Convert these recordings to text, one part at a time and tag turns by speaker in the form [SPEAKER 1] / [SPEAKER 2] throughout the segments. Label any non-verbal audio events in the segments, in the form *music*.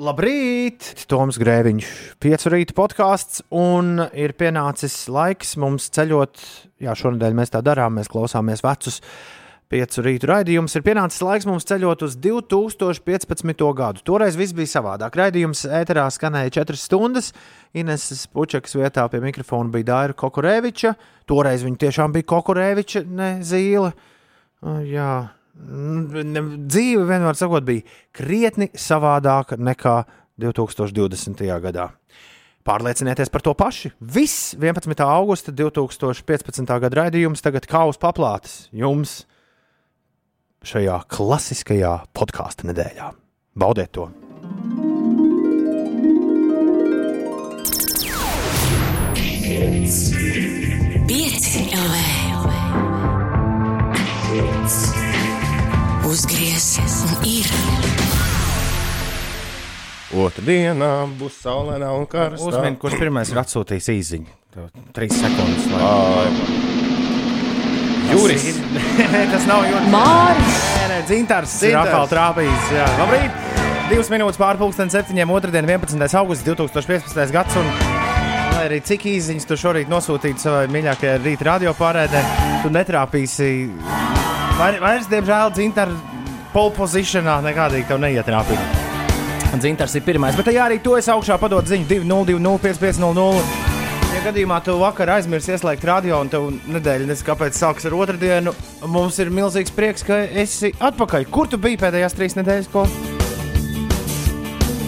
[SPEAKER 1] Labrīt! Toms Grēviņš, piecu rīta podkāsts, un ir pienācis laiks mums ceļot. Jā, šonadēļ mēs tā darām, mēs klausāmies vecus piecu rītu raidījumus. Ir pienācis laiks mums ceļot uz 2015. gadu. Toreiz viss bija savādāk. Raidījums ēterā skanēja 4 stundas. Ineses Puķakas vietā pie mikrofona bija Daira Kokoreviča. Toreiz viņa tiešām bija Kokoreviča, ne Zīle. Jā, dzīve, vienmēr sakot, bija krietni savādāka nekā 2020. gadā. Pārliecinieties par to paši. Viss 11. augusta 2015. gada raidījums tagad kā uz paplātes jums šajā klasiskajā podkāstu nedēļā. Baudiet to!
[SPEAKER 2] Pieci LV. Uzgriez un ir.
[SPEAKER 3] Otradienā būs saulainā un karsta.
[SPEAKER 1] Uzmini, kurš pirmais ir atsūtījis īziņu. Tev Trīs sekundes. Lai...
[SPEAKER 3] Jūris. *laughs*
[SPEAKER 1] Tas nav Juris.
[SPEAKER 4] Māris!
[SPEAKER 1] Nē, nē, dzintars.
[SPEAKER 3] Dzintars.
[SPEAKER 1] Ir atkal trāpījis. Jā. Labrīt! Divas minūtes pārpusdienas, septiņiem, otrdien, 11. augusts 2015. gads. Un, lai arī cik īsiņas tu šorīt nosūtītu savai mīļākajai rīta radio pārēdē, tu netrāpīsi. Vai- Vairs, diemžēl, dzintara pole positionā nekādīgi tev neietrāpīja. Dzintars ir pirmais, bet tajā arī to es augšā padod ziņu 202-5500. Ja gadījumā tu vakar aizmirsi ieslēgt radio un tev nedēļa nezinu, kāpēc sākas ar otrdienu, mums ir milzīgs prieks, ka esi atpakaļ. Kur tu biji pēdējās trīs nedēļas? Ko?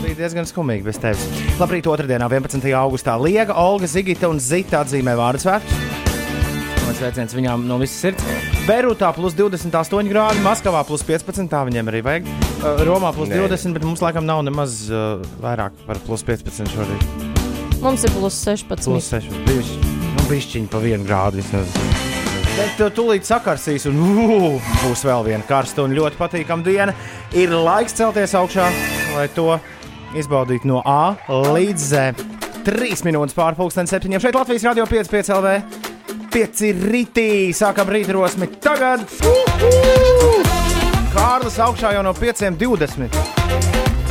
[SPEAKER 1] Bija diezgan skumīgi bez tevis. Labrīt, otrdienā, 11. augustā. Liega, Olga, Zigita un Zita atzīmē vārdu svētkus. Mans sveiciens viņām no visas sirds. Beirutā plus 28 grādi, Maskavā plus 15. Tā viņiem arī vajag. Uh, Romā plus
[SPEAKER 3] Nē.
[SPEAKER 1] 20, bet mums laikam nav nemaz uh, vairāk par plus 15 šorīt.
[SPEAKER 4] Mums ir plus 16.
[SPEAKER 1] Plus 6. Bišķi, nu, bišķiņi pa vienu grādu vismaz. Bet tu tūlīt sakarsīs, un uh, būs vēl viena karsta un ļoti patīkama diena. Ir laiks celties augšā, lai to izbaudītu no A līdz Z. 3 minūtes pārpusdienas septiņiem. Šeit Latvijas Rādio 5, 5 LV. 5 rītī, sākam rītrosmi tagad. Kārlis augšā jau no 5.20.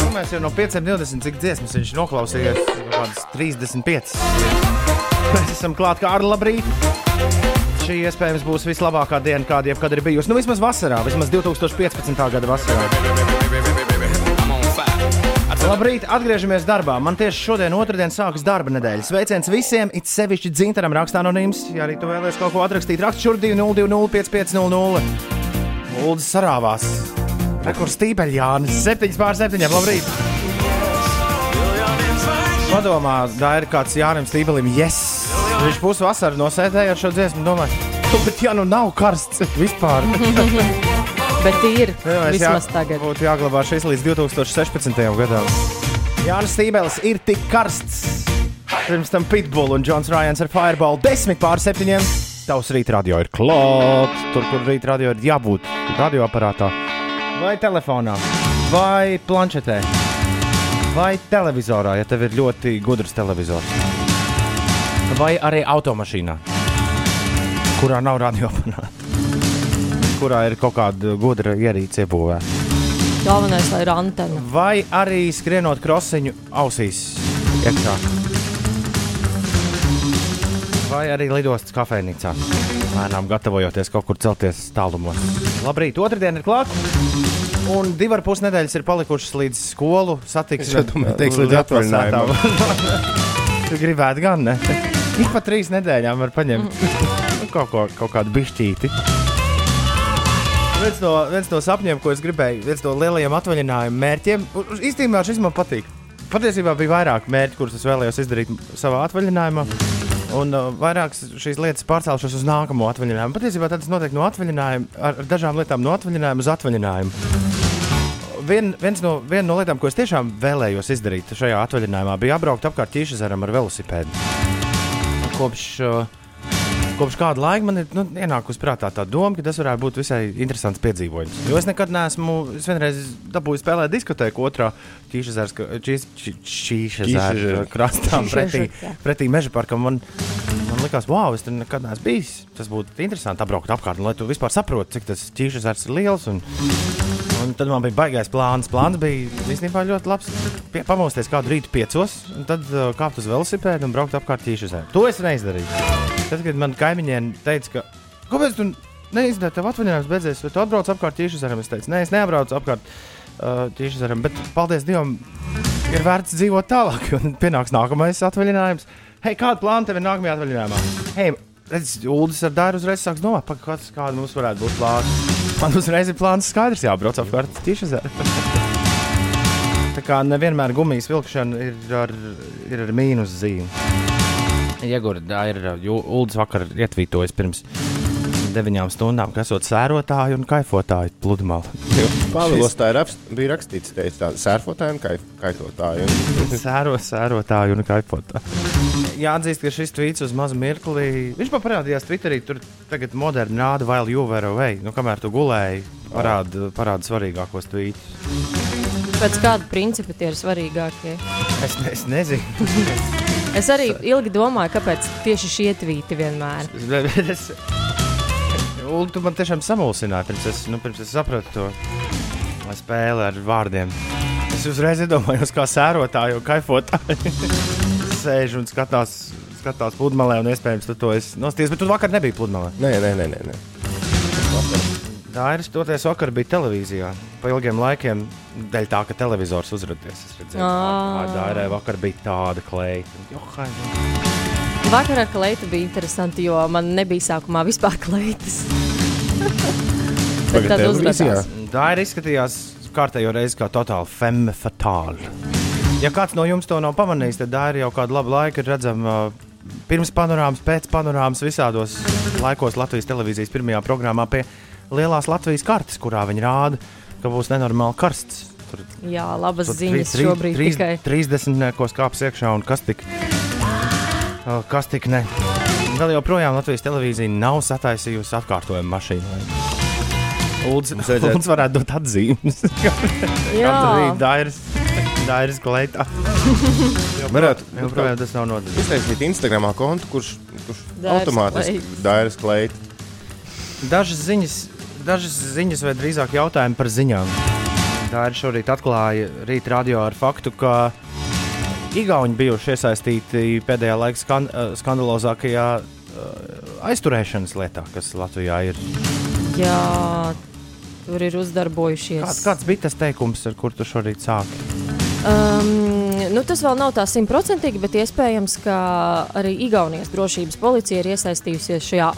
[SPEAKER 1] Nu, mēs jau no 5.20 cik dziesmas viņš noklausījās. Kaut kādas 35. Mēs esam klāt kā ar labrīt. Šī iespējams būs vislabākā diena, kāda jebkad ir bijusi. Nu, vismaz vasarā, vismaz 2015. gada vasarā. Labrīt, atgriežamies darbā. Man tieši šodien, otrdien, sākas darba nedēļa. Sveiciens visiem, it sevišķi dzintaram rakstā anonīms. Ja arī tu vēlies kaut ko atrakstīt, rakst šur 202-5500. Lūdzu, sarāvās. Rekords stīpeļi, Jānis. 7 pār 7. Labrīt! Padomā, tā ir kāds Jānis Stīpelim. Yes! Viņš pusvasaru nosēdēja ar šo dziesmu. Domāju, "Nu, *laughs* bet ja nu nav karsts vispār. *laughs*
[SPEAKER 4] Bet ir
[SPEAKER 1] Jā, es
[SPEAKER 4] vismaz tagad.
[SPEAKER 1] Būtu jāglabā šis līdz 2016. gadam. Jānis Stībelis ir tik karsts. Pirms tam Pitbull un Džons Rājans ar Fireball 10 pār 7. Tavs rītradio ir klāts. Tur, kur rītradio ir jābūt radioaparātā, vai telefonā, vai planšetē, vai televizorā, ja tev ir ļoti gudrs televizors, vai arī automašīnā, kurā nav radioaparāta kurā ir kaut kāda gudra ierīce iebūvēta.
[SPEAKER 4] Galvenais, lai ir antena.
[SPEAKER 1] Vai arī skrienot krosiņu ausīs iekšā. Vai arī lidostas kafejnīcā. Lēnām gatavojoties kaut kur celties tālumos. Labrīt, otrdien ir klāta. Un divi ar pus nedēļas ir palikušas līdz skolu satiksmei.
[SPEAKER 3] Domāju, teiks, līdz *laughs*
[SPEAKER 1] Tu gribētu gan, ne? *laughs* Ik pa trīs nedēļām var paņemt nu, *laughs* kaut, ko, kaut kādu bišķīti. Viens no, viens no sapņiem, ko es gribēju, viens no lielajiem atvaļinājuma mērķiem, īstenībā šis man patīk. Patiesībā bija vairāk mērķi, kurus es vēlējos izdarīt savā atvaļinājumā. Un uh, vairākas šīs lietas pārcelšos uz nākamo atvaļinājumu. Patiesībā tas notiek no atvaļinājuma, ar, dažām lietām no atvaļinājuma uz atvaļinājumu. Vien, viens no, viena no lietām, ko es tiešām vēlējos izdarīt šajā atvaļinājumā, bija apbraukt apkārt ķīšazaram ar velosipēdu. Kopš, uh, kopš kāda laika man ir nu, ienākusi prātā tā doma, ka tas varētu būt visai interesants piedzīvojums. Jo es nekad neesmu, es vienreiz dabūju spēlēt diskotēku otrā
[SPEAKER 3] Ķīšezera.
[SPEAKER 1] krastā pretī, pretī meža parkam. Man, man likās, wow, es tur nekad neesmu bijis. Tas būtu interesanti apbraukt apkārt, lai tu vispār saprotu, cik tas ķīšazars ir liels. Un, un tad man bija baigais plāns. Plāns bija īstenībā ļoti labs. Pie, pamosties kādu rītu piecos, un tad uh, kāpt uz velosipēdu un braukt apkārt ķīšusē. To es neizdarīju. Tad, kad man kaimiņiem teica, ka kāpēc tu neizdari, tev atvaļinājums beidzies, vai tu atbrauc apkārt ķīšusēm, es teicu, nē, es neapbraucu apkārt uh, ķīšusēm, bet paldies Dievam, ir vērts dzīvot tālāk, un pienāks nākamais atvaļinājums. Hei, kāda plāna tev ir nākamajā atvaļinājumā? Hei, redz, Uldis ar dārzu uzreiz sāks domāt, kāds, kāda mums varētu būt plāna. Man uzreiz ir plāns skaidrs, jābrauc apkārt ķīšusēm. Tā kā nevienmēr gumijas vilkšana ir ar, ir ar mīnus zīmi. Iegurda ir Ulas vakar ietvītojis pirms deviņām stundām, kas esot sērotāji un kaifotāji pludmali. *laughs*
[SPEAKER 3] Pāvilos tā ir apst, bija rakstīts, tā, sērfotāji un kaif, kaifotāji. *laughs*
[SPEAKER 1] Sēro, sērotāji un kaifotāji. Jāatzīst, ka šis tvīts uz mazu mirkli. Viņš man parādījās Twitterī. Tur tagad moderni rāda vēl jūvēro vai. Nu, kamēr tu gulēji, parāda, parāda svarīgākos tvītus.
[SPEAKER 4] Pēc kāda principa tie ir svarīgākie?
[SPEAKER 1] Es, es nezinu.
[SPEAKER 4] Es arī ilgi domāju, kāpēc tieši šie tvīti vienmēr.
[SPEAKER 1] es, Ulu, tu man tiešām samulsināji, pirms es, nu, pirms es sapratu to spēli ar vārdiem. Es uzreiz iedomājos, kā sērotāji un kaifotāji *laughs* sēž un skatās, skatās pludmalē, un iespējams, tu to esi nostājies, bet tu vakar nebija pludmalē.
[SPEAKER 3] Nē, nē, nē, nē. nē.
[SPEAKER 1] Dairis toties vakar bija televīzijā. Pa ilgiem laikiem, dēļ tā, ka televizors uzrādījās. Es redzēju, ka Dairai vakar bija tāda kleita. Johai,
[SPEAKER 4] Vakarā kleita bija interesanti, jo man nebija sākumā vispār kleitas. *laughs* Bet tad uzrādījās.
[SPEAKER 1] Daira izskatījās kārtējo reizi kā totāli femme fatāli. Ja kāds no jums to nav pamanījis, tad Daira jau kādu labu laiku ir redzama uh, pirms panorāmas, pēc panorāmas, visādos laikos Latvijas televīzijas pirmajā programmā pie lielās Latvijas kartes, kurā viņi rāda, ka būs nenormāli karsts. Tur
[SPEAKER 4] Jā, labas
[SPEAKER 1] tur
[SPEAKER 4] ziņas
[SPEAKER 1] trīs-
[SPEAKER 4] šobrīd
[SPEAKER 1] trīs-
[SPEAKER 4] tikai.
[SPEAKER 1] 30 kāps iekšā un kas tik, kas tik ne. Vēl joprojām Latvijas televīzija nav sataisījusi atkārtojumu mašīnu.
[SPEAKER 3] Vajadzētu-
[SPEAKER 1] Ulds *laughs* varētu dot atzīmes. *laughs*
[SPEAKER 4] Jā,
[SPEAKER 1] Dairis, Dairis kleitā. *laughs*
[SPEAKER 3] Varētu,
[SPEAKER 1] Joprojām tas nav noderīgs.
[SPEAKER 3] Iztaisīt Instagramā kontu, kurš, kurš
[SPEAKER 4] Dairas
[SPEAKER 3] automātiski dairas kleit.
[SPEAKER 1] Dažas ziņas, dažas ziņas, vai drīzāk jautājumi par ziņām. Dairis šorīt atklāja rīt radio ar faktu, ka Igauni bijuši iesaistīti pēdējā laika skan, eh, skandalozākajā eh, aizturēšanas lietā, kas Latvijā ir.
[SPEAKER 4] jā, tur ir uzdarbojušies.
[SPEAKER 1] Kāds, kāds bija tas teikums, ar kur tu šorīt sāki?
[SPEAKER 4] Um, nu, tas vēl nav tā simtprocentīgi, bet iespējams, ka arī Igaunijas drošības policija ir iesaistījusies šajā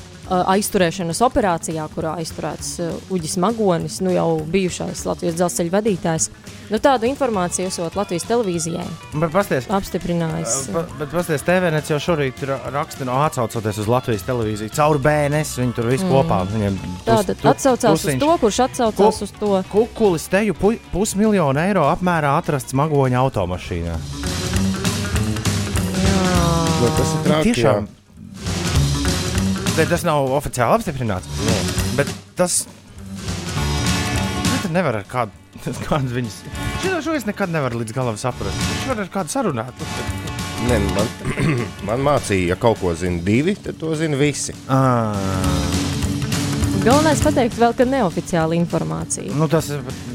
[SPEAKER 4] aizturēšanas operācijā, kurā aizturēts uh, Uģis Magonis, nu jau bijušais Latvijas dzelzceļa vadītājs. Nu, tādu informāciju esot Latvijas televīzijai
[SPEAKER 1] Bet pasties,
[SPEAKER 4] apstiprinājis.
[SPEAKER 1] Pa, bet pasties, TVNets jau šorīt ra- raksta, no atcaucoties uz Latvijas televīziju, caur BNS. Viņi tur visu mm. kopā. Viņiem
[SPEAKER 4] Tātad
[SPEAKER 1] tu-
[SPEAKER 4] atsaucās uz
[SPEAKER 1] tusiņš.
[SPEAKER 4] to, kurš atsaucās uz to.
[SPEAKER 1] Kukulis teju pu, pusmiljonu eiro apmērā atrasts magoņa automašīnā.
[SPEAKER 3] Nu, tas ir traki,
[SPEAKER 1] Tiešām.
[SPEAKER 3] jā.
[SPEAKER 1] Bet tas nav oficiāli apstiprināts. Bet tas. Nu, tad nevar ar kādu. *laughs* Kādas viņas. Šito šo es nekad nevaru līdz galam saprast. Viņš var ar kādu sarunāt.
[SPEAKER 3] Nē, man, *clears throat* man mācīja, ja kaut ko zina divi, tad to zina visi.
[SPEAKER 1] Ah.
[SPEAKER 4] Galvenais pateikt vēl, ka neoficiāla informācija.
[SPEAKER 1] Nu, tas,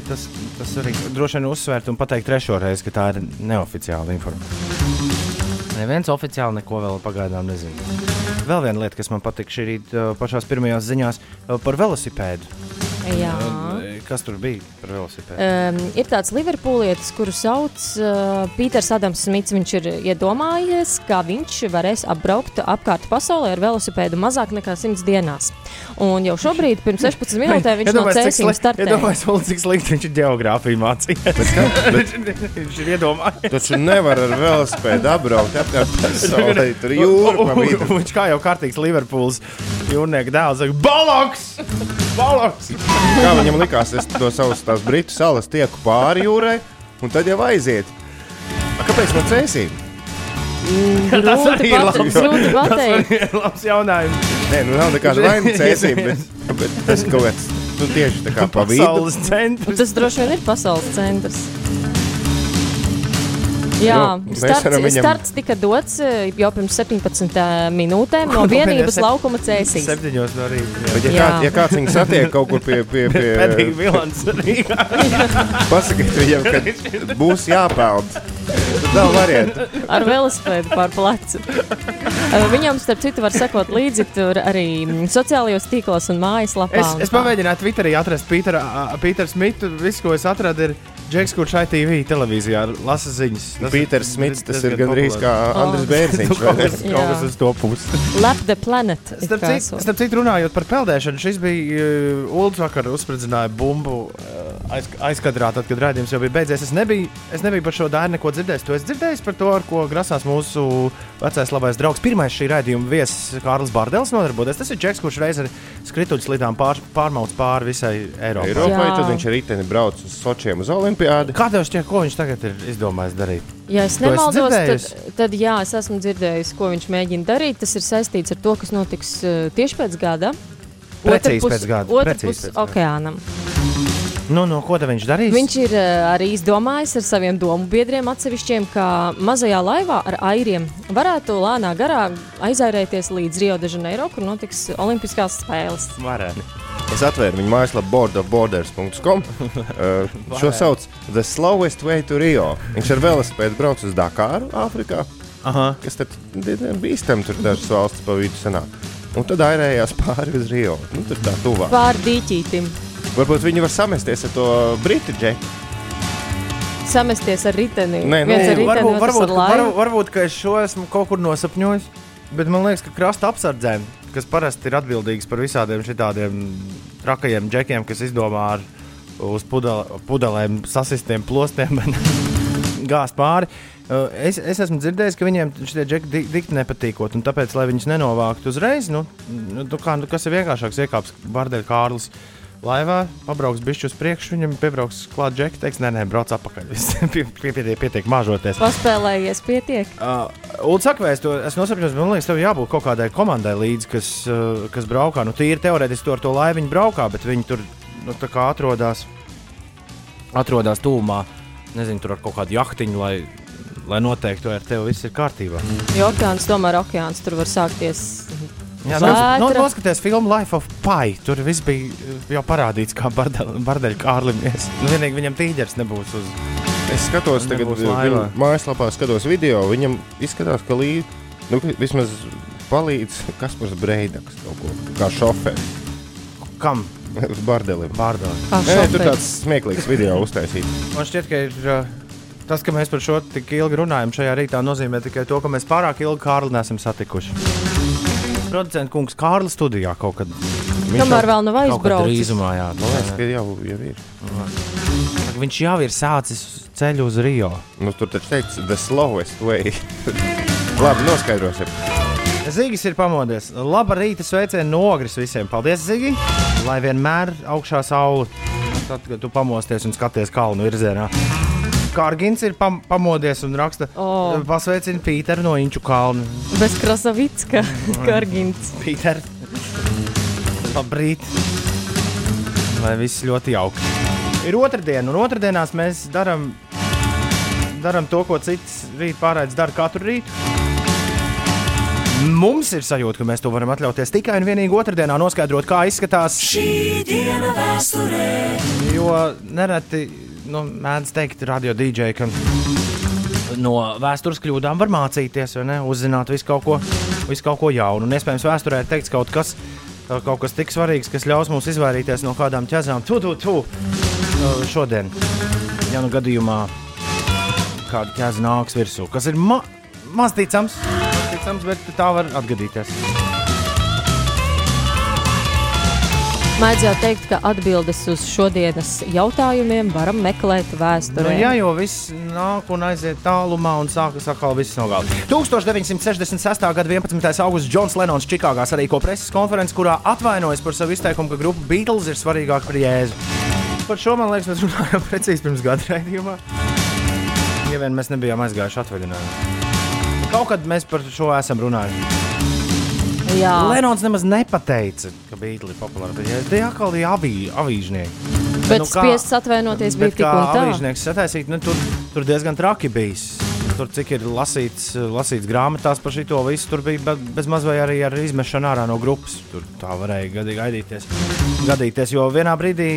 [SPEAKER 1] tas, tas arī droši vien uzsvērt un pateikt trešo reizi, ka tā ir neoficiāla informācija. Neviens oficiāli neko vēl pagaidām nezina. Vēl viena lieta, kas man patīk šī rīta pašās pirmajās ziņās uh, par velosipēdu.
[SPEAKER 4] Jā.
[SPEAKER 1] Kas tur bija par velosipēdu?
[SPEAKER 4] Um, ir tāds Liverpūlietis, kuru sauc uh, Pīters Adams Smits. Viņš ir iedomājies, ka viņš varēs apbraukt apkārt pasaulē ar velosipēdu mazāk nekā 100 dienās. Un jau šobrīd, pirms 16 *laughs* minūtēm, viņš no cēsīm startē.
[SPEAKER 1] Iedomājieties, Ulu, cik slikti viņš ir geogrāfiju mācījies. *laughs* viņš ir iedomājies.
[SPEAKER 3] Taču nevar ar velosipēdu apbraukt apkārt pasaulē. Tur jūra pa vidu.
[SPEAKER 1] Viņš kā jau kārtīgs Liverpools jūrnieka dēls. saka, Baloks! Baloks!
[SPEAKER 3] Kā viņam likās, es to savus tās britu salas tieku pāri jūrai, un tad jau aiziet. A, kāpēc man cēsīm? *laughs*
[SPEAKER 1] Tas arī ir labs. Tas ir labs jautājums.
[SPEAKER 3] Nē, nu nav nekāda vaina *laughs* cēsīm, bet, bet tas kaut kāds, nu tieši tā kā pa vidu.
[SPEAKER 1] Centrs.
[SPEAKER 4] tas droši vien ir pasaules centrs. Jā,
[SPEAKER 3] Nu,
[SPEAKER 4] starts,
[SPEAKER 3] viņam-
[SPEAKER 4] starts tika dots eh, jau pirms 17 minūtēm no vienības laukuma cēsīs.
[SPEAKER 1] Septiņos no rīta.
[SPEAKER 3] Ja,
[SPEAKER 4] Jā.
[SPEAKER 3] kā, ja kāds viņu satiek kaut kur pie, pie,
[SPEAKER 1] Pēdīgi
[SPEAKER 3] pie
[SPEAKER 1] vilants Rīgā. *laughs*
[SPEAKER 3] pasakiet viņam, ka būs jāpeld. Nav variantu.
[SPEAKER 4] ar velosipēdu pār plecu. Eh, Viņam, starp citu, var sekot līdzi tur arī mm, sociālajos tīklos un mājaslapā.
[SPEAKER 1] Es,
[SPEAKER 4] un
[SPEAKER 1] es pamēģināju Twitterī atrast Pīteru Pīter Smitu. Viss, ko es atradu, ir Džeks, kurš ITV televīzijā lasa ziņas. Tas
[SPEAKER 3] Pīters Smits, tas ir gandrīz kā. Andris
[SPEAKER 4] Oh.
[SPEAKER 3] Bērziņš. *laughs* vai ne?
[SPEAKER 1] kaut kas uz to pusi.
[SPEAKER 4] Lap the planet.
[SPEAKER 1] Starp citu, runājot par peldēšanu, šis bija uh, Ulus vakar uzspridzināja bumbu uh, aiz, aizkadrā, tad, kad rādījums jau bija beidzies. Es nebiju, es nebiju par šo dārnu neko dzirdējis. Tu esi dzirdējis par to, ar ko grasās mūsu vecais labais draugs. Pirmais šī raidījuma viesis Kārlis Bārdels nodarboties. Tas ir Džeks, kurš reiz ar skrituļslidām pār, pārmauc pāri visai Eiropai.
[SPEAKER 3] Eiropai tad viņš ar riteni brauc uz Sočiem uz Olimpiādu.
[SPEAKER 1] Kā tev šķiet, ko viņš tagad ir izdomājis darīt?
[SPEAKER 4] Ja es nemaldos, tad, tad jā, es esmu dzirdējis, ko viņš mēģina darīt. Tas ir saistīts ar to, kas notiks uh, tieši pēc gada.
[SPEAKER 1] Precīzi pēc gada, precīzi
[SPEAKER 4] Otrpus
[SPEAKER 1] pēc gada. Nu, no ko tad viņš darīs?
[SPEAKER 4] Viņš ir uh, arī izdomājis ar saviem domu biedriem atsevišķiem, ka mazajā laivā ar airiem varētu lēnā garā aizairēties līdz Rio de Janeiro, kur notiks Olimpiskās spēles.
[SPEAKER 1] varētu.
[SPEAKER 3] Es atvēru viņu mājaslapu boardofborders.com. Uh, *laughs* šo sauc The Slowest Way to Rio. Viņš ar velosipēdu brauc uz Dakāru, Āfrikā,
[SPEAKER 1] Aha.
[SPEAKER 3] kas tad diezgan bīstami tur dažas valstis pa vidu sanāk. Un tad airējās pāri uz Rio. Nu, tur tā tuvāk.
[SPEAKER 4] Pār dīķītim,
[SPEAKER 3] Varbūt viņi var samesties ar to britu džeku.
[SPEAKER 4] samesties ar riteni.
[SPEAKER 3] Nē, nu,
[SPEAKER 4] ar riteni,
[SPEAKER 1] varbūt, varbūt, varbūt, varbūt ka es šo esmu kaut kur nosapņojis. Bet man liekas, ka krasta apsardzēm, kas parasti ir atbildīgas par visādiem šādiem trakajiem džekiem, kas izdomā ar uz pudele, pudelēm sasistiem plostiem, *laughs* gāzt pāri. Uh, Es, es esmu dzirdējis, ka viņiem šie džeki di- dikti nepatīkot, un tāpēc, lai viņus nenovāktu uzreiz, nu, nu, tu kā, nu kas ir vienkāršāks, iekāps Bardeļa Kārlis. Laivā pabrauks bišķi uz priekšu, viņam piebrauks klāt džeki, teiks, nē, nē, brauc atpakaļ. *laughs* Pietiek, pietiek māžoties.
[SPEAKER 4] Paspēlējies, pietiek.
[SPEAKER 1] Uh, Ulu saka, es to nosapņojis, bet man liekas, tev jābūt kaut kādai komandai līdzi, kas, uh, kas braukā. Nu, tīri teorētiski to ar to laivu viņi braukā, bet viņi tur nu, tā kā atrodas, atrodas tūmā. Nezinu, tur ar kaut kādu jahtiņu, lai, lai noteikti, vai ar tevi viss ir kārtībā.
[SPEAKER 4] Jo okeāns tomēr okeāns tur var sākties.
[SPEAKER 1] Jā, nu, nu, noskaties filmu Life of Pi. Tur viss bija uh, jau parādīts, kā Bardeļa Kārlim ies. Nu, vienīgi viņam tīģeris nebūs uz.
[SPEAKER 3] Es skatos, tagad
[SPEAKER 1] nebūs
[SPEAKER 3] viņa mājaslapā skatos video. Viņam izskatās, ka līdzi nu, vismaz palīdz Kaspars Breidaks kaut ko kā šoferis
[SPEAKER 1] Kam?
[SPEAKER 3] uz *laughs* Bardelim.
[SPEAKER 4] Kā
[SPEAKER 3] Nē, tur tāds smieklīgs video uztaisīts.
[SPEAKER 1] Man šķiet, ka ir, uh, tas, ka mēs par šo tik ilgi runājam šajā rītā, nozīmē tikai to, ka mēs pārāk ilgi Kārli nesam satikuši. Producents kungs Kārlis studijā kaut kad.
[SPEAKER 4] Kamēr vēl nav aizbraucis.
[SPEAKER 1] drīzumā, jā.
[SPEAKER 3] Man liekas, ka jau, jau ir.
[SPEAKER 1] Viņš jau ir sācis ceļu uz Rio.
[SPEAKER 3] Nu, tur taču teikts, the slowest way. *laughs* Labi, noskaidrosim.
[SPEAKER 1] Zigis ir pamodies. Labā rīta sveicienu nogris visiem. Paldies, Zigi! Lai vienmēr augšā saule. Tad, kad tu pamosties un skaties kalnu virzienā. Kārgins ir pam pamodies un raksta,
[SPEAKER 4] O.
[SPEAKER 1] pasveicina Pīteru no Inču kalna.
[SPEAKER 4] Bez Krasavicka, *laughs* Kargins.
[SPEAKER 1] Pīter, labrīt! Lai viss ļoti jauki. Ir otrdiena, un otrdienās mēs darām darām to, ko cits rīt pārējais dara katru rītu. Mums ir sajūta, ka mēs to varam atļauties tikai un vienīgi otrdienā noskaidrot, kā izskatās
[SPEAKER 2] Šī diena vēsturē.
[SPEAKER 1] Jo nereti nu, mēdz teikt, radio DJ, ka no vēstures kļūdām var mācīties, ne? Uzzināt visu kaut ko, visu kaut ko jaunu. Un iespējams, vēsturē ir teikts kaut kas, kaut kas tik svarīgs, kas ļaus mums izvairīties no kādām ķezām. Tu, tu, tu! Šodien, ja nu gadījumā kāda ķēze nāks virsū, kas ir ma maz ticams, ticams, bet tā var atgadīties.
[SPEAKER 4] Mēdz jau teikt, ka atbildes uz šodienas jautājumiem varam meklēt
[SPEAKER 1] Nu,
[SPEAKER 4] vēsturē.
[SPEAKER 1] jā, jo viss nāk un aiziet tālumā, un sākas atkal viss no gala. 1966. gada 11. augusts Džons Lenons Čikāgā sarīko preses konferenci, kurā atvainojas par savu izteikumu, ka grupa Beatles ir svarīgāka par Jēzu. Par šo man liekas, mēs runājām precīzi pirms gada raidījumā. Ja vien mēs nebijām aizgājuši atvaļinājumā. Kaut kad mēs par šo esam runājuši.
[SPEAKER 4] Jā.
[SPEAKER 1] Lenons nemaz nepateica, ka Beatles ir populāra Jēzu. Tie atkal ir avī, avīžnieki.
[SPEAKER 4] bet
[SPEAKER 1] nu
[SPEAKER 4] spiests atvainoties bija tik un tā.
[SPEAKER 1] avīžnieks sataisīt, nu, tur, tur diezgan traki bijis. tur cik ir lasīts, lasīts grāmatās par šito visu, tur bija be- bez maz vai arī ar izmešanu ārā no grupas. Tur tā varēja gaidīties. gadīties, jo vienā brīdī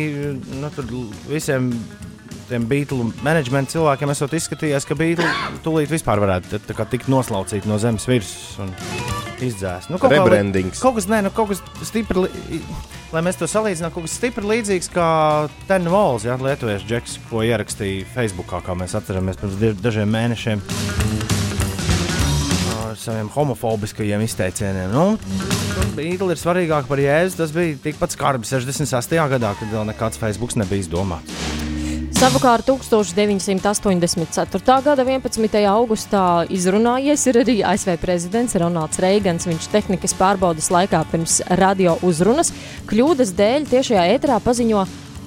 [SPEAKER 1] nu, tur visiem tiem beigļu menedžmenta cilvēkiem esot izskatījies, ka beigļi tūlīt vispār varētu kā tikt noslaucīti no zemes virsmas un izdzēst. Nu, kaut kā
[SPEAKER 3] Rebrandings.
[SPEAKER 1] Kaut kas, nē, nu, kaut kas stipri, lai mēs to salīdzinām, kaut kas stipri līdzīgs kā Ten Vols, ja, lietuviešu džeks, ko ierakstīja Facebookā, kā mēs atceramies pirms dažiem mēnešiem. Ar saviem homofobiskajiem izteicieniem. Nu, Beigli ir svarīgāk par jēzu. Tas bija tikpat skarbi 68. gadā, kad vēl nekāds Facebook nebija izdomāts.
[SPEAKER 4] Savukārt 1984. gada 11. augustā izrunājies ir arī ASV prezidents Ronalds Reigans. Viņš tehnikas pārbaudas laikā pirms radio uzrunas kļūdas dēļ tiešajā ēterā paziņo.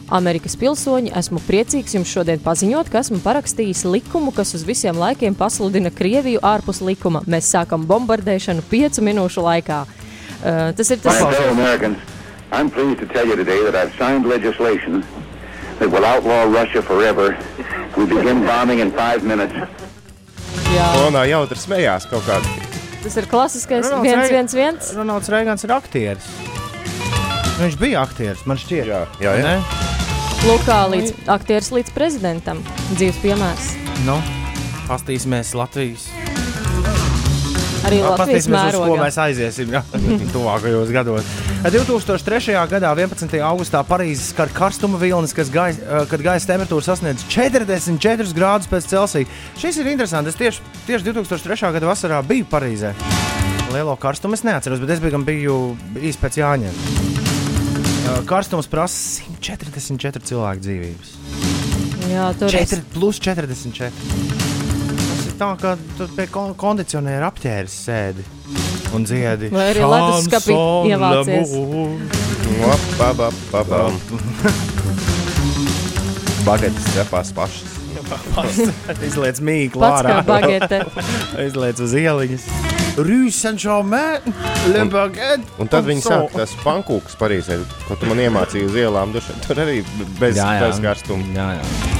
[SPEAKER 4] Amerikas pilsoņi, esmu priecīgs jums šodien paziņot, ka esmu parakstījis likumu, kas uz visiem laikiem pasludina Krieviju ārpus likuma. Mēs sākam bombardēšanu piecu minūšu laikā. Uh, tas ir tas,
[SPEAKER 5] My fellow Americans, that will outlaw Russia forever. We begin bombing in five minutes.
[SPEAKER 4] jā,
[SPEAKER 3] Fonā jautri smējās kaut kādā.
[SPEAKER 4] tas ir klasiskais
[SPEAKER 1] Ronalds
[SPEAKER 4] 1-1-1.
[SPEAKER 1] Ronalds Reigans ir aktieris. Viņš bija aktieris, man šķiet.
[SPEAKER 3] Jā, jā, jā.
[SPEAKER 4] Lūk, kā līdz aktieris līdz prezidentam. Dzīves piemērs.
[SPEAKER 1] Nu, pastīsimies Latvijas.
[SPEAKER 4] Arī Latvijas
[SPEAKER 1] uz ko mēs aiziesim jā, *laughs* tuvākajos gados. 2003. gadā, 11. augustā, Parīzes skar karstuma vilnis, gais, kad gaisa temperatūra sasniedz 44 grādus pēc Celsija. Šis ir interesants. Es tieši, tieši 2003. gada vasarā biju Parīzē. Lielo karstumu es neatceros, bet es biju, biju bijis pēc Jāņiem. Karstums prasa 144 cilvēku dzīvības.
[SPEAKER 4] Jā, tur ir.
[SPEAKER 1] 4 plus 44. Tā, ka tu pie kon kondicionēra apģērbs sēdi un dziedi.
[SPEAKER 4] Vai arī leduskapī ievācies.
[SPEAKER 3] Bagetes cepās pašas. *laughs*
[SPEAKER 1] Izliec mīklu ārā. *laughs* Izliec uz ieliņas. Baguette.
[SPEAKER 3] Un tad viņi sāk tās pankūkas Parīzē, ko tu man iemācīji uz ielām. Duši. Tur arī bez,
[SPEAKER 1] Jā, jā.
[SPEAKER 3] bez karstuma.
[SPEAKER 1] Jā, jā.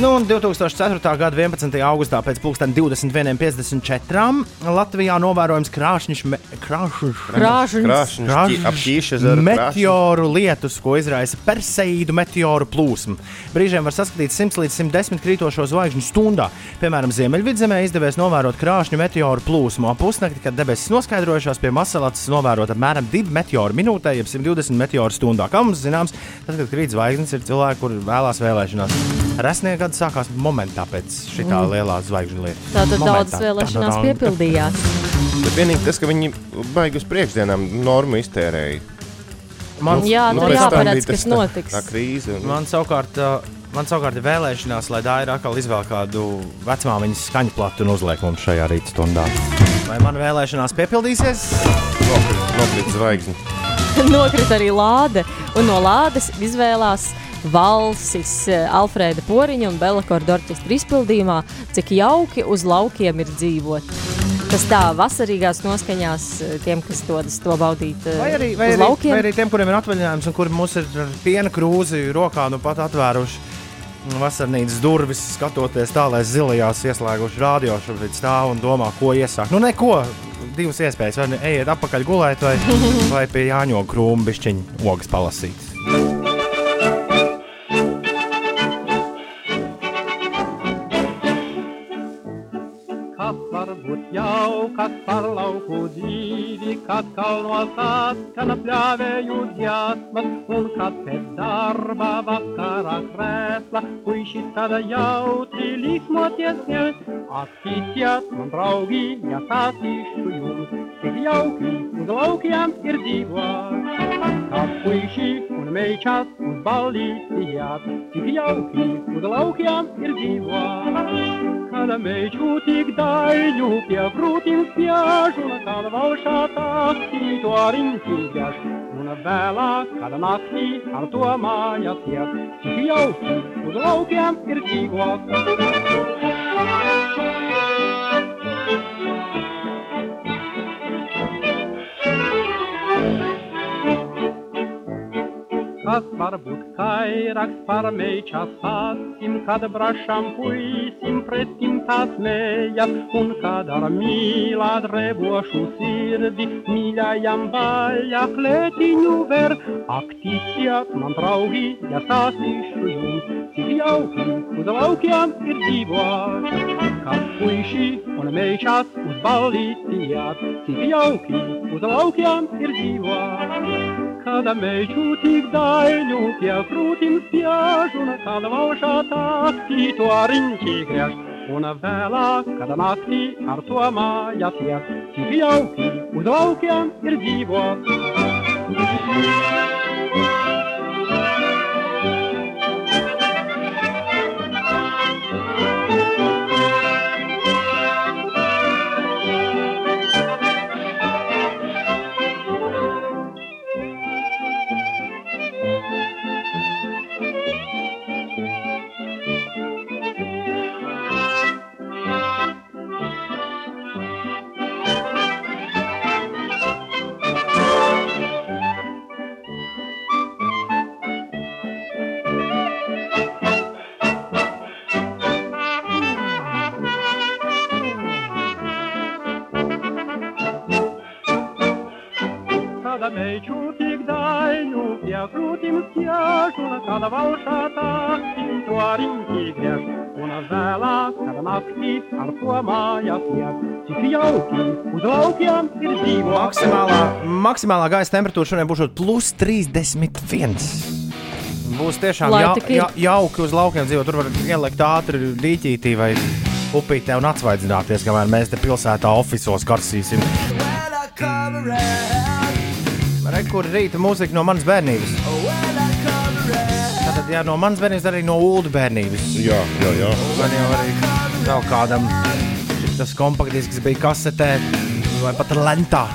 [SPEAKER 1] Nu, un 2004. gada 11. augustā pēc 21.54. Latvijā novērojams krāšņš, me, krāšņš.
[SPEAKER 3] Krāšņš
[SPEAKER 1] Krāšņš
[SPEAKER 3] ķīšezeru.
[SPEAKER 1] meteoru lietus, ko izraisa Perseīdu meteoru plūsma. Brīžiem var saskatīt 100 līdz 110 krītošo zvaigžņu stundā. Piemēram, Ziemeļvidzemē izdevies novērot krāšņu meteoru plūsmu. Ap pusnakti, kad debesis noskaidrojušās, pie Masalats novērot apmēram 2 meteoru minūtē, jeb 120 meteoru stundā. Kā mums zināms, tad, kad krīt zvaigznes, ir cilvēki, kur vēlās vēlēšanās. Resnie gadi sākās momentā pēc šī mm. lielā zvaigžņu lietas.
[SPEAKER 4] Tātad
[SPEAKER 1] Momentā.
[SPEAKER 4] daudzas vēlēšanās piepildījās.
[SPEAKER 3] Bet vienīgi tas, ka viņi baigi uz priekšdienām normu iztērēja.
[SPEAKER 1] Man,
[SPEAKER 4] Jā,
[SPEAKER 3] Nu,
[SPEAKER 4] tur
[SPEAKER 3] tam
[SPEAKER 4] jāparedz, kas
[SPEAKER 3] tā-
[SPEAKER 4] notiks.
[SPEAKER 3] Tā krīze. un-
[SPEAKER 1] Man savukārt, uh, man savukārt ir vēlēšanās, lai tā ir atkal izvēle kādu vecmāmiņas skaņu platu un uzliek mums šajā rīta stundā. Vai man vēlēšanās piepildīsies?
[SPEAKER 3] Nokrita zvaigzne. *laughs*
[SPEAKER 4] Nokrita arī lāde, un no lādes izvēlās valsis eh, Alfrēda Poriņa un Belakorda orķestra izpildījumā, cik jauki uz laukiem ir dzīvot. Tas tā vasarīgās noskaņās eh, tiem, kas dodas to baudīt eh,
[SPEAKER 1] Vai arī, vai, arī,
[SPEAKER 4] laukiem.
[SPEAKER 1] vai arī tiem, kuriem ir atvaļinājums un kuri mums ir ar piena krūzi rokā nu pat atvēruši vasarnīcas durvis, skatoties tā, lai zilajās ieslēguši rādio šobrīd stāv un domā, ko iesākt. Nu, neko. Divas iespējas. Vai nu ejiet atpakaļ gulēt, vai, *laughs* vai pie Jāņo krūmu bišķiņu ogas palasīt.
[SPEAKER 6] Jaukas par lauku dzīvi, kad kalnos atskan pļāvēju dziesmas, un kad pēc darba vakarā krēsla, puišis tada jautri līsmoties ņem. Attīstiet, man draugi, jāsātīšu jums, cik jauki uz laukiem ir dzīvot. Kad puiši un meičas uz ballīti jāt, cik jauki uz laukiem ir dzīvot. Kad meiču tik daļu pie krūtīm spiež, un kad valšā tāstī to riņķi ģež, un vēlāk, kad naktī ar to mājas iet, cik jauki uz Kas var varbūt kairāks par meičas acīm, kad brašam puisim pretim tās mējas, un kad ar mīlā drebošu sirdi mīļajam vaļā klētiņu ver. Ak, ticiet man, draugi, ja stāstīšu jums, cik jauki uz laukiem ir dzīvot. Kad puiši un meičas uz ballīti iet, cik jauki uz laukiem ir dzīvot. Kad meiču tik daļu pie krūtīm spiež, un kad valšā tākti to riņķi griež. Un vēlāk, kad naktī ar to mājas iet, cik jauki uz laukiem ir dzīvot.
[SPEAKER 1] Maksimālā gaisa temperatūra šodien būs plus 31. Būs tiešām
[SPEAKER 4] Lai
[SPEAKER 1] ja,
[SPEAKER 4] tik ir.
[SPEAKER 1] ja, jauki uz laukiem dzīvot. Tur var ielikt ātri dīķītī vai upītē un atsvaidzināties, kamēr mēs te pilsētā oficiālos karsīsim. Rekur rīta mūzika no manas bērnības. Tātad, jā, no manas bērnības arī no ūdens bērnības.
[SPEAKER 3] Jā, jā, jā.
[SPEAKER 1] Man jau arī vēl kādam tas kompaktdisks bija kasetē vai pat lentā.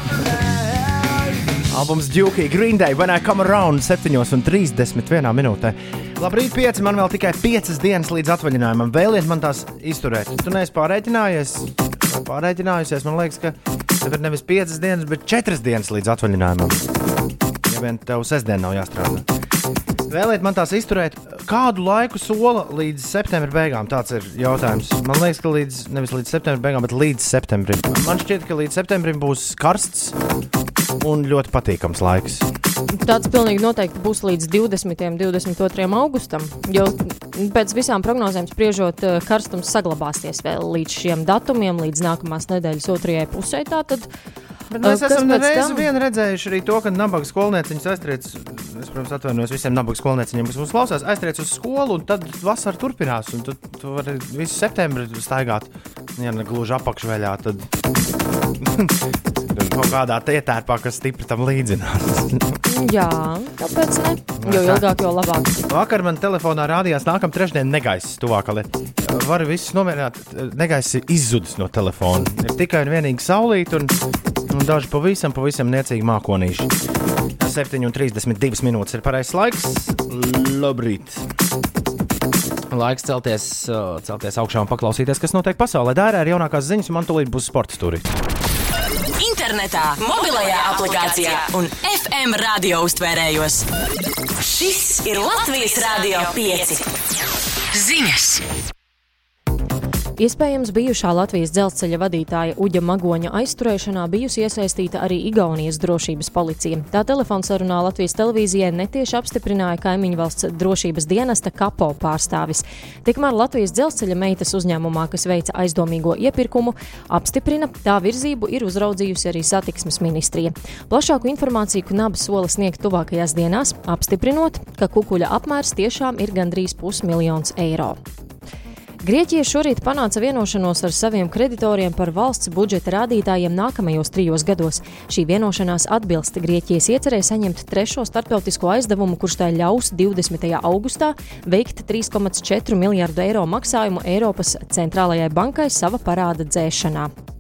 [SPEAKER 1] Albums Dukey Green Day, When I Come Around 7,31 minūtē. Labrīt, 5. Man vēl tikai 5 dienas līdz atvaļinājumam. Vēliet man tās izturēt. Tu neesi pārreķinājies. Pārreķinājusies. Man liekas, ka tev ir nevis 5 dienas, bet 4 dienas līdz atvaļinājumam. Ja vien tev sestdien nav jāstrādā. Vēlēt man tās izturēt, kādu laiku sola līdz septembra beigām? Tāds ir jautājums. Man liekas, ka līdz, nevis līdz septembra beigām, bet līdz septembrim. Man šķiet, ka līdz septembrim būs karsts un ļoti patīkams laiks.
[SPEAKER 4] Tāds pilnīgi noteikti būs līdz 20. un 22. augustam. Jo pēc visām prognozēm spriežot, eh, karstums saglabāsies vēl līdz šiem datumiem, līdz nākamās nedēļas otrajai pusē. Tātad,
[SPEAKER 1] Bet mēs esam
[SPEAKER 4] tam?
[SPEAKER 1] vien redzējuši arī to, ka nabaga skolnieciņš aiztriec. Es, protams, atvainojos visiem nabaga skolnieciņiem, kas mūs klausās, aiztriec uz skolu, un tad vasara turpinās. Un tu, tu vari visu septembri staigāt, ja ne gluži apakšveļā, tad *laughs* kaut kādā ietērpā, kas stipri tam līdzinās. *laughs*
[SPEAKER 4] jā, kāpēc ne? Jo ilgāk, jo labāk.
[SPEAKER 1] Vakar man telefonā rādījās, nākamā trešdiena negaiss tuvākā lieta. Varu visus nomierināt, negaiss izzudis no telefona. Ir tikai un vienīgi saulīt, un daži pavisam, pavisam niecīgi mākonīši. 7,32 minūtes ir pareizais laiks. Labrīt! Laiks celties, celties augšā un paklausīties, kas notiek pasaulē. Dārā ir jaunākās ziņas, un man tūlīt būs sporta stūri.
[SPEAKER 2] Internetā, mobilajā aplikācijā un FM radio uztvērējos. Šis ir Latvijas Rādio 5. Ziņas!
[SPEAKER 4] Iespējams, bijušā Latvijas dzelzceļa vadītāja Uģa Magoņa aizturēšanā bijusi iesaistīta arī Igaunijas drošības policija. Tā telefonsarunā Latvijas televīzijai netieši apstiprināja kaimiņu valsts drošības dienesta kapo pārstāvis. Tikmēr Latvijas dzelzceļa meitas uzņēmumā, kas veica aizdomīgo iepirkumu, apstiprina, tā virzību ir uzraudzījusi arī satiksmes ministrija. Plašāku informāciju Knaba sola sniegt tuvākajās dienās, apstiprinot, ka kukuļa apmērs tiešām ir gandrīz pusmiljons eiro. Grieķija šorīt panāca vienošanos ar saviem kreditoriem par valsts budžeta rādītājiem nākamajos trijos gados. Šī vienošanās atbilst Grieķijas iecerēji saņemt trešo starptautisko aizdevumu, kurš tā ļaus 20. augustā veikt 3,4 miljardu eiro maksājumu Eiropas centrālajai bankai sava parāda dzēšanā.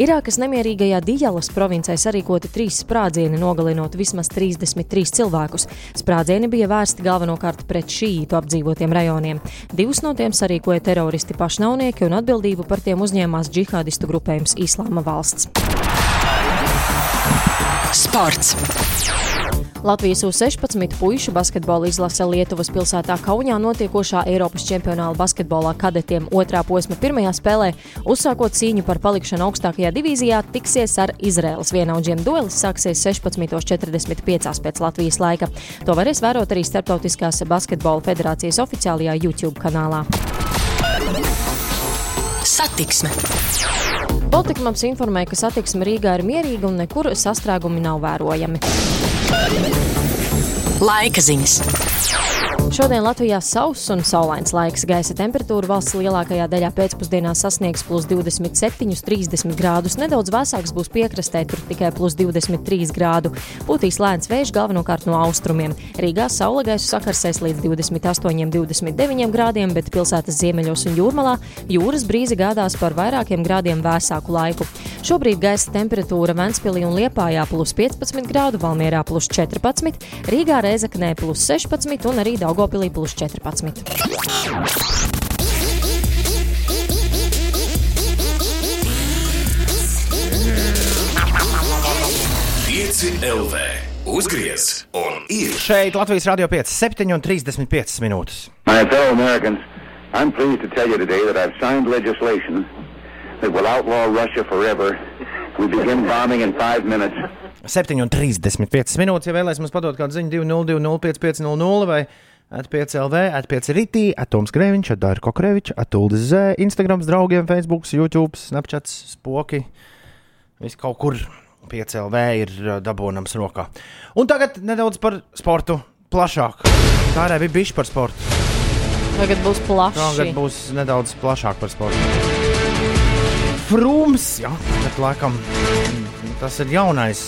[SPEAKER 4] Irākas nemierīgajā Dijalas provincē sarīkoti trīs sprādzieni, nogalinot vismaz 33 cilvēkus. Sprādzieni bija vērsti galvenokārt pret šīītu apdzīvotiem rajoniem. Divus no tiem sarīkoja teroristi pašnāvnieki, un atbildību par tiem uzņēmās džihādistu grupējums Islāma valsts.
[SPEAKER 2] Sports!
[SPEAKER 4] Latvijas U-16 puišu basketbola izlase Lietuvas pilsētā Kaunijā notiekošā Eiropas čempionāla basketbolā kadetiem otrā posma pirmajā spēlē, uzsākot cīņu par palikšanu augstākajā divīzijā, tiksies ar Izraēlas vienaudžiem. Duelis sāksies 16.45 pēc Latvijas laika. To varēs vērot arī Startautiskās basketbola federācijas oficiālajā YouTube kanālā.
[SPEAKER 2] Satiksme.
[SPEAKER 4] Baltika mums informēja, ka satiksme Rīgā ir mierīga un nekur sastrēgumi nav vērojami.
[SPEAKER 2] Laika ziņas.
[SPEAKER 4] Šodien Latvijā sauss un saulains laiks. Gaisa temperatūra valsts lielākajā daļā pēcpusdienā sasniegs plus 27, 30 grādus. Nedaudz vēsāks būs piekrastē, tur tikai plus 23 grādu. Būtīs lēns vējš galvenokārt no austrumiem. Rīgā saule gaisu sakarsēs līdz 28, 29 grādiem, bet pilsētas ziemeļos un jūrmalā jūras brīze gādās par vairākiem grādiem vēsāku laiku. Šobrīd gaisa temperatūra Ventspilī un Liepājā plus 15 grādu, Valmierā plus 14, Rīgā Reizeknē plus 16 un arī Daugopilī plus 14.
[SPEAKER 7] Pieci LV uzgriez un ir
[SPEAKER 1] Šeit Latvijas Rādio 5, 7,35 minūtes.
[SPEAKER 5] My fellow Americans, I'm pleased to tell you today that I've signed legislation that will outlaw Russia forever. We begin bombing in five minutes.
[SPEAKER 1] 7,35 minūtes. Ja vēlaties mums padot kādu ziņu, 202-0500 vai atpieclv, atpiecritī, atoms Grēviņš, Dārka Kokreviča, Atuldes Zē, Instagrams draugiem, Facebook, YouTube, Snapchat, spoki. Viss kaut kur 5LV ir uh, dabūnams rokā. Un tagad nedaudz par sportu plašāk. Tā arī bija bijusi par sportu.
[SPEAKER 4] Tagad būs plaši.
[SPEAKER 1] Tagad būs nedaudz plašāk par sportu. Frūms, jā, bet laikam tas ir jaunais.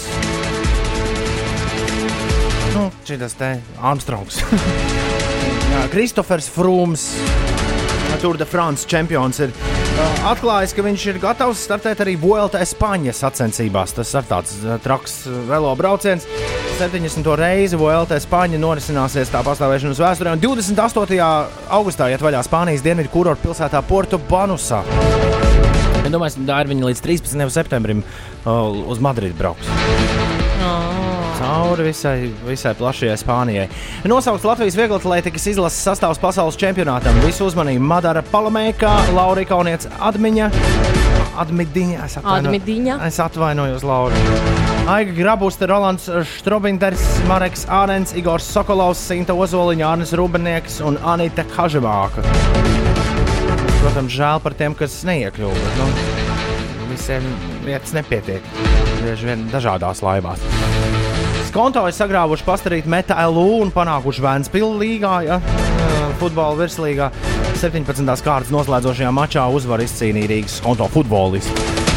[SPEAKER 1] Nu, šis te Armstrongs. *laughs* Kristofers Frūms, Tour de France čempions, ir uh, atklājis, ka viņš ir gatavs startēt arī Vuelta Espaņas sacensībās. Tas ir tāds uh, traks uh, velo brauciens. 70. reizi Vuelta Espaņa norisināsies tā pastāvēšanas vēsturē, un 28. augustā iet vaļā Spānijas dienvidu kurorta pilsētā Porto Banusā. Es domāju, tā ir viņa līdz 13. septembrim uz Madridi brauks. Cauri visai, visai plašajai Spānijai. Nosaukts Latvijas vieglatlētikas izlases sastāvs pasaules čempionātam. Visu uzmanību Madara Palamēka, Laura Kauniec Admiņa. Admidiņa, es atvaino-
[SPEAKER 4] Admidiņa.
[SPEAKER 1] Es atvainojos, Laura. Aiga Grabuste, Rolands Strobinders, Mareks Ārens, Igors Sokolovs, Sinta Ozoliņa, Arnis Rubinieks un Anita Kaževāka. Protams, žēl par tiem, kas neiekļuva. Nu, visiem vietas nepietiek. Bieži vien dažādās laivās. Skonto ir sagrāvuši pastarīt Meta LU un panākuši Vēnspilsnes līgā, ja, futbola virslīgā. 17. kārtas noslēdzošajā mačā uzvaru izcīnīja Rīgas Skonto futbolists.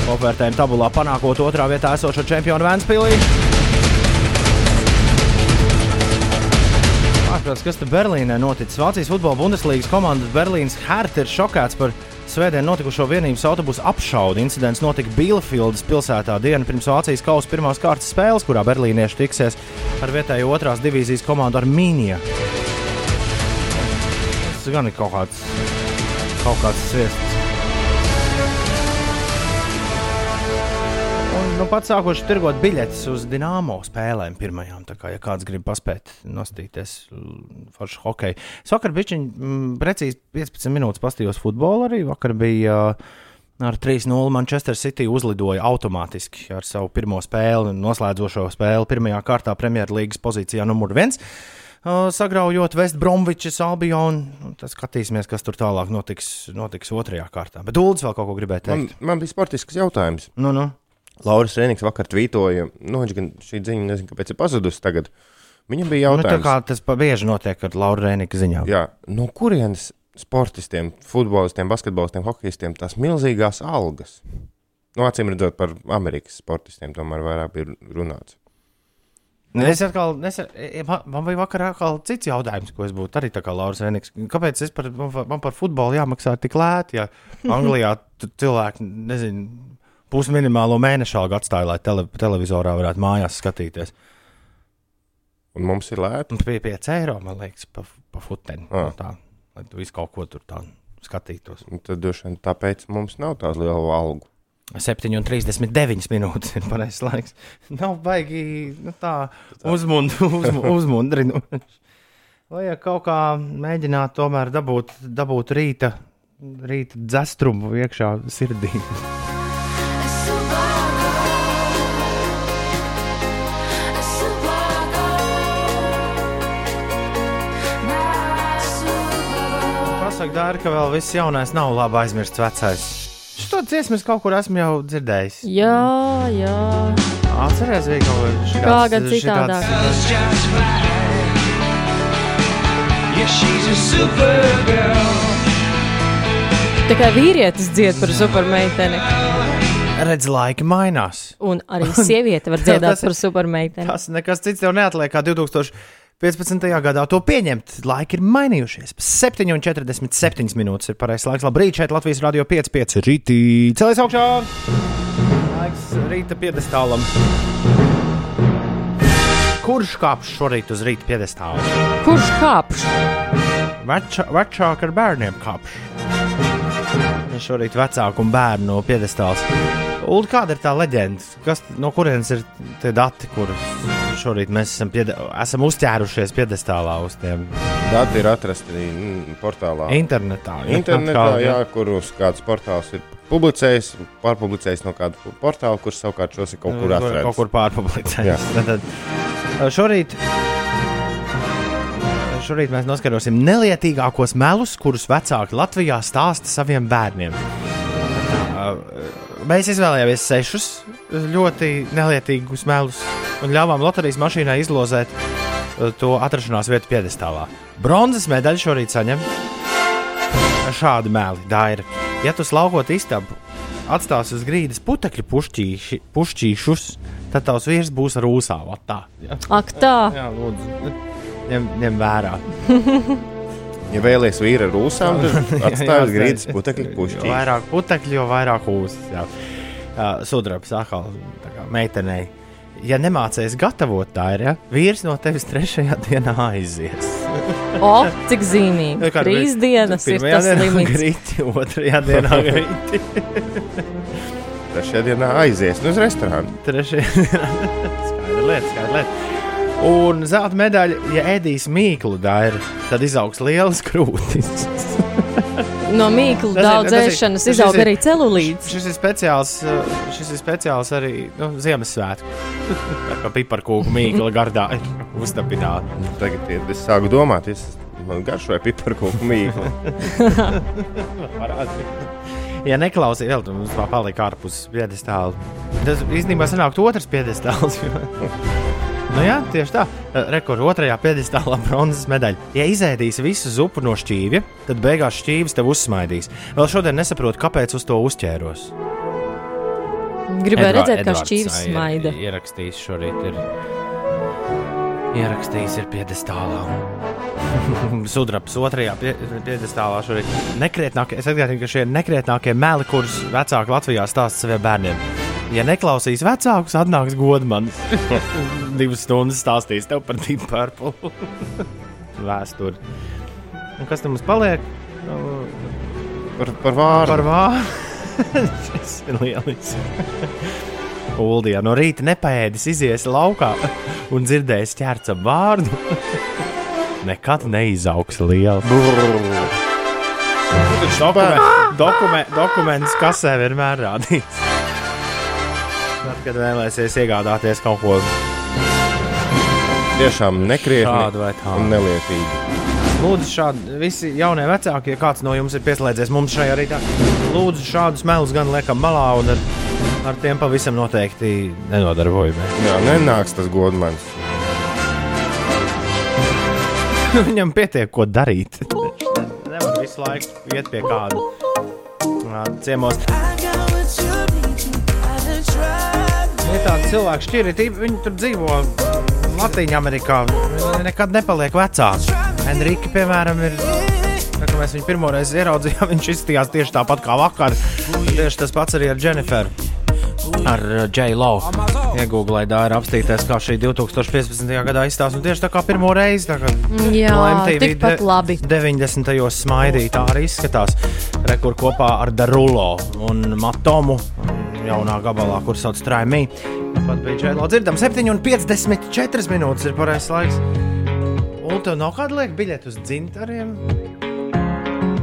[SPEAKER 1] Kopvērtējuma tabulā panākot otrā vietā esošo čempionu Vēnspilī. Ārprāts, kas te Berlīnē noticis? Vācijas futbola Bundeslīgas komandas Berlīnas Hertha ir šokēts par svētdien notikušo vienības autobusu apšaudu. Incidents notika Bielefildas pilsētā dienu pirms Vācijas kausa pirmās kārtas spēles, kurā berlīnieši tiksies ar vietējo otrās divīzijas komandu Armīniju. Tas gan ir kaut kāds, kaut kāds sviests. Nu, pats sākuši tirgot biļetes uz dīnāmo spēlēm, pirmajām. Tā kā, ja kāds grib paspēt nostīties foršu hokeju. Es vakar biju mm, precīzi 15 minūtes pastījos futbolu arī. Vakar bija uh, ar 3-0 Manchester City uzlidoja automātiski ar savu pirmo spēli, noslēdzošo spēli pirmajā kārtā Premjerlīgas pozīcijā numur 1. Uh, sagraujot Westbromvičs, Albionu. Tad skatīsimies, kas tur tālāk notiks, notiks otrajā kārtā. Bet Dūlis vēl kaut ko gribēja
[SPEAKER 3] Man,
[SPEAKER 1] teikt.
[SPEAKER 3] man bija sportisks jautājums.
[SPEAKER 1] Nu, nu.
[SPEAKER 3] Lauris Rēniks vakar tvītoja, nu, viņš gan šī ziņa, nezinu, kāpēc ir pazudusi tagad. Viņam bija
[SPEAKER 1] Nu, tā
[SPEAKER 3] jautājums,
[SPEAKER 1] kā tas bieži notiek ar Lauru Rēniku ziņām.
[SPEAKER 3] jā, no kurienes sportistiem, futbolistiem, basketbolistiem, hokeistiem tās milzīgās algas? Nu, acīm redzot, par Amerikas sportistiem tomēr vairāk bija runāts.
[SPEAKER 1] Es atkal, es, man man bija vakarā atkal cits jautājums, ko es būtu arī tā kā Lauris Rēniks. Kāpēc es par, man, par- man par futbolu jāmaksā tik lēti, ja Anglijā cilvēki, nezinu, pusminimālo mēnešu algu atstāja, lai tele, televizorā varētu mājās skatīties.
[SPEAKER 3] Un mums ir lēti.
[SPEAKER 1] Pie 5 eiro, man liekas, pa, pa futeni.
[SPEAKER 3] Ah.
[SPEAKER 1] No tā, lai tu visu kaut ko tur tā skatītos.
[SPEAKER 3] Un Tad droši vien tāpēc mums nav tādu lielu algu.
[SPEAKER 1] 7,39 minūtes ir pareizais laiks. Nav baigi nu, tā uzmund, uzm, *laughs* uzmundrinoši. Vajag kaut kā mēģināt tomēr dabūt, dabūt rīta, rīta dzestrumu iekšā sirdī. Pasaka, Dārka, ka vēl viss jaunais nav labi aizmirsts vecais. Šo dziesmu es kaut kur esmu jau dzirdējis.
[SPEAKER 4] Jā, jā.
[SPEAKER 1] Atcerieties, bija kaut kas tāds.
[SPEAKER 4] Kā gan citādāk. Tikai vīrietis dzied par supermeiteni.
[SPEAKER 1] Redz, laiki mainās.
[SPEAKER 4] Un arī *laughs* sieviete var dziedāt
[SPEAKER 1] Tas
[SPEAKER 4] par supermeiteni.
[SPEAKER 1] Tas nekas cits tev neatliek kā 2015. gadā to pieņemt. Laiki ir mainījušies. 7,47 minūtes ir pareizais laiks. Labrīt, šeit Latvijas Rādio 5,5 rītī. Celies augšā! Laiks rīta piedestālam. Kurš kāps šorīt uz rīta piedestāla?
[SPEAKER 4] Kurš kāpš?
[SPEAKER 1] Veča, vecāki ar bērniem kāpš. Šorīt vecāku un bērnu piedestāls. Ulu, kāda ir tā leģenda? Kas, no kurienes ir tie dati, kur šorīt mēs esam, piede, esam uzķērušies piedestālā uz tiem
[SPEAKER 3] Dati ir atrasti mm, portālā.
[SPEAKER 1] internetā?
[SPEAKER 3] Internetā,
[SPEAKER 1] Atkal,
[SPEAKER 3] jā, kurus kāds portāls ir publicējis, pārpublicējis no kāda portāla, kurš savukārt šos ir kaut kur
[SPEAKER 1] Kaut
[SPEAKER 3] atradzis.
[SPEAKER 1] kur pārpublicēts.
[SPEAKER 3] Jā. *laughs*
[SPEAKER 1] Tad, tad, šorīt, šorīt mēs noskaidrosim nelietīgākos melus, kurus vecāki Latvijā stāsta saviem bērniem. Mēs izvēlējāmies sešus ļoti nelietīgus melus un ļāvām loterijas mašīnai izlozēt eh, to atrašanās vietu piedestālā. Bronzas medaļu šorīt saņem šādi meli. Daira. Ja tu slaukot istabu, atstās uz grīdas putekļu pušķīši, pušķīšus, tad tavs vīrs būs ar ūsām. Tā, ja?
[SPEAKER 4] Ak, tā.
[SPEAKER 1] Jā, lūdzu, ņem, ņem vērā. *laughs*
[SPEAKER 3] Ja vēlaties vīru ar rūsām, *laughs* tad atstāj uz grīdas putekļu
[SPEAKER 1] Jo
[SPEAKER 3] pušķi.
[SPEAKER 1] vairāk putekļu, jo vairāk ūsas. jā. Jā, Sudrabs atkal tā kā meitenei. Ja nemācēs gatavot, tā ir. Ja? Vīrs no tevis trešajā dienā aizies.
[SPEAKER 4] O, cik zīmīgi. Trīs dienas ir tas
[SPEAKER 1] dienā
[SPEAKER 4] limits.
[SPEAKER 1] grīti, otrajā dienā *laughs* grīti.
[SPEAKER 3] Trešajā dienā aizies nu, uz restorānu.
[SPEAKER 1] Trešajā *laughs* dienā skaidra lieta, skaidra lieta. Un zelta medaļa, ja ēdīs mīklu dairu, tad izaugs lielas krūtis. *laughs*
[SPEAKER 4] No mīklu daudz ēšanas izaug arī celulīts.
[SPEAKER 1] Šis ir speciāls, uh, šis ir speciāls arī nu, Ziemassvētku. *laughs* Tā kā piparkūku mīkla gardā ir *laughs* uztapināta.
[SPEAKER 3] Tagad ir, es sāku domāt, es man garšoju piparkūku mīklu.
[SPEAKER 1] Ja neklausīs, vēl tur mums vēl palika ārpus piedestāla. Tas īstenībā sanāk otrs piedestāls. Nu jā, tieši tā. Rekord otrajā piedestālā *laughs* bronzas medaļa. Ja izēdīs visu zupu no šķīvja, tad beigās šķīvis tev uzsmaidīs. Vēl šodien nesaprotu, kāpēc uz to uzķēros.
[SPEAKER 4] Gribēju
[SPEAKER 1] Edvā-
[SPEAKER 4] redzēt, kā
[SPEAKER 1] Edvards,
[SPEAKER 4] šķīvis
[SPEAKER 1] ā, ir
[SPEAKER 4] smaida.
[SPEAKER 1] Ierakstījis šorīt. Ir. Ierakstījis ir piedestālā. *laughs* Sudrabs otrajā pie, piedestālā šorīt. Nekrietnākie, es atgādinu, ka šie nekrietnākie meli, kurus vecāki Latvijā stāsta saviem bērniem. Ja neklausīs vecākus, atnāks godmans. *laughs* Divas stundas stāstīs tev par Deep Purple *laughs* vēsturi. Un kas tam mums paliek? Nu,
[SPEAKER 3] Par, par vārdu.
[SPEAKER 1] Par vārdu. *laughs* Tas ir lieliski. Uldijā no rīta nepaēdis, izies laukā un dzirdējis ķērts ap vārdu. Nekad neizaugs liela. Dokument, dokument, dokuments kasē vienmēr rādīts. Tad, kad vēlēsies iegādāties kaut ko
[SPEAKER 3] Tiešām nekrietni
[SPEAKER 1] tādu vai
[SPEAKER 3] un
[SPEAKER 1] tādu,
[SPEAKER 3] nelietīgi.
[SPEAKER 1] lūdzu, šādi visi jaunie vecāki, ja kāds no jums ir pieslēdzies mums šajā rītā, lūdzu, šādus melus gan liekam malā un ar, ar tiem pavisam noteikti nenodarbojamies.
[SPEAKER 3] Jā, nenāks tas godmans.
[SPEAKER 1] Viņam pietiek, ko darīt. Nevar visu laiku iet pie kāda ciemos. Ir tādi cilvēki, šķirīti, viņi tur dzīvo Latvijā, Amerikā. Viņi nekad nepaliek vecāki. Enrique, piemēram, ir. Tā, mēs viņu pirmo reizi ieraudzījām, *laughs* viņš izskatījās tieši tāpat kā vakar. Tieši tas pats arī ar Jenniferu. Ar Džeju Lau. Iegūlēju dārā apstīties, kā šī 2015. gadā izstāsta. Tieši tā kā pirmo reizi. tā kā
[SPEAKER 4] Jā, tikpat labi.
[SPEAKER 1] 90. smaidīja, tā arī izskatās. Rekur kopā ar Darulo un Matomu. Jaunā gabalā, kur sauc Traimī. Pat bija Džēlo dzirdam, 7,54 minūtes ir pareizais laiks. Un tev nav kāda lieka biļete uz dzintariem?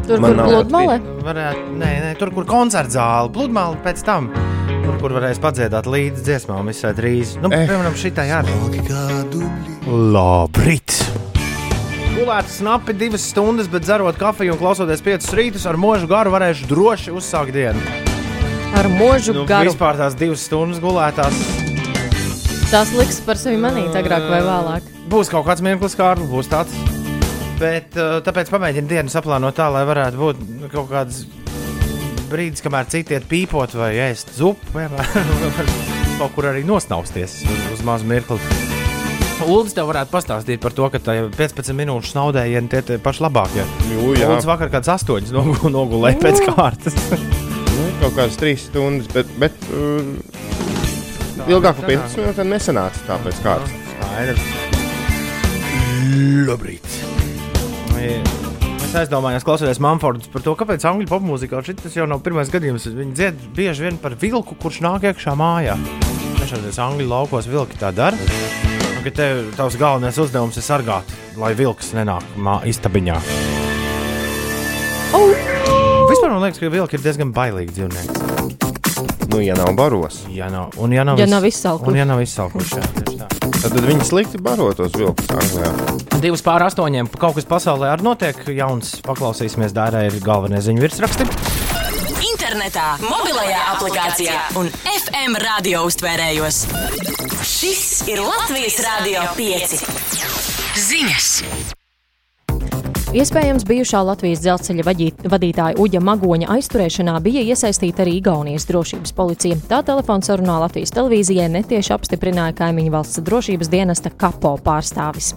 [SPEAKER 4] Tur,
[SPEAKER 3] Man
[SPEAKER 4] kur pludmale.
[SPEAKER 1] Varētu, nē, nē, tur, kur koncerta zāle, pludmale pēc tam. Tur, kur varēs padziedāt līdzi dziesmām, visai drīz. Nu,
[SPEAKER 3] Eh.
[SPEAKER 1] piemēram, šitai arī. Labrīt! Gulēt snapi divas stundas, bet dzerot kafiju un klausoties piecus rītus ar mūžu garu, varēšu droši uzsākt dienu.
[SPEAKER 4] Ar mūžu
[SPEAKER 1] Nu,
[SPEAKER 4] garu.
[SPEAKER 1] vispār tās divas stundas gulētās.
[SPEAKER 4] Tas liks par sevi manīt agrāk vai vēlāk.
[SPEAKER 1] Būs kaut kāds mirklis, kā arī būs tāds. Bet uh, tāpēc pamēģinu dienu saplānot tā, lai varētu būt nu, kaut kāds brīdis, kamēr citi iet pīpot vai ēst zupu, *laughs* kaut kur arī nosnausties uz, uz mazu mirkli. Uldis tev varētu pastāstīt par to, ka tajā 15 minūšu snaudējieni tie tie paši labākie.
[SPEAKER 3] Jū, jā.
[SPEAKER 1] Uldis vakar kāds 8 nogu, nogulēja pēc kārtas. *laughs*
[SPEAKER 3] Nu, kaut kādas trīs stundas, bet, bet uh, ilgāk par 15 minūtēm nesanāca tāpēc kārtas.
[SPEAKER 1] Skaidrs. Labrīt. Es aizdomājos, klausoties Manfordas par to, kāpēc angļu popmūzikā šis jau nav pirmais gadījums. Viņi dzied bieži vien par vilku, kurš nāk iekšā mājā. Dažādos angļu laukos vilki tā dara. Un, ka tev tavs galvenais uzdevums ir sargāt, lai vilks nenāk istabiņā.
[SPEAKER 4] Oh!
[SPEAKER 1] Man liekas, ka vilki ir diezgan bailīgi dzīvnieki.
[SPEAKER 3] Nu, ja nav baros,
[SPEAKER 1] Ja nav, un ja nav,
[SPEAKER 4] Ja
[SPEAKER 1] viss-
[SPEAKER 4] nav izsalkuši.
[SPEAKER 1] Un ja nav izsalkuši. jā, tā.
[SPEAKER 3] tad viņi slikti barotos vilkus.
[SPEAKER 1] Divas pār astoņiem. Kaut kas pasaulē arī notiek. Jauns paklausīsimies, Dārā ir galvenie ziņu virsraksti.
[SPEAKER 2] Internetā, mobilajā aplikācijā un FM radio uztvērējos. Šis ir Latvijas Rādio 5. Ziņas!
[SPEAKER 4] Iespējams, bijušā Latvijas dzelzceļa vadīt- vadītāja Uģa Magoņa aizturēšanā bija iesaistīta arī Igaunijas drošības policija. Tā telefona sarunā Latvijas televīzijai netieši apstiprināja kaimiņu valsts drošības dienesta kapo pārstāvis.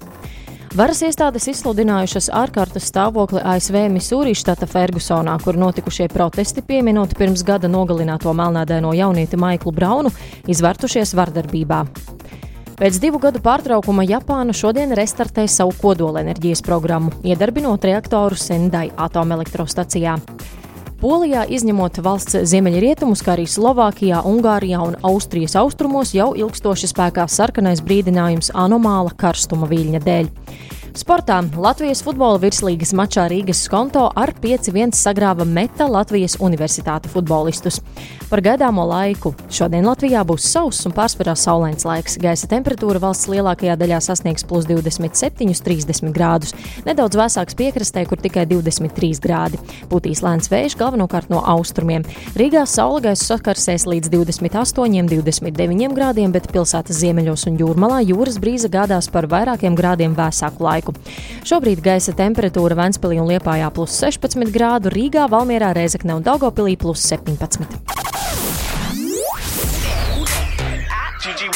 [SPEAKER 4] Varas iestādes izsludinājušas ārkārtas stāvokli ASV Misūrī štata Fergusonā, kur notikušie protesti pieminot pirms gada nogalināto melnēdaino jaunieti Maiklu Braunu, izvērtušies vardarbībā. Pēc divu gadu pārtraukuma Japāna šodien restartē savu kodolenerģijas programmu, iedarbinot reaktoru Sendai atomelektrostacijā. Polijā, izņemot valsts ziemeļrietumus, kā arī Slovākijā, Ungārijā un Austrijas austrumos, jau ilgstoši spēkā sarkanais brīdinājums anomāla karstuma viļņa dēļ. Sportā Latvijas futbola virslīgas mačā Rīgas skonto ar 5-1 sagrāva Meta Latvijas universitāti futbolistus. Par gaidāmo laiku šodien Latvijā būs sauss un pārsvarā saulains laiks. Gaisa temperatūra valsts lielākajā daļā sasniegs plus 27,30 grādus. Nedaudz vēsāks piekrastē, kur tikai 23 grādi. Putīs lēns vējš galvenokārt no austrumiem. Rīgā saula gaisa sakarsēs līdz 28,29 grādiem, bet pilsētas ziemeļos un jūrmalā jūras brīze gādās par vairākiem grādiem vēsāku laiku. Šobrīd gaisa temperatūra Ventspīlī un Liepājā plus 16 grādu, Rīgā, Valmierā, Reizekne un Daugopilī plus 17.
[SPEAKER 8] Gigi,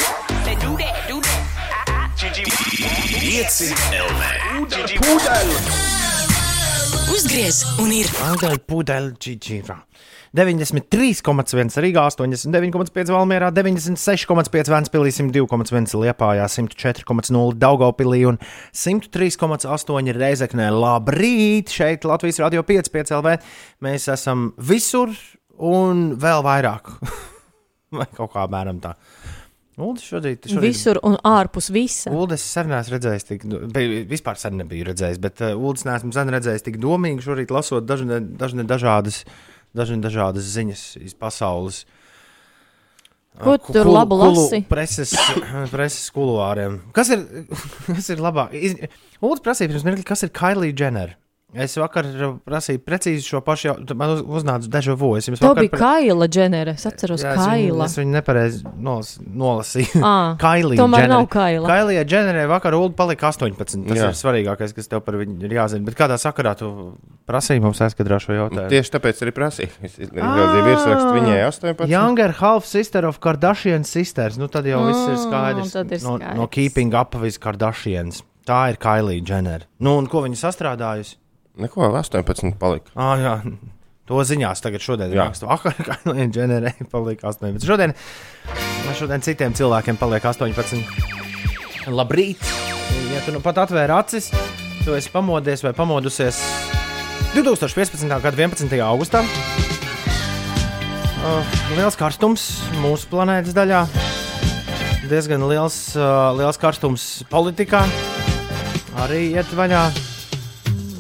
[SPEAKER 8] they do that, do that. Gigi,
[SPEAKER 7] 5 LV.
[SPEAKER 2] Uzgriez un ir
[SPEAKER 1] Angļu pudeļu čičīrā. 93,1 Rīgā, 89,5 Valmierā, 96,5 Vēnspilī, 102,1 Liepājā, 104,0 Daugopilī un 103,8 Reizeknē. Labrīt! Šeit Latvijas Radio 5, 5 LV. Mēs esam visur un vēl vairāk. *laughs* Vai kaut kā mēram tā. Uldis šodien, šodien
[SPEAKER 4] Visur un ārpus visa.
[SPEAKER 1] Uldis sen neesmu redzējis, tik, vispār sen nebiju redzējis, bet uh, Uldis neesmu sen redzējis tik domīgi šorīt lasot dažne, dažne dažādas, dažne dažādas ziņas iz pasaules.
[SPEAKER 4] Ko
[SPEAKER 1] ku-
[SPEAKER 4] tur
[SPEAKER 1] kulu
[SPEAKER 4] lasi?
[SPEAKER 1] Preses, *coughs* preses kuluāriem. Kas ir, *laughs* kas ir labāk? Uldis prasīja pirms mirkli, kas ir Kailija Dženera? Es vakar prasīju precīzi šo pašu jautājumu. Man uz- uznāca. Es jums
[SPEAKER 4] Tā
[SPEAKER 1] vakar
[SPEAKER 4] bija Kaila Dženere. Es atceros,
[SPEAKER 1] Jā, es viņu-
[SPEAKER 4] Kaila.
[SPEAKER 1] Es viņu nepareizi nolas, nolasīju. *laughs* Kailija.
[SPEAKER 4] tomēr
[SPEAKER 1] Dženere.
[SPEAKER 4] nav Kaila.
[SPEAKER 1] Kailijai Dženerai vakar Ulu palika 18. Tas
[SPEAKER 3] Jā.
[SPEAKER 1] ir svarīgākais, kas tev par viņu ir jāzina. Bet kādā sakarā tu prasīji mums aizkadrā šo jautājumu?
[SPEAKER 3] Tieši tāpēc arī prasīju. Es ieraudzīju virsrakstu viņai 18.
[SPEAKER 1] Younger half sister of Kardashian sisters. Nu, tad jau viss ir
[SPEAKER 4] Mm,
[SPEAKER 1] skaidrs.
[SPEAKER 4] tad ir
[SPEAKER 1] no,
[SPEAKER 4] skaidrs.
[SPEAKER 1] no Keeping Up with Kardashians. Tā ir Kailija Dženera. Nu, un ko viņa sastrādājusi?
[SPEAKER 3] Neko, 18 palika.
[SPEAKER 1] Ah, jā. *laughs* To ziņās tagad šodien
[SPEAKER 3] Jā.
[SPEAKER 1] rakstu. *laughs* Vakar Kailija Dženerai palika 18. Šodien, šodien citiem cilvēkiem paliek 18. Labrīt! Ja tu nu pat atvēri acis, tu esi pamodies vai pamodusies 2015. gada 11. augustā. Uh, liels karstums mūsu planētas daļā. Diezgan liels, uh, liels karstums politikā. Arī iet vaļā.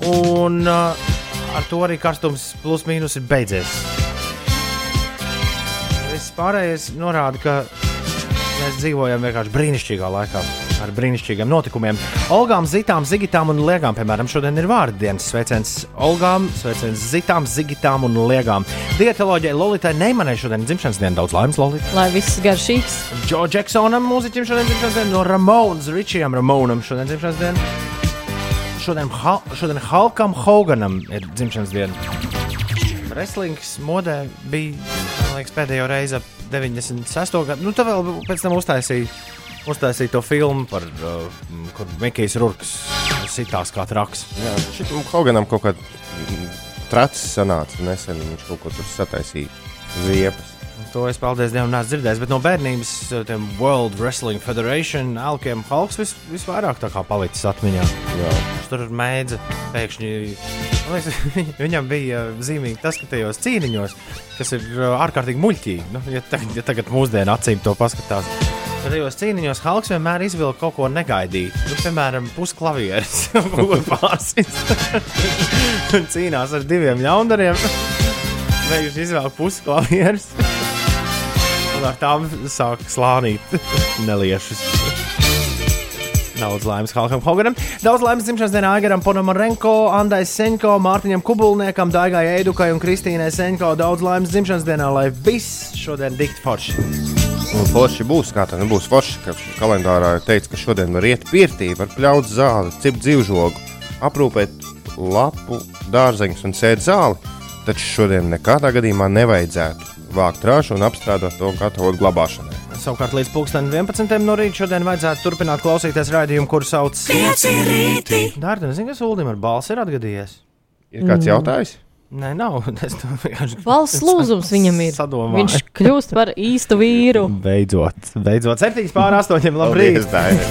[SPEAKER 1] Un uh, ar to arī karstums plus mīnus ir beidzies. Viss pārējais norāda, ka mēs dzīvojam vienkārši brīnišķīgā laikā. Ar brīnišķīgiem notikumiem. Olgām, Zitām, Zigitām un Liegām, piemēram, šodien ir vārdu dienas sveiciens Olgām, sveiciens Zitām, Zigitām un Liegām. Dietoloģijai Lolitai Neimanai šodien dzimšanas diena, daudz laimes Lolita.
[SPEAKER 4] Lai viss garšīgs.
[SPEAKER 1] Džo Džeksonam, mūziķim šodien dzimšanas diena, no Ramonas, Ričijam Ramonam šodien dzimšanas diena. Šodien, Hal šodien Halkam Hoganam ir dzimšanas diena. Wrestlings modē bija liekas, pēdējo reizi ap 96. gadu. Nu, tā vēl pēc tam uztaisīja, uztaisīja to filmu, par, uh, kur Mikls Rūks sitās kā traks.
[SPEAKER 3] Jā, šitam Hoganam kaut kā tracis sanāca nesen. Viņš kaut ko tur sataisīja ziepas.
[SPEAKER 1] To es paldies Dievam, neesmu dzirdējis. Bet no bērnības uh, tiem World Wrestling Federation Alkiem Halks vis, visvairāk tā kā palicis atmiņā.
[SPEAKER 3] Jā.
[SPEAKER 1] Tur mēdza pēkšņi. Liekas, *laughs* viņam bija uh, zīmīgi tas, ka tajos cīniņos, kas ir uh, ārkārtīgi muļķīgi, nu, ja, tagad, ja tagad mūsdienu acīm to paskatās. Tajos cīniņos Halks vienmēr izvilka kaut ko negaidītu. Nu, piemēram, pusklavieres *laughs* pārsist. *laughs* Un cīnās ar diviem ļaundariem. Viņš izvēlējās pusklavieres. Un ar tām sāk slānīt *laughs* neliešus. Daudz laimes Halkam Hoganam. Daudz laimes dzimšanas dienā Aigaram Ponomarenko, Andai Senko, Mārtiņam Kubulniekam, Daigai Eidukai un Kristīnai Senko. Daudz laimes dzimšanas dienā, lai viss šodien dikti forši.
[SPEAKER 3] Un forši būs, kā tā nebūs forši, ka kalendārā ir teikts, ka šodien var iet pirtī, var pļaut zāli, cipt dzīvžogu, aprūpēt lapu, dārzeņus un sēt zāli. Taču šodien nekādā gadījumā nevajadzētu vākt trāšu un apstrādāt to gatavot glabāšanai.
[SPEAKER 1] Savukārt līdz 11. no rīta šodien vajadzētu turpināt klausīties raidījumu, kur sauc Dārta. Nezinu, kas Ulim ar balsi ir atgadījies.
[SPEAKER 3] Ir kāds jautājums?
[SPEAKER 1] Nē, nav. *laughs* Es to vienkārši
[SPEAKER 4] Valsts *laughs* lūzums viņam ir.
[SPEAKER 1] sadomāju.
[SPEAKER 4] Viņš kļūst par īstu vīru.
[SPEAKER 1] Beidzot, beidzot, 7 pār 8. Labrīt!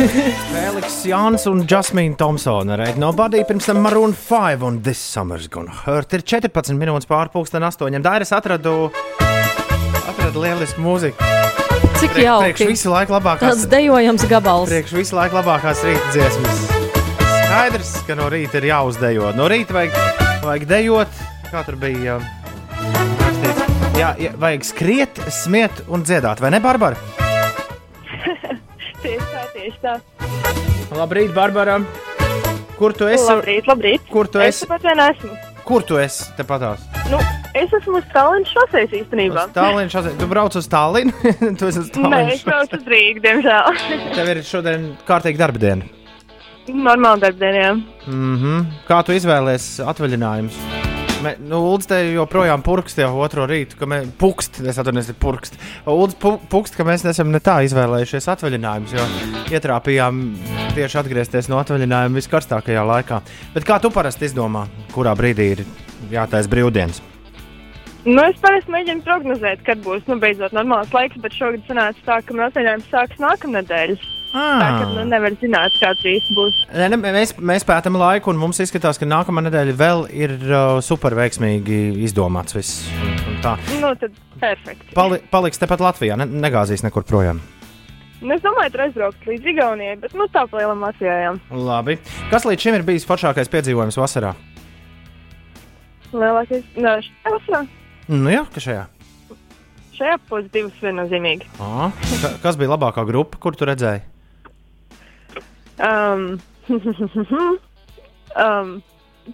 [SPEAKER 1] *laughs* Feliks Jānis un Jasmīna Thompsona. Right nobody pirms tam Maroon 5 un This Summer's Gonna Hurt. Ir 14 minūtes pār pulksten 8. Dairis atradu, atradu lielisku mūziku.
[SPEAKER 4] Cik
[SPEAKER 1] Priekš
[SPEAKER 4] jauki.
[SPEAKER 1] visu laiku labākās.
[SPEAKER 4] Tas dejojams gabals.
[SPEAKER 1] Priekš visu laiku labākās rīta dziesmas. Skaidrs, ka no rīta ir jāuzdejo. No rīta vajag, vajag dejot. Kā tur bija? rakstīts? Jā, jā, vajag skriet, smiet un dziedāt, vai ne, Barbara? *laughs*
[SPEAKER 9] Tieši tā, tieši tā.
[SPEAKER 1] Labrīt, Barbara! Kur tu esi?
[SPEAKER 9] Labrīt, labrīt.
[SPEAKER 1] Kur tu
[SPEAKER 9] Es
[SPEAKER 1] esi?
[SPEAKER 9] pat vien esmu.
[SPEAKER 1] Kur tu esi? Tepatās.
[SPEAKER 9] Nu, es esmu uz Tallinas šoseis īstenībā.
[SPEAKER 1] Stālīna šodien. Tu brauc uz Stālinu? *laughs* tu esi uz
[SPEAKER 9] Nē,
[SPEAKER 1] Stālinu.
[SPEAKER 9] es braucu uz Rīgu, diemžēl. *laughs*
[SPEAKER 1] Tev ir šodien kārtīgi darba diena.
[SPEAKER 9] Normāli darbdieniem.
[SPEAKER 1] Mm -hmm. Kā tu izvēlējies atvaļinājumus? Nu, Ulds te joprojām purkst jau otro rītu, ka mēs pukst, es atvainojos, purkst. Ulds pu, pukst, ka mēs nesam ne tā izvēlējušies atvaļinājumus, jo ietrāpījām tieši atgriezties no atvaļinājuma viskarstākajā laikā. Bet kā tu parasti izdomā, kurā brīdī ir jātaisa brīvdienas?
[SPEAKER 9] Nu, es parasti mēģinu prognozēt, kad būs nu, beidzot normāls laiks, bet šogad sanāca tā, ka atvaļinājums sāks nākamnedēļ. Tā kā nu, nevar zināt, kāds īsti būs.
[SPEAKER 1] Nē, ne, mēs, mēs pētām laiku, un mums izskatās, ka nākamā nedēļa vēl ir uh, super veiksmīgi izdomāts. Viss. Tā.
[SPEAKER 9] Nu, tad perfekti.
[SPEAKER 1] Pali, paliks tepat Latvijā, ne, negāzīs nekur projām.
[SPEAKER 9] Nu, es domāju, tur aizbraukt līdz Igaunijai, bet nu, tā pa lielam Latvijai.
[SPEAKER 1] Labi. Kas līdz šim ir bijis foršākais piedzīvojums vasarā?
[SPEAKER 9] Lielākais, nē, šajā vasarā.
[SPEAKER 1] Nu, jā, ka šajā.
[SPEAKER 9] Šajā pozitīvs viennozīmīgi.
[SPEAKER 1] Kas bija labākā grupa, kur tu redzēji?
[SPEAKER 9] Um, *laughs* um,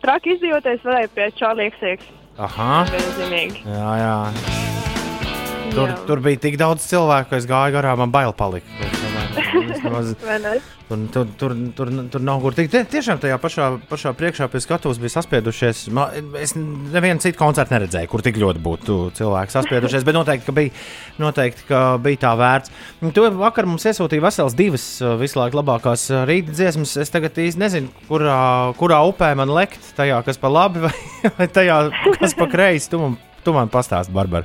[SPEAKER 9] traki izdzīvoties varēja pie Čārlīkas.
[SPEAKER 1] Aha,
[SPEAKER 9] Viennozīmīgi.
[SPEAKER 1] jā, jā. Tur,
[SPEAKER 9] Jā.
[SPEAKER 1] tur bija tik daudz cilvēku, ka es gāju garām, man bail palika. Es domāju, vismaz-
[SPEAKER 9] Vai ne?
[SPEAKER 1] Tur, tur, tur, tur, nav kur tikt. Tie- Tiešām tajā pašā, pašā priekšā pie skatuves bija saspiedušies. Ma- Es nevienu citu koncertu neredzēju, kur tik ļoti būtu cilvēki saspiedušies, bet noteikti, ka bija, noteikti, ka bija tā vērts. Un Tu vakar mums iesūtīji vesels divas uh, visu laiku labākās uh, rīta dziesmas. Es tagad īsti nezinu, kurā, kurā upē man lekt, tajā, kas pa labi vai, *laughs* vai tajā, kas pa kreisi. Tu man, tu man pastāsti, Barbara.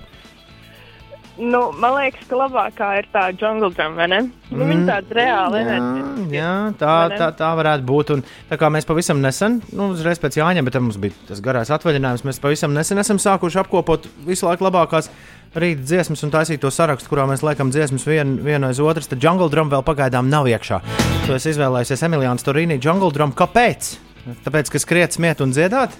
[SPEAKER 9] Nu, man liekas, ka labākā ir tā jungle drum, vai ne? Nu, mm, viņa tāda reāla enerģija.
[SPEAKER 1] Jā, tā, tā, tā varētu būt. Un, tā kā mēs pavisam nesen, nu, uzreiz pēc Jāņa, bet mums bija tas garais atvaļinājums, mēs pavisam nesen esam sākuši apkopot visu laiku labākās rīta dziesmas un taisīt to sarakstu, kurā mēs liekam dziesmas vien, vienu aiz otras. Tad jungle drum vēl pagaidām nav iekšā. Tu esi izvēlējies Emiliānu Storīnu jungle drum. Kāpēc? Tāpēc, ka skriet, smiet un dziedāt?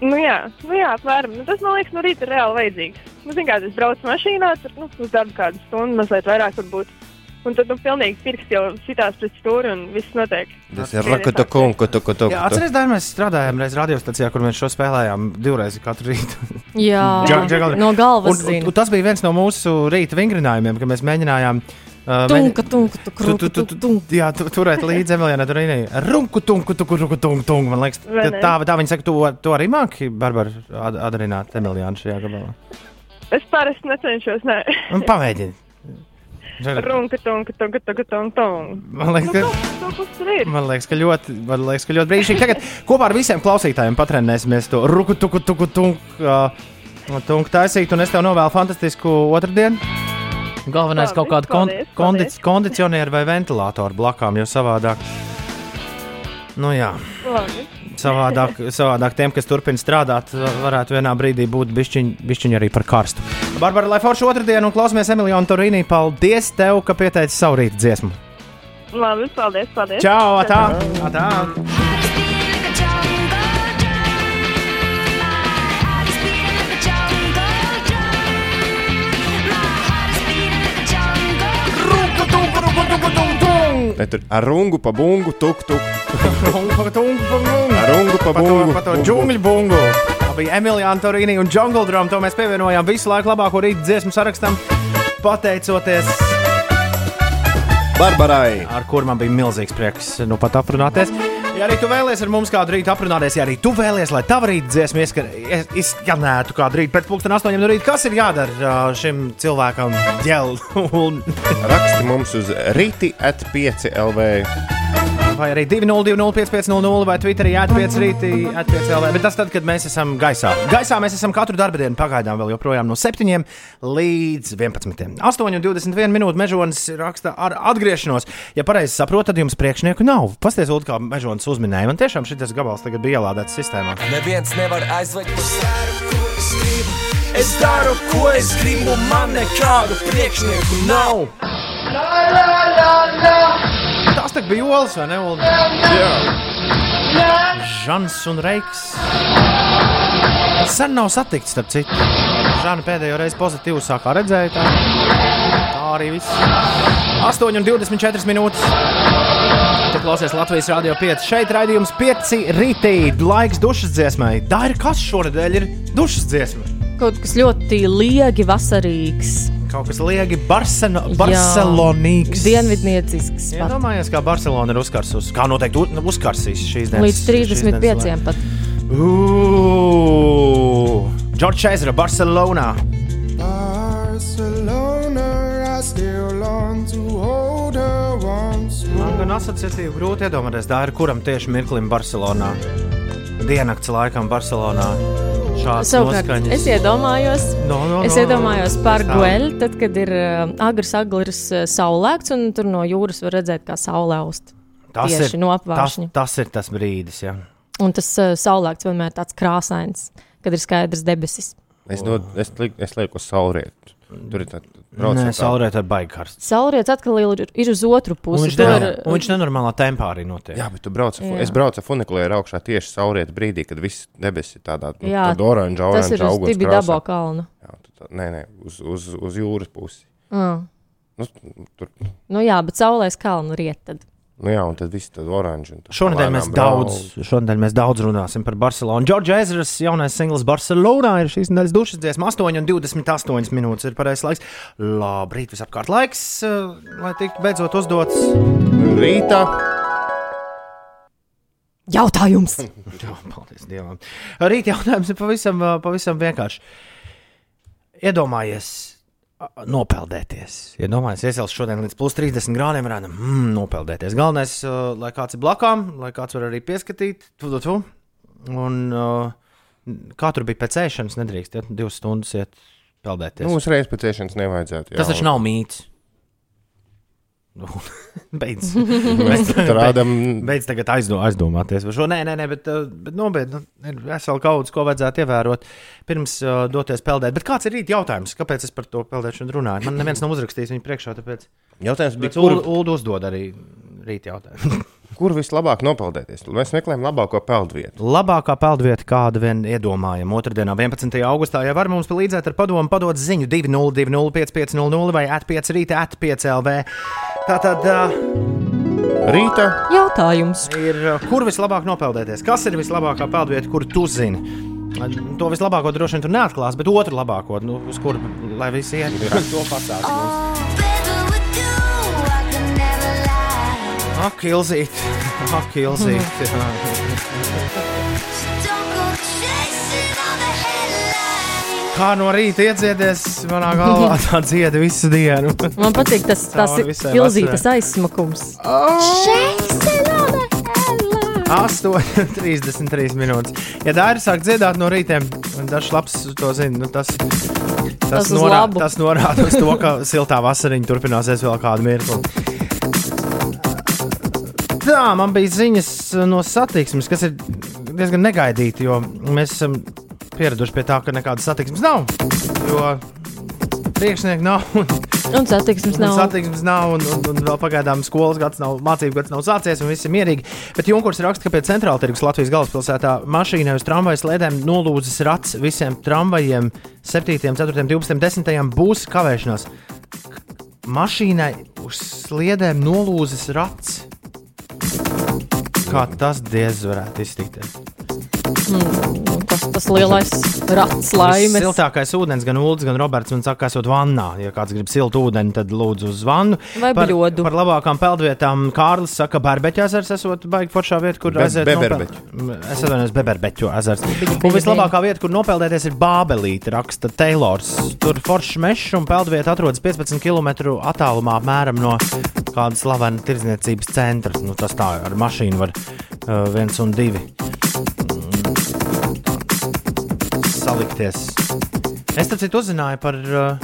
[SPEAKER 9] Nu, jā, nu, jā apmēram. Nu, tas man liekas, no rīta ir reāli vajadzīgs. Nu, zin, kā, es braucu mašīnā, tur nu, uz darbu kādu stundu, mazliet vairāk varbūt. Un tad, nu, pilnīgi pirksts jau sitās pret stūri un viss notiek.
[SPEAKER 3] Tas ir rakata kungu, tu, tu, tu.
[SPEAKER 1] Jā, atceries, Dārn, mēs strādājām reiz radiostacijā, kur mēs šo spēlējām divreiz katru rītu.
[SPEAKER 4] Jā, *laughs*
[SPEAKER 1] Džang- jungle-
[SPEAKER 4] no galvas
[SPEAKER 1] Un, un, un tas bija viens no mūsu rīta vingrinājumiem, kad mēs mēģinājām. Uh,
[SPEAKER 4] Tunka, tunka, tu,
[SPEAKER 1] Tu,
[SPEAKER 4] krūku,
[SPEAKER 1] tu, tu,
[SPEAKER 4] tu,
[SPEAKER 1] tu,
[SPEAKER 4] tunka.
[SPEAKER 1] jā, tu, turēt līdzi Emilijai Turīnai. Runku, tunku, tuku, ruku, tunku, tunku. Man liekas, tā, tā, viņa saka, tu, tu arī māki, Barbara, ad- atdarināt Emilijānu šajā gabalā.
[SPEAKER 9] Es parasti necenšos, nē.
[SPEAKER 1] Un pamēģini.
[SPEAKER 9] Runka, tunka, tunka, tunka, tunka, tunka.
[SPEAKER 1] Man liekas, ka,
[SPEAKER 9] Nu, tur ir?
[SPEAKER 1] man liekas, ka ļoti, man liekas, ka ļoti brīnišķīgi. Tagad kopā ar visiem klausītājiem patrenēsimies to ruku, tuku, tuku, tunku, uh, tunku taisīt, un es tev novēlu fantastisku otrdienu. Galvenais kaut kāda kon
[SPEAKER 9] paldies,
[SPEAKER 1] kondic
[SPEAKER 9] paldies.
[SPEAKER 1] kondicionieru vai ventilātoru blakām, jo savādāk. Nu jā.
[SPEAKER 9] Labi.
[SPEAKER 1] Savādāk, savādāk tiem, kas turpina strādāt, varētu vienā brīdī būt bišķiņi, arī par karstu. Barbara, lai forši otrdienu un klausamies Emīlijā un Torīnī. Paldies tev, ka pieteici savu rītu dziesmu.
[SPEAKER 9] Labi, paldies, paldies.
[SPEAKER 1] Čau! Atā, atā.
[SPEAKER 3] Ne, tur ar rungu pa bungu, tuk, tuk. Ar
[SPEAKER 1] Ar
[SPEAKER 3] rungu pa bungu.
[SPEAKER 1] Par to
[SPEAKER 3] bungu.
[SPEAKER 1] džungļu bungu. Tā bija Emīlijā Torīnī un Jungle Drum. To mēs pievienojām visu laiku labāko rītu dziesmu sarakstam. Pateicoties
[SPEAKER 3] Barbarai.
[SPEAKER 1] ar kur man bija milzīgs prieks nu pat aprunāties. Ja arī tu vēlies ar mums kādu rītu aprunāties, ja arī tu vēlies, lai tava rīta dziesma izskanētu kādu rītu pēc pusdienas astoņiem no rīta, kas ir jādara ā, šim cilvēkam
[SPEAKER 3] Raksti mums uz rīti at 5 LV.
[SPEAKER 1] Vai arī 202-550 vai Twitterī atpiec rītī, atpiec LV. Bet tas tad, kad mēs esam gaisā. Gaisā mēs esam katru darbu pagaidām vēl joprojām no 7 līdz 11. 8,21 minūtes mežonis raksta ar atgriešanos. Ja pareizi saprotu, tad jums priekšnieku nav. Pasties, Ulu, kā mežonis uzminēja. Man tiešām šis gabals tagad bija ielādēts sistēmā.
[SPEAKER 10] Neviens nevar aizvegt uz sēru, ko es daru, ko es gribu, man nekādu priekšnieku nav.
[SPEAKER 1] Tas tā bija Olas vai ne? Ulu? Žans un Reiks. Sen nav satikts, starp citu. Žana pēdējo reizi pozitīvi sākā redzēt. Tā, tā arī viss. 8,24 minūtes. Tu klausies Latvijas Rādio 5. Šeit raidījums 5 rītī. Laiks dušas dziesmai. Tā ir kas šonadēļ ir dušas dziesma.
[SPEAKER 4] Kaut kas ļoti liegi vasarīgs.
[SPEAKER 1] Kaut kas liegi Barseno, Barcelonīgs.
[SPEAKER 4] Dienvidniecisks. pat.
[SPEAKER 1] Iedomājies, kā Barcelona ir uzkarsus. Kā noteikti u- uzkarsīs šīs dienas.
[SPEAKER 4] Līdz
[SPEAKER 1] šīs dienas
[SPEAKER 4] 35 pat.
[SPEAKER 1] Džordžs Čezra, Barcelonā.
[SPEAKER 11] Barcelona, I still long to hold her once
[SPEAKER 1] Man gan asociatīvi grūti iedomāties, tā ir kuram tieši mirklim Barcelonā. Diennakts laikam Barcelonā. Šāds
[SPEAKER 4] Savukārt,
[SPEAKER 1] noskaņas.
[SPEAKER 4] es iedomājos,
[SPEAKER 1] No, no,
[SPEAKER 4] es
[SPEAKER 1] no,
[SPEAKER 4] iedomājos
[SPEAKER 1] no.
[SPEAKER 4] par gueļu, tad, kad ir uh, agrs, agrs uh, saulēkts, un tur no jūras var redzēt, kā saule aust.
[SPEAKER 1] Tas
[SPEAKER 4] tieši
[SPEAKER 1] ir,
[SPEAKER 4] no
[SPEAKER 1] tas,
[SPEAKER 4] apvāršņa.
[SPEAKER 1] tas ir tas brīdis, jā.
[SPEAKER 4] Un tas uh, saulēkts vienmēr tāds krāsains, kad ir skaidrs debesis.
[SPEAKER 3] Es, no, es, liek, es lieku uz saulrietu. Tur ir tāds
[SPEAKER 1] Nē, saulriet ir baigi karsts.
[SPEAKER 4] Saulriets atkal ir, ir uz otru
[SPEAKER 1] Un
[SPEAKER 4] pusi.
[SPEAKER 1] viņš,
[SPEAKER 4] Tur
[SPEAKER 1] nenor,
[SPEAKER 4] ir-
[SPEAKER 1] un viņš nenormālā tempā arī notiek.
[SPEAKER 3] Jā, bet tu brauc ar, fu-
[SPEAKER 4] Jā.
[SPEAKER 3] es braucu ar funikulēru augšā tieši saulrietu brīdī, kad viss debesis ir tādā nu, tādā oranžā,
[SPEAKER 4] tas ir
[SPEAKER 3] oranžā
[SPEAKER 4] uz dabo kalnu.
[SPEAKER 3] Jā, tu tā- Nē, nē, uz, uz, uz jūras pusi.
[SPEAKER 4] Mm.
[SPEAKER 3] Nu, tur,
[SPEAKER 4] Nu jā, bet saulēs kalnu riet. Tad.
[SPEAKER 3] Nu jā, un tad viss un tad
[SPEAKER 1] Šonadēļ mēs, daudz, šonadēļ mēs daudz runāsim par Barcelonu. Džordžs Ezras jaunais singls Barcelonā ir šīs nedēļas dušas dziesma. 8,28 minūtes ir pareizais laiks. Labrīt, visapkārt laiks, eh, lai tiktu beidzot uzdots.
[SPEAKER 3] Rītā.
[SPEAKER 4] Jautājums! *laughs*
[SPEAKER 1] Jā, paldies Dievam. Rīt jautājums ir pavisam, eh, pavisam vienkāršs. Iedomājies, nopeldēties. Iedomājies, iesils šodien līdz plus 30 grādiem, varētu mm, nopeldēties. Galvenais, eh, lai kāds ir blakām, lai kāds var arī pieskatīt. Tu, tu, tu. Un, eh, kā tur bija pēc ēšanas, nedrīkst ja, divas stundas iet peldēties.
[SPEAKER 3] Nu, uzreiz pēc iešanas nevajadzētu.
[SPEAKER 1] Tas taču nav mīts. Nu, *laughs* *laughs* Beidz.
[SPEAKER 3] Mēs tur rādām-
[SPEAKER 1] Beidz tagad aizdo, aizdomāties par šo. Nē, nē, nē bet, uh, bet nopietni nu, ir vesela kaudzes, ko vajadzētu ievērot pirms uh, doties peldēt. Bet kāds ir rīt jautājums? Kāpēc es par to peldēšanu runāju? Man neviens nav uzrakstījis viņu priekšā, tāpēc.
[SPEAKER 3] Jautājums bija, kur-
[SPEAKER 1] Ulu uzdod arī rīt jautājumu. *laughs*
[SPEAKER 3] Kur vislabāk nopeldēties? Mēs meklējam labāko peldvietu.
[SPEAKER 1] Labākā peldvieta, kāda vien iedomājama, otrdienā, 11. augustā, ja var mums palīdzēt ar padomu, padot ziņu 202-550 vai at5 rīta at5 LV. Tātad uh,
[SPEAKER 3] rīta
[SPEAKER 4] jautājums
[SPEAKER 1] ir, kur vislabāk nopeldēties? Kas ir vislabākā peldvieta, kuru tu zini? To vislabāko droši vien tur neatklās, bet otru labāko, nu, uz kuru lai visi iet, to pastāstīs. mums. Ak, Ilzīt, ak, Ilzīt. *laughs* Kā no rīta iedziedies, manā galvā *laughs* tā dzieda visu dienu.
[SPEAKER 4] Man patīk tas, *laughs*
[SPEAKER 1] visai
[SPEAKER 4] ilzītas aizsmakums.
[SPEAKER 1] 8,33 minūtes. Ja Dārija sāk dziedāt no rīta, dažs labs to zina. Nu, tas, tas,
[SPEAKER 4] Tas
[SPEAKER 1] norā,
[SPEAKER 4] labu.
[SPEAKER 1] tas norāda uz to, ka siltā vasariņa turpināsies vēl kādu mirkli. Tā, man bija ziņas no satiksmes, kas ir diezgan negaidīti, jo mēs esam pieraduši pie tā, ka nekādas satiksmes nav. Jo priekšnieki nav.
[SPEAKER 4] Un satiksmes
[SPEAKER 1] Un
[SPEAKER 4] nav.
[SPEAKER 1] Satiksmes nav, un, un, un vēl pagaidām skolas gads nav, mācību gads nav sācies, un viss ir mierīgi. Bet Junkurs raksta, ka pie centrāla tirgus Latvijas galvaspilsētā mašīnai uz tramvaja slēdēm nolūzis rats visiem tramvajiem 7, 4, 12, 10 būs kavēšanās. Mašīnai uz sliedēm nolūzis rats. Kā tas diez varētu iztikties?
[SPEAKER 4] Mm, tas, tas lielais rats laimes.
[SPEAKER 1] Siltākais ūdens, gan Ulrichs, gan Roberts man saka, esot vannā. Ja kāds grib siltu ūdeni, tad lūdzu uz vannu.
[SPEAKER 4] Vai
[SPEAKER 1] par,
[SPEAKER 4] bļodu.
[SPEAKER 1] par labākām peldvietām Kārlis saka, ka Bērbeķa ezers esot baigi foršā vieta, kur
[SPEAKER 3] Be-
[SPEAKER 1] aiziet
[SPEAKER 3] Beberbeķu.
[SPEAKER 1] nopeld- Es atvainojos, Beberbeķu ezers. Un vislabākā vieta, kur nopeldēties, ir Bābelīte, raksta Taylors. Tur foršs mežs un peldvieta atrodas 15 km attālumā apmēram no kāda slavena tirdzniecības centra. Nu, tas tā ar mašīnu var uh, viens un divi salikties. Es tam citu uzzināju par uh,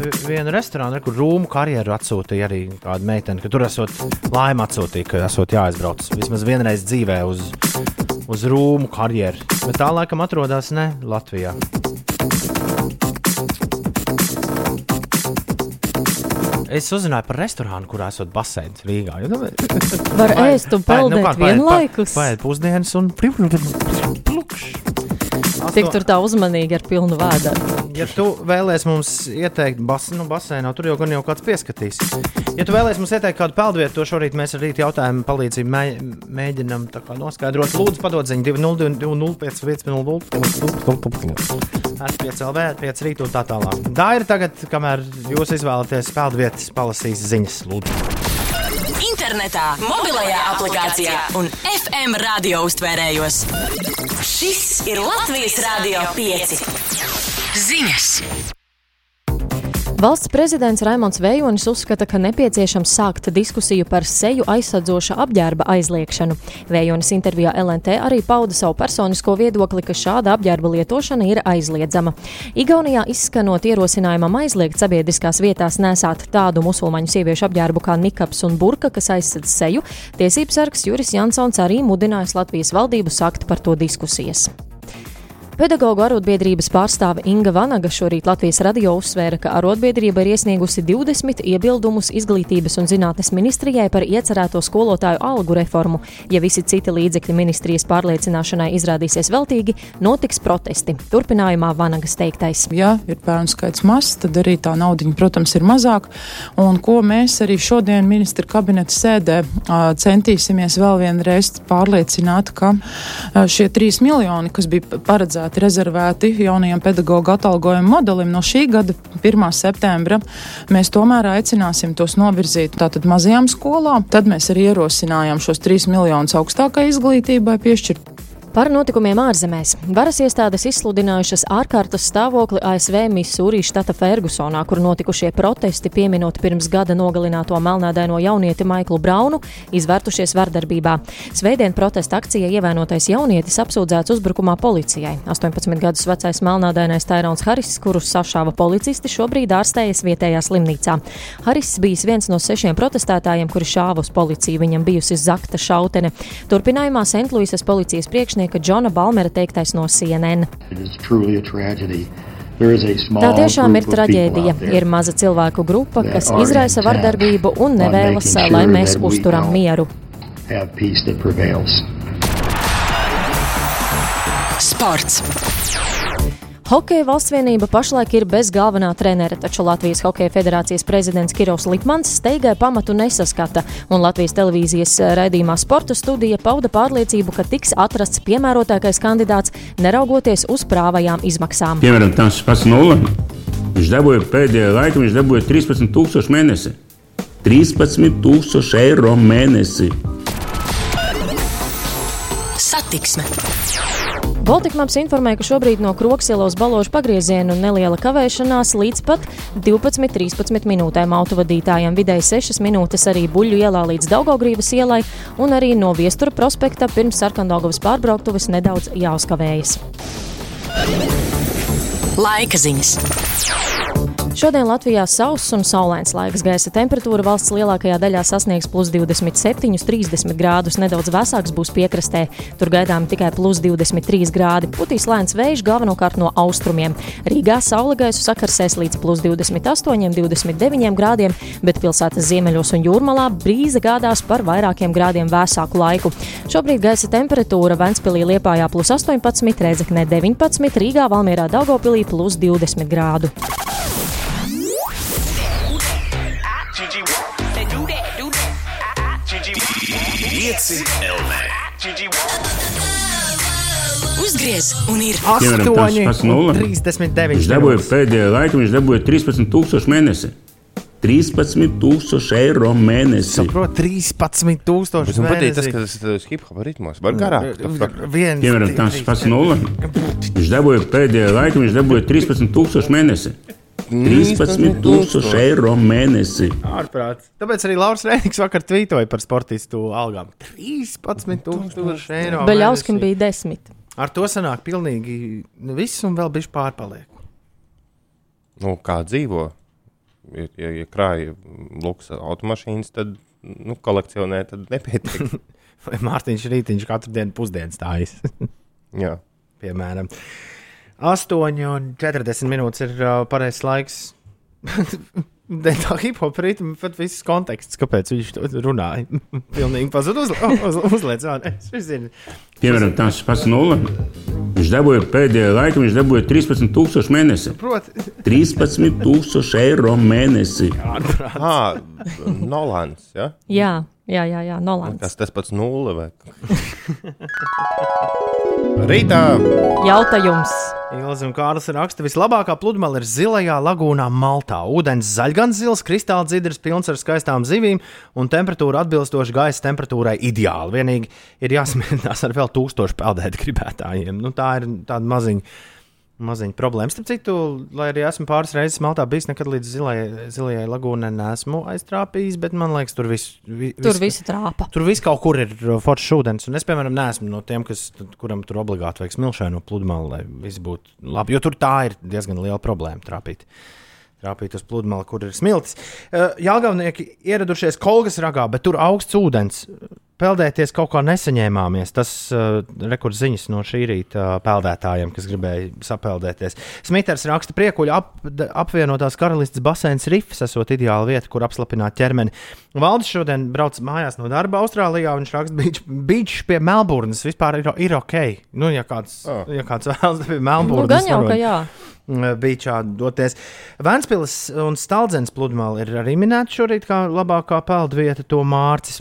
[SPEAKER 1] vi- vienu restorānu, re, kur rūmu karjeru atsūtīja arī kāda meitene, ka tur esot laima atsūtīja, ka esot jāaizbrauc vismaz vienreiz dzīvē uz, uz rūmu karjeru. Bet tā laikam atrodas ne Latvijā. Es uzzināju par restorānu, kurā esot baseins Rīgā. Nu,
[SPEAKER 4] Var ēst un peldēt vienlaikus?
[SPEAKER 1] Paiet pusdienas un plukš.
[SPEAKER 4] Tik tur tā uzmanīgi ar pilnu vēdru.
[SPEAKER 1] Ja tu vēlēsies mums ieteikt, bas, nu, basēnā, tur jau gan jau kāds pieskatīs. Ja tu vēlēsies mums ieteikt kādu peldvietu, to šorīt mēs ar rīta jautājumu palīdzību mē, mēģinām tā kā noskaidrot. Lūdzu, padod ziņu 202-550-5 LV, 5 rītu un tā tālāk. Tā ir tagad, kamēr jūs izvēlaties peldvietas, palasīs ziņas. Lūdzu.
[SPEAKER 2] Internetā, mobilajā aplikācijā un FM radio uztvērējos. Šis ir Latvijas Rādio 5. Ziņas!
[SPEAKER 4] Valsts prezidents Raimons Vējonis uzskata, ka nepieciešams sākt diskusiju par seju aizsardzoša apģērba aizliekšanu. Vējonis intervijā LNT arī pauda savu personisko viedokli, ka šāda apģērba lietošana ir aizliedzama. Igaunijā izskanot ierosinājumam aizliegt sabiedriskās vietās nesāt tādu musulmaņu sieviešu apģērbu kā nikaps un burka, kas aizsedz seju, tiesības sargs Juris Jansons arī mudinājis Latvijas valdību sākt par to diskusijas. Pedagoģu arotbiedrības pārstāve Inga Vanaga šorīt Latvijas radio uzsvēra, ka arotbiedrība ir iesniegusi 20 iebildumus izglītības un zinātnes ministrijai par iecerēto skolotāju algu reformu. Ja visi citi līdzekļi ministrijas pārliecināšanai izrādīsies veltīgi, notiks protesti. Turpinājumā Vanagas teiktais.
[SPEAKER 12] Ja ir bērnu skaits mazs, tad arī tā naudiņa, protams, ir mazāk. Un ko mēs arī šodien ministra kabineta sēdē centīsimies vēl vienreiz pārliecināt, ka šie trīs miljoni, kas bija paredzēti rezervēti jaunajam pedagoģa atalgojuma modelim no šī gada 1. septembra, mēs tomēr aicināsim tos novirzīt tātad mazajām skolām. Tad mēs arī ierosinājām šos trīs miljonus augstākai izglītībai piešķirt
[SPEAKER 4] Par notikumiem ārzemēs. Varas iestādes izsludinājušas ārkārtas stāvokli ASV Misūrī štata Fergusonā, kur notikušie protesti pieminot pirms gada nogalināto melnādaino jaunieti Maiklu Braunu, izvērtušies vardarbībā. Svētdien protesta akcija ievainotais jaunietis apsūdzēts uzbrukumā policijai. 18 gadus vecais melnādainais Tairons Haris, kurus sašāva policisti, šobrīd ārstējas vietējā slimnīcā. Haris bijis viens no sešiem protestētājiem, kuri šāva uz policiju. Viņam bijusi zakta šautene. Turpinājumā Sentlūisas policijas priekšnieks rakstnieka Džona Balmera teiktais no CNN. Tā tiešām ir traģēdija. Ir maza cilvēku grupa, kas izraisa vardarbību un nevēlas, lai mēs uzturam mieru. Sports. Hokeja valstsvienība pašlaik ir bez galvenā trenera, taču Latvijas Hokeja federācijas prezidents Kirovs Lipmans steigai pamatu nesaskata, un Latvijas televīzijas raidījumā Sporta studija pauda pārliecību, ka tiks atrasts piemērotākais kandidāts, neraugoties uz prāvajām izmaksām.
[SPEAKER 13] Piemēram, tas pats Nolan. Viņš dabūja pēdējā laikā, viņš dabūja 13,000 mēnesi. 13,000 eiro mēnesi.
[SPEAKER 4] Satiksme. Baltikmaps informē, ka šobrīd no Kroksielas balāžu pagrieziena un neliela kavēšanās līdz pat 12-13 minūtēm autovadītājiem. Vidēji 6 minūtes arī Buļļu ielā līdz Daugaugrības ielai un arī no Viestura prospekta pirms Sarkandaugovas pārbrauktuves nedaudz jāuzkavējas. Laika ziņas. Šodien Latvijā sauss un saulains laiks. Gaisa temperatūra valsts lielākajā daļā sasniegs plus 27, 30 grādus. Nedaudz vēsāks būs piekrastē. Tur gaidām tikai plus 23 grādi. Putīs lēns vējš galvenokārt no austrumiem. Rīgā saule gaisu sakarsēs līdz plus 28, 29 grādiem, bet pilsētas ziemeļos un jūrmalā brīze gādās par vairākiem grādiem vēsāku laiku. Šobrīd gaisa temperatūra Ventspīlī Liepājā plus 18, Rēzeknē 19, Rīgā Valmierā Daugopilī plus 20 grādu.
[SPEAKER 7] Gigi, they do that, do that. Gigi, 5 LV.
[SPEAKER 2] Uzgriez un ir
[SPEAKER 13] Piemēram, tas pats Nolan.
[SPEAKER 1] 39.
[SPEAKER 13] Viņš dabūja pēdējā laikā, viņš dabūja 13,000 mēnesi. 13,000 eiro mēnesi.
[SPEAKER 1] Saprot, 13,000
[SPEAKER 3] Bet man patīk tas, ka tas ir hip hop ritmos. Var garāk.
[SPEAKER 1] Viens,
[SPEAKER 13] Piemēram, tas pats Nolan. Viņš dabūja pēdējā laikā, viņš dabūja 13,000 mēnesi. 13,000 eiro mēnesī.
[SPEAKER 1] Ārprāts. Tāpēc arī Lauris Rēniks vakar tvītoja par sportistu algām. 13,000 eiro.
[SPEAKER 4] Baļauskim bija desmit.
[SPEAKER 1] Ar to sanāk pilnīgi viss un vēl bišķi pārpaliek.
[SPEAKER 3] Nu, kā dzīvo? Ja, ja, ja krāja luksus automašīnas, tad nu, kolekcionē, tad nepietiek. *laughs*
[SPEAKER 1] Vai Mārtiņš Rītiņš katru dienu pusdienas stājas?
[SPEAKER 3] Jā.
[SPEAKER 1] Piemēram. 8,40 minūtes ir uh, pareizais laiks. *laughs* Dēļ tā hip-hop ritma, pat viss konteksts, kāpēc viņš to runāja. *laughs* Pilnīgi pazudis. Uz, uz, uzliec, jā, es zinu.
[SPEAKER 13] Piemēram, tas pats Nolan. Viņš dabūja pēdējā laikā, viņš dabūja 13,000 mēnesi.
[SPEAKER 1] Proti,
[SPEAKER 13] 13,000 eiro mēnesī.
[SPEAKER 3] Ah, Nolans. Ja?
[SPEAKER 4] Jā, jā, jā, jā Nolans.
[SPEAKER 3] Kas tas pats nulle vai? *laughs* Rītā!
[SPEAKER 4] Jautājums!
[SPEAKER 1] Ilzi un Kārlis raksta, vislabākā pludmale ir zilajā lagūnā Maltā. Ūdens zaļgans zils, kristāla dzidrs, pilns ar skaistām zivīm un temperatūra atbilstoša gaisa temperatūrai ideāli. Vienīgi ir jāsamierinās ar vēl tūkstošu peldēt gribētājiem. Nu, tā ir tāda maziņa. Maziņa problēma. Starp citu, lai arī esmu pāris reizes Maltā bijis, nekad līdz zilajai, zilajai lagūnai nesmu aiztrāpījis, bet man liekas, tur viss vi,
[SPEAKER 4] Tur viss trāpa.
[SPEAKER 1] Tur viss kaut kur ir uh, foršs ūdens. Un es, piemēram, neesmu no tiem, kas, kuram tur obligāti vajag smilšaino pludmali, lai viss būtu labi. Jo tur tā ir diezgan liela problēma trāpīt. Trāpīt uz pludmali, kur ir smiltis. Uh, Jāgaunieki ieradušies Kolgas ragā, bet tur augsts ūdens. Peldēties kaut kā nesaņēmāmies. Tas uh, rekords ziņas no šī rīta uh, peldētājiem, kas gribēja sapeldēties. Smiters raksta, priekuļa ap, apvienotās karalistes basēns Rifs esot ideāla vieta, kur apslapināt ķermeni. Valdis šodien brauc mājās no darba Austrālijā, un viņš raksta, beidž pie Melburnas vispār ir, ir ok. Nu, ja kāds, oh. ja kāds vēlas pie Melburnas,
[SPEAKER 4] Nu, gan jau, ka jā.
[SPEAKER 1] bija šādi doties. Vēnspils un Staldzens pludmale ir arī minēta šorīt kā labākā peldvieta, to Mārcis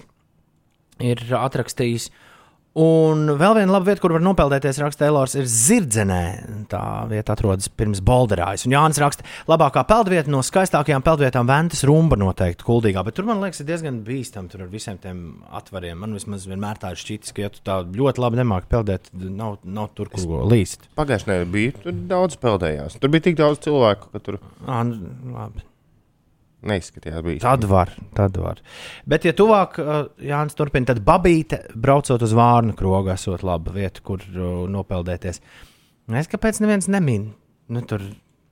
[SPEAKER 1] ir atrakstījis. Un vēl viena laba vieta, kur var nopeldēties, raksta Elors, ir Zirdzenē. Tā vieta atrodas pirms Bolderājas. Un Jānis raksta, labākā peldvieta no skaistākajām peldvietām Ventas rumba noteikti kuldīgā. Bet tur man liekas, ir diezgan bīstami tur ar visiem tiem atvariem. Man vismaz vienmēr tā ir šķitis, ka ja tu tā ļoti labi nemāki peldēt, nav, nav tur, kur līst.
[SPEAKER 3] Pagājušajā nedēļā bija tur daudz peldējās. Tur bija tik daudz cilvēku, ka tur
[SPEAKER 1] Ā, nu, labi.
[SPEAKER 3] Neizskatījās bijis.
[SPEAKER 1] Tad var, tad var. Bet, ja tuvāk, uh, Jānis turpina, tad babīte, braucot uz Vārnu krogu, esot laba vieta, kur uh, nopeldēties. Es kāpēc neviens nemin? Nu, tur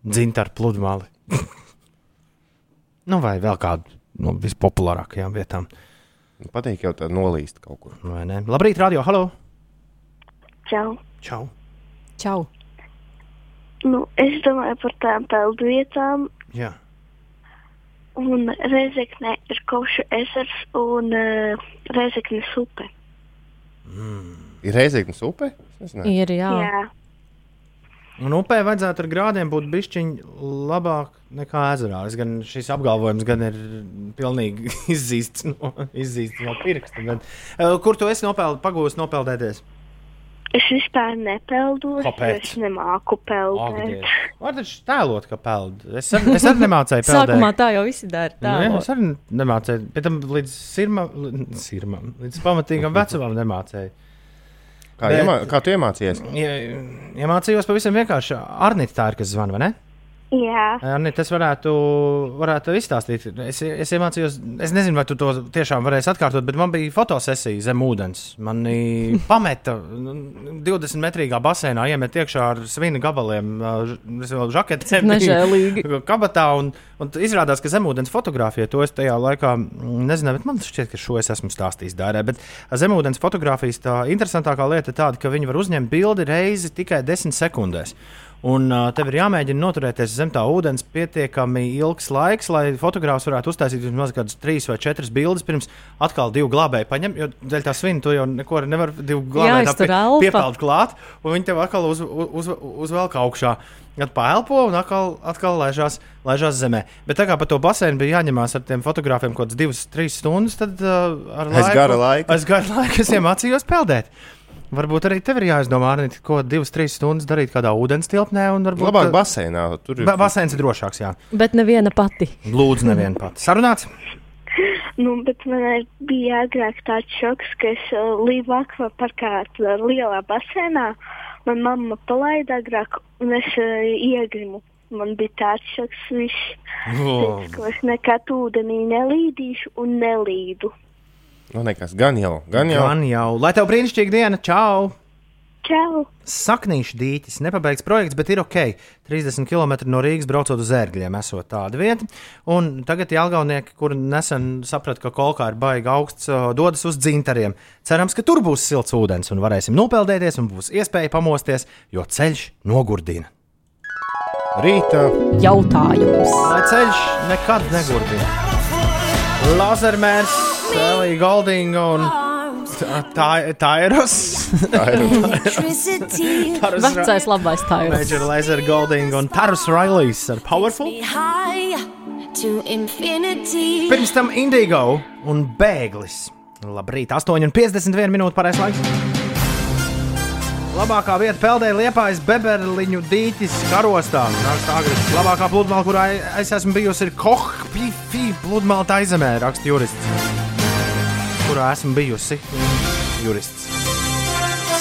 [SPEAKER 1] dzintā ar pludmali. *laughs* nu, vai vēl kādu no vispopulārākajām vietām.
[SPEAKER 3] Patīk jau tā nolīst kaut kur.
[SPEAKER 1] Vai ne? Labrīt, radio, halo!
[SPEAKER 14] Čau.
[SPEAKER 1] Čau!
[SPEAKER 4] Čau!
[SPEAKER 14] Nu, es domāju par tām peldvietām.
[SPEAKER 1] Jā.
[SPEAKER 14] Un Reizekne ir Košu ezers un uh, Reizeknes upe.
[SPEAKER 3] Ir reizeknas upe?
[SPEAKER 4] Ir, jā.
[SPEAKER 14] Jā.
[SPEAKER 1] Un upē vajadzētu ar grādiem būt bišķiņ labāk nekā ezerā. Es gan šis apgalvojums gan ir pilnīgi *laughs* izzīsts no, izzīsts no pirksta. Bet, uh, kur tu esi nopeld, pagūst nopeldēties?
[SPEAKER 14] Es vispār nepeldos,
[SPEAKER 1] Kāpēc?
[SPEAKER 14] es nemāku peldēt.
[SPEAKER 1] Var taču tēlot, ka peld. Es arī, es arī nemācīju *laughs* peldēt.
[SPEAKER 4] Sākumā tā jau visi dara.
[SPEAKER 1] Nu, jā, es arī nemācīju. Pēc tam līdz sirmam, sirmam līdz pamatīgam vecumam nemācīju.
[SPEAKER 3] Kā,
[SPEAKER 1] Bet-
[SPEAKER 3] iemā, kā tu iemācījies?
[SPEAKER 1] Ja, iemācījos pavisam vienkārši. Arnīte tā ir, kas zvana, vai ne?
[SPEAKER 14] Jā.
[SPEAKER 1] Arnīt, es varētu, varētu izstāstīt. Es, es iemācījos, es nezinu, vai tu to tiešām varēsi atkārtot, bet man bija fotosesija zem ūdens. Mani *laughs* pameta nu, 20 metrīgā basēnā, iemet iekšā ar svina gabaliem, ā, ž- es vēl žaketēm. *laughs*
[SPEAKER 4] Nežēlīgi. *laughs*
[SPEAKER 1] Kabatā un, un izrādās, ka zemūdens fotografija to es tajā laikā nezināju, bet man šķiet, ka šo es esmu stājis dārē. Bet zemūdens fotografijas tā interesantākā lieta ir tāda, ka viņi var uzņemt bildi reizi tikai 10 sekundēs. Un uh, tev ir jāmēģina noturēties zem tā ūdens pietiekami ilgs laiks, lai fotogrāfs varētu uztaisīt vismaz kādas trīs vai četras bildes, pirms atkal divu glābēju paņem. Jo dēļ tā svina, tu jau neko nevar divu glābēju
[SPEAKER 4] elpa.
[SPEAKER 1] piepeld klāt, un viņi tev atkal uz, uz, uzvelk augšā. Tad paelpo un atkal, atkal laižās, laižās zemē. Bet tā kā par to basēnu bija jāņemās ar tiem fotogrāfiem kaut kādas divas, trīs stundas, tad uh, ar
[SPEAKER 3] Aiz gara laika.
[SPEAKER 1] aiz gara laika es iemācījos peldēt. Varbūt arī tev ir jāizdomā, Arnīt, ko divas, trīs stundas darīt kādā ūdens tilpnē. un Varbūt,
[SPEAKER 3] Labāk baseinā. Tur ir
[SPEAKER 1] Ba basēns ir drošāks, jā.
[SPEAKER 4] Bet neviena pati.
[SPEAKER 1] Lūdzu, neviena pati. Sarunāts?
[SPEAKER 14] Nu, bet man ir bija agrāk tāds šoks, ka es uh, līvu akvaparkā lielā basēnā. Man mamma palaida agrāk, un es uh, iegrimu. Man bija tāds šoks, viss.
[SPEAKER 3] Oh.
[SPEAKER 14] Teicu, ka es nekad ūdenī nelīdīšu un nelīdu.
[SPEAKER 3] Nu, nekas, gan jau, gan jau.
[SPEAKER 1] Gan jau. Lai tev brīnišķīga diena, čau!
[SPEAKER 14] Čau!
[SPEAKER 1] Saknīšu dīķis, nepabeigts projekts, bet ir ok. 30 km no Rīgas braucot uz ērgļiem, esot tāda vieta. Un tagad Jālgaunieki, kur nesen saprata, ka kolkā ir baigi augsts, uh, dodas uz dzintariem. Cerams, ka tur būs silts ūdens un varēsim nopeldēties un būs iespēja pamosties, jo ceļš nogurdina.
[SPEAKER 3] Rītā
[SPEAKER 4] Jautājums.
[SPEAKER 1] Lai ceļš nekad negurdina. Lazermērs, Elija Goldinga un ir
[SPEAKER 4] Vecais labais tājums.
[SPEAKER 1] Major Laser Golding un Tarus Railijas ar Powerful. Pirms tam Indigo un Bēglis. Labrīt, 8,51 minūtes pareizais laiks. Labākā vieta peldē liepājas Beberliņu dīķis karostā. Raksta. Labākā pludmale, kurā es esmu bijusi, ir Kohpīfī pludmale taizemē, raksta jurists. Kurā esmu bijusi jurists.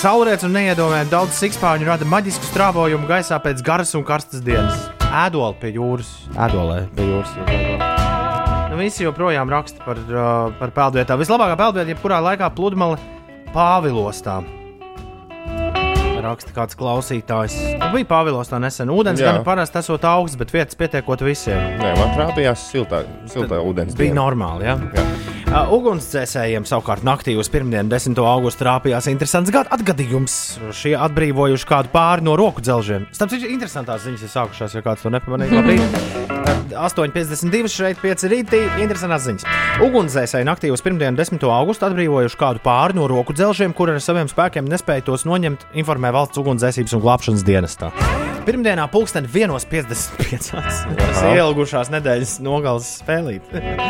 [SPEAKER 1] Saulrietis un neiedomājami daudz sikspāņu rada maģisku strāvojumu gaisā pēc garas un karstas dienas. Ēdola pie jūras. Ēdolē pie jūras. Nu, visi joprojām raksta par, uh, par peldvietām. Vislabākā peldvieta, jebkurā laikā pludmale Pāvilostā. Raksta kāds klausītājs. Nu, bija Pāvilostā nesen. Ūdens
[SPEAKER 3] Jā.
[SPEAKER 1] gan parasti esot augsts, bet vietas pietiekot visiem.
[SPEAKER 3] Nē, man trāpījās siltā, siltā ūdens.
[SPEAKER 1] Bija
[SPEAKER 3] diena.
[SPEAKER 1] normāli. Ja? Uh, ugunsdzēsējiem savukārt naktī uz pirmdienu, 10. augustu, trāpījās interesants gad atgadījums. Šie atbrīvojuši kādu pāri no roku dzelžiem. Starp citu, interesantās ziņas ir sākušās, ja kāds to nepamanīja. Labrīt! Tad 8,52 šeit 5 rītī. Interesantās ziņas. Ugunsdzēsēji naktī uz pirmdienu, 10. augustu, atbrīvojuši kādu pāri no roku dzelžiem, kur ar saviem spēkiem nespēja tos noņemt, informē valsts ugunsdzēsības un glābšanas dienestā. Pirmdienā, pulksten 1.55. Tas ir ielgušās nedēļas nogales spēlīt.